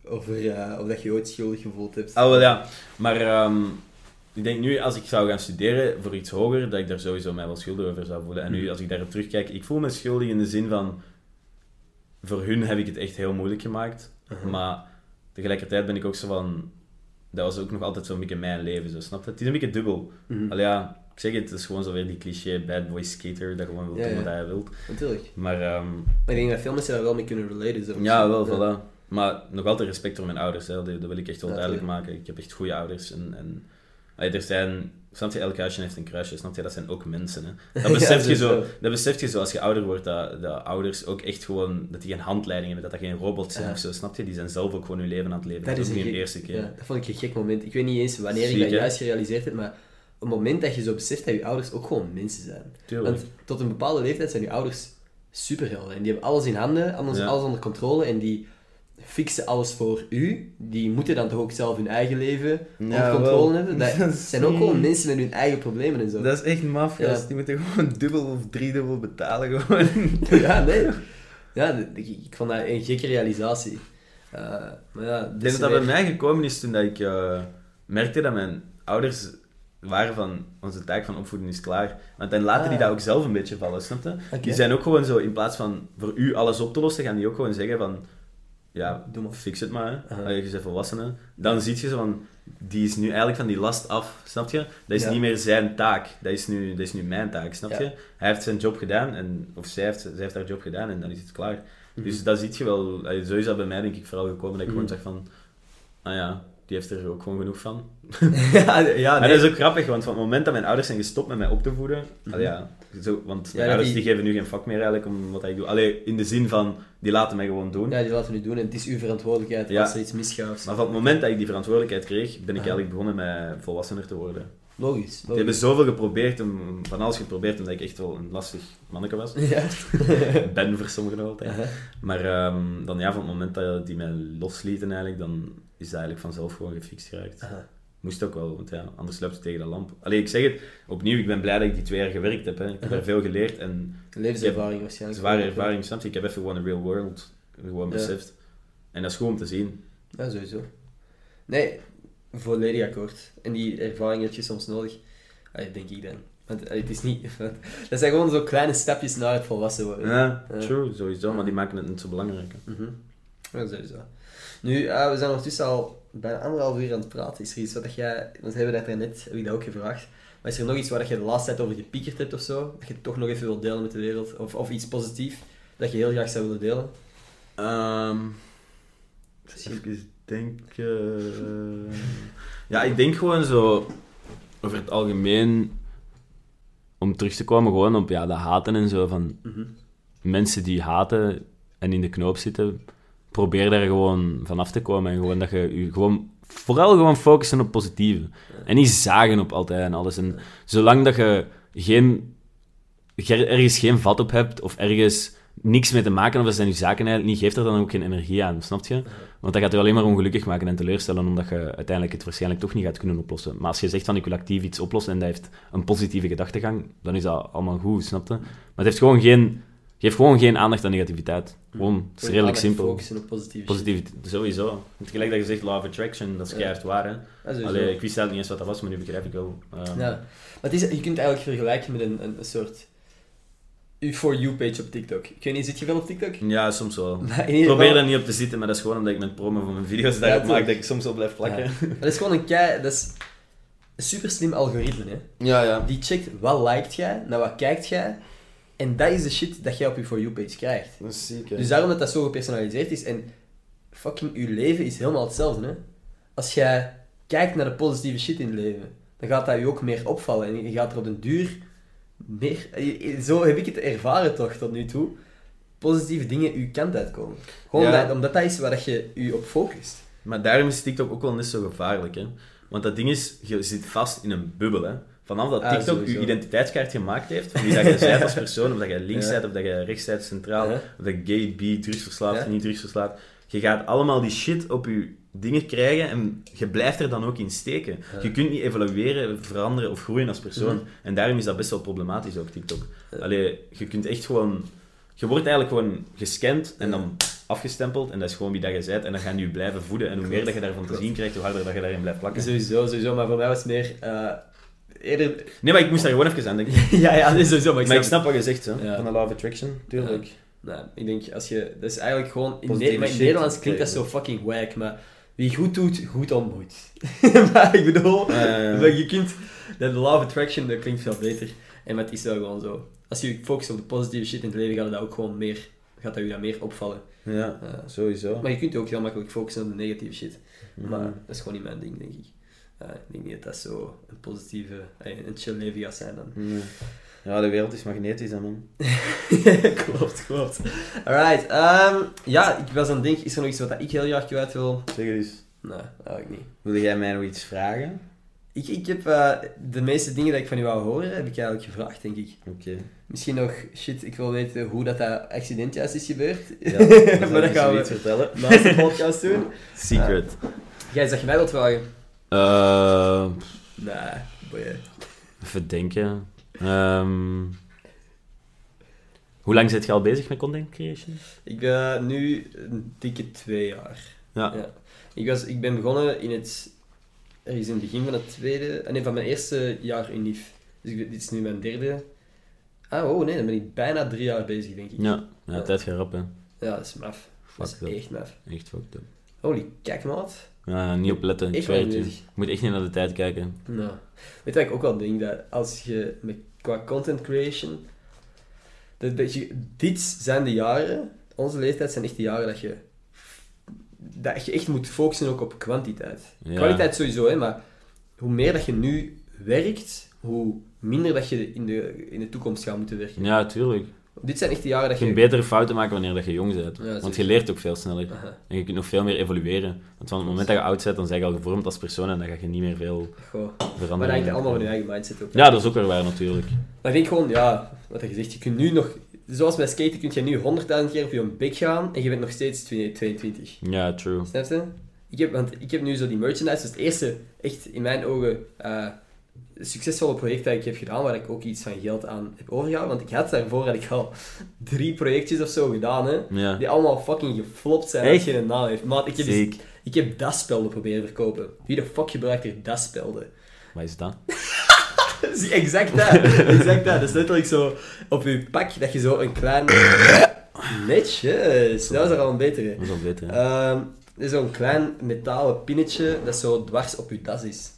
Over, eh, of dat je ooit schuldig gevoeld hebt. Ah, wel ja. Maar ehm, ik denk nu, als ik zou gaan studeren voor iets hoger, dat ik daar sowieso mij wel schuldig over zou voelen. En Mhm. nu, als ik daarop terugkijk, ik voel me schuldig in de zin van... Voor hun heb ik het echt heel moeilijk gemaakt. Mhm. Maar tegelijkertijd ben ik ook zo van... Dat was ook nog altijd zo'n beetje mijn leven, zo, snap je? Het is een beetje dubbel. Mhm. Allee, ja, ik zeg het, het is gewoon zo weer die cliché bad boy skater, dat gewoon wil Ja, doen ja. wat hij wil. Natuurlijk. Maar ehm, Maar ik denk dat veel mensen daar wel mee kunnen relaten. Zo. ja, wel, voilà. Maar nog altijd respect voor mijn ouders, hè. Dat, dat wil ik echt wel Ja, duidelijk maken. Ik heb echt goede ouders. En, en, allee, er zijn, snap je, elk huisje heeft een kruisje, snap je? Dat zijn ook mensen, hè. Dat Ja, besef je zo, dat besef je zo als je ouder wordt, dat, dat ouders ook echt gewoon, dat die geen handleiding hebben, dat dat geen robots zijn of zo, snap je? Die zijn zelf ook gewoon hun leven aan het leven. Dat Dat, is niet de eerste keer. Ja, dat vond ik een gek moment. Ik weet niet eens wanneer ik Ziek, dat juist gerealiseerd heb, maar op het moment dat je zo beseft dat je ouders ook gewoon mensen zijn. Tuurlijk. Want tot een bepaalde leeftijd zijn je ouders superhelden. En die hebben alles in handen, alles, Ja. alles onder controle en die fixen alles voor u. Die moeten dan toch ook zelf hun eigen leven onder Ja, controle wel. hebben. Dat zijn ook gewoon mensen met hun eigen problemen en zo. Dat is echt mafia's. Ja. Die moeten gewoon dubbel of driedubbel betalen gewoon. Ja, nee. Ja, ik, vond dat een gekke realisatie. Eh, maar ja, Ik denk dat dat bij mij gekomen is toen dat ik eh, merkte dat mijn ouders waren van onze taak van opvoeden is klaar. Want dan laten die Ah. dat ook zelf een beetje vallen, snap je? Die zijn ook gewoon zo, in plaats van voor u alles op te lossen, gaan die ook gewoon zeggen van ja, Doe maar. fix het maar. Aha. Allee, je bent volwassene. Dan zie je zo van, die is nu eigenlijk van die last af, snap je? Dat is Ja. niet meer zijn taak, dat is nu, dat is nu mijn taak, snap Ja. je? Hij heeft zijn job gedaan, en, of zij heeft, zij heeft haar job gedaan en dan is het klaar. Mhm. Dus dat zie je wel, zo is dat bij mij denk ik vooral gekomen, dat ik Mhm. gewoon zeg van, ah ja, die heeft er ook gewoon genoeg van. ja, ja, nee. dat is ook grappig, want van het moment dat mijn ouders zijn gestopt met mij op te voeden, Mhm. ja, zo, want mijn ouders die- die geven nu geen vak meer eigenlijk om wat ik doe. Allee, in de zin van, die laten mij gewoon doen. Ja, die laten nu doen en het is uw verantwoordelijkheid Ja. als er iets misgaat. Maar van het moment dat ik die verantwoordelijkheid kreeg, ben ik eigenlijk begonnen met volwassener te worden. Logisch. Die logisch. hebben zoveel geprobeerd, om, van alles geprobeerd, omdat ik echt wel een lastig manneke was. Ja. ben voor sommigen altijd. Maar ehm, dan ja, van het moment dat die mij loslieten eigenlijk, dan is dat eigenlijk vanzelf gewoon gefixt geraakt. Moest ook wel, want ja, anders loopt het tegen de lamp. Allee, ik zeg het, opnieuw, ik ben blij dat ik die twee jaar gewerkt heb. Hè. Ik heb er veel geleerd en Levenservaring waarschijnlijk. zware ervaring, snap je? Ik heb even gewoon een real world gewoon Ja. beseft. En dat is goed om te zien. Ja, sowieso. Nee, volledig akkoord. En die ervaring heb je soms nodig. Allee, denk ik dan. Want allee, het is niet... Dat zijn gewoon zo kleine stapjes naar het volwassen worden. Ja, true, sowieso, maar die maken het niet zo belangrijk. hè. Mhm. Ja, sowieso. Nu, eh, we zijn ondertussen al bijna anderhalf uur aan het praten. Is er iets wat jij... Want we hebben dat net, heb ik dat ook gevraagd. Maar is er nog iets waar je de laatste tijd over gepiekerd hebt of zo? Dat je toch nog even wilt delen met de wereld? Of, of iets positiefs dat je heel graag zou willen delen? Ehm even denken. Ja, ik denk gewoon zo over het algemeen om terug te komen gewoon op ja, dat haten en zo van Mhm. mensen die haten en in de knoop zitten, probeer daar gewoon vanaf te komen en gewoon dat je je gewoon vooral gewoon focussen op positieve en niet zagen op altijd en alles en zolang dat je geen ergens geen vat op hebt of ergens niks mee te maken of dat zijn je zaken eigenlijk niet, geeft er dan ook geen energie aan, snap je? Want dat gaat je alleen maar ongelukkig maken en teleurstellen, omdat je uiteindelijk het waarschijnlijk toch niet gaat kunnen oplossen. Maar als je zegt van ik wil actief iets oplossen en dat heeft een positieve gedachtegang, dan is dat allemaal goed, snap je? Maar het heeft gewoon geen, geeft gewoon geen aandacht aan negativiteit. Gewoon, het is redelijk simpel. Focussen op positieve Positief, sowieso. Het gelijk dat je zegt law of attraction, dat is Ja. keihard waar, hè? Ja. Allee, ik wist eigenlijk niet eens wat dat was, maar nu begrijp ik wel. Ehm, Ja. Maar het is, je kunt het eigenlijk vergelijken met een, een, een soort For You-page op TikTok. Ik weet niet, zit je wel op TikTok? ja, soms wel. Ik probeer er niet op te zitten, maar dat is gewoon omdat ik met promo van mijn video's Ja, daarop maak, tuurlijk. dat ik soms wel blijf plakken. Ja. Maar dat is gewoon een kei... Dat is een super slim algoritme, hè. Ja, ja. Die checkt wat liked jij, naar wat kijkt jij. En dat is de shit dat jij op je For You-page krijgt. Dat is. Dus daarom dat dat zo gepersonaliseerd is. En fucking, je leven is helemaal hetzelfde, hè. Als jij kijkt naar de positieve shit in het leven, dan gaat dat je ook meer opvallen. En je gaat er op den duur meer... Zo heb ik het ervaren toch, tot nu toe. Positieve dingen uw kant uitkomen. Gewoon Ja. dat- omdat dat is waar dat je je op focust. Maar daarom is TikTok ook wel net zo gevaarlijk, hè. Want dat ding is, je zit vast in een bubbel, hè. Vanaf dat Ah, TikTok je identiteitskaart gemaakt heeft, van wie dat je bent als persoon, of dat je links bent, of dat je rechts bent, centraal, of dat je gay, bi, drugsverslaafd, niet drugsverslaafd. Je gaat allemaal die shit op je dingen krijgen en je blijft er dan ook in steken. Ja. Je kunt niet evalueren, veranderen of groeien als persoon. Mhm. En daarom is dat best wel problematisch ook, TikTok. Ja. Allee, je kunt echt gewoon... Je wordt eigenlijk gewoon gescand en dan afgestempeld en dat is gewoon wie dat je bent en dan gaan je blijven voeden en hoe meer dat je daarvan te zien krijgt, hoe harder dat je daarin blijft plakken. Sowieso, sowieso. Maar voor mij was het meer... eh, eerder... Nee, maar ik moest daar gewoon even aan denken. ja, ja, dat is sowieso. Maar ik, Maar ik snap- snap wat je zegt, hè. Ja. van de law of attraction, tuurlijk. Nee, ik denk, als je... Dat is eigenlijk gewoon... In, Ne- maar in shit Nederlands klinkt dat zo fucking wack, maar... Wie goed doet, goed ontmoet. maar ik bedoel... Maar je kunt... Dat de law of attraction, dat klinkt veel beter. En maar het is wel gewoon zo. Als je focust op de positieve shit in het leven, gaat dat ook gewoon meer... Gaat dat je dat meer opvallen. ja, Eh, sowieso. maar je kunt ook heel makkelijk focussen op de negatieve shit. Mhm. Maar dat is gewoon niet mijn ding, denk ik. Ik denk niet dat dat zo een positieve, een chill leven gaat zijn dan. Nee. Ja, de wereld is magnetisch, hè, man. klopt, klopt. Alright, ehm, ja, ik was aan het denken, is er nog iets wat ik heel graag kwijt wil? Zeg eens. Nee, eigenlijk niet. Wil jij mij nog iets vragen? Ik, ik heb eh, de meeste dingen die ik van u wou horen, heb ik eigenlijk gevraagd, denk ik. Oké. Misschien nog, shit, ik wil weten hoe dat, dat accident juist is gebeurd. Ja, maar dat gaan we iets vertellen. naast de podcast doen. Secret. Jij zegt mij wilt vragen? Eh, Nee, boeien. even denken. Ehm, hoe lang zit je al bezig met content creation? Ik ben nu een dikke twee jaar. Ja. Ja. Ik, was, ik ben begonnen in het... Ergens in het begin van het tweede... eh, Nee, van mijn eerste jaar UNIF. Dus ik, dit is nu mijn derde... Ah, oh nee, dan ben ik bijna drie jaar bezig, denk ik. Ja, ja tijd gaat rap, hè. Ja, dat is maf. Dat Fuck is up. echt maf. Echt fucked up. Holy kijk, maat. Ja, niet op letten, ik je. moet echt niet naar de tijd kijken. Nou, weet je wat ik ook wel denk? Dat als je met, qua content creation... Dat, dat je, dit zijn de jaren... Onze leeftijd zijn echt de jaren dat je... Dat je echt moet focussen ook op kwantiteit. Ja. Kwaliteit sowieso, hè, maar hoe meer dat je nu werkt, hoe minder dat je in de, in de toekomst gaat moeten werken. Ja, tuurlijk. Dit zijn echt de jaren dat Je je... kunt betere fouten maken wanneer dat je jong bent. Ja, Want je leert ook veel sneller. Aha, En je kunt nog veel meer evolueren. Want van het moment dat je oud bent, dan ben je al gevormd als persoon en dan ga je niet meer veel goh. veranderen. Maar dat hangt allemaal van je eigen mindset op. Ja, dat is ook wel waar natuurlijk. Maar ik denk gewoon, ja, wat je zegt, je kunt nu nog... Zoals bij skaten kun je nu 100.000 keer op je bek gaan en je bent nog steeds 22. Ja, true. Snap je? Ik heb, want ik heb nu zo die merchandise, dus het eerste, echt in mijn ogen, eh, succesvolle project dat ik heb gedaan, waar ik ook iets van geld aan heb overgehouden. Want ik had daarvoor had ik al drie projectjes of zo gedaan, hè, Ja. die allemaal fucking geflopt zijn als je een naam heeft. Maat, ik heb, dus- ik heb DAS-spelden proberen verkopen. Wie de fuck gebruikt er DAS-spelden? Wat is dat? Exact dat. Exact dat. Dat is letterlijk zo op je pak dat je zo een klein... Netjes. Dat was er al een betere. Dat is wel beter. Ehm, is zo'n klein metalen pinnetje dat zo dwars op je das is.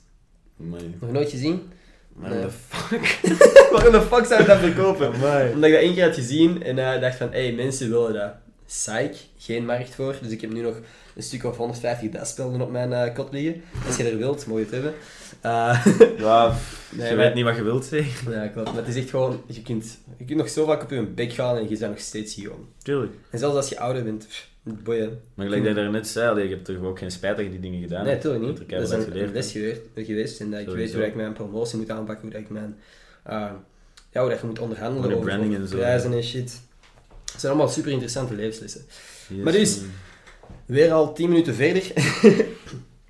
Amai. Nog nooit gezien? Maar Nee. de fuck? Waarom de fuck zou je dat verkopen? Omdat ik dat één keer had gezien en eh, dacht van, hé, hey, mensen willen dat. Psych, geen markt voor. Dus ik heb nu nog een stuk of 150 dasspelden op mijn eh, kot liggen. Als je er wilt, moet je het hebben. Eh, Ja, Nee, je weet niet wat je wilt zeggen. ja, klopt. Maar het is echt gewoon, je kunt, je kunt nog zo vaak op je bek gaan en je bent nog steeds jong. Tuurlijk. En zelfs als je ouder bent, pff, boeien. Maar gelijk dat je daarnet zei, je hebt toch ook geen spijt dat je die dingen gedaan Nee, hebt. natuurlijk Je niet. Dat is een, een les geweest, geweest en dat ik weet hoe ik mijn promotie moet aanpakken, hoe dat ik mijn... eh, ja, hoe dat je moet onderhandelen over, branding over en zo, prijzen en shit. Het zijn allemaal super interessante levenslessen. Yes, Maar dus- man. Weer al 10 minuten verder.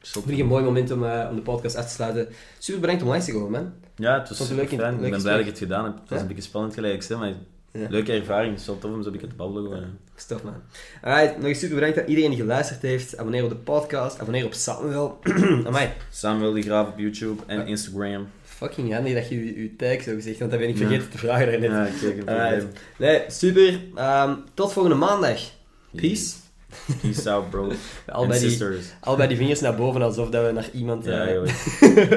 Vind ik een mooi moment om, eh, om de podcast af te sluiten. Super bedankt om langs te komen, man. Ja, het was je super leuk fijn. Ik ben blij dat ik het gedaan heb. Het was Ja? een beetje spannend gelijk, ik zeg, maar. Leuke ervaring. Het is wel tof om zo een beetje te babbelen. gewoon. Stof, man. Alright, nog eens super bedankt aan iedereen die geluisterd heeft. Abonneer op de podcast, abonneer op Samuel. Amai, Samuel die Graaf op YouTube en Instagram. fucking handig dat je je, je tag zo gezegd, want dat ben ik Ja. vergeten te vragen daarnet. Ja, kijk, een. Nee, super. Ehm, tot volgende maandag. Peace. Peace out, bro. Allebei En die, sisters. allebei die vingers naar boven alsof dat we naar iemand... Ja, eh.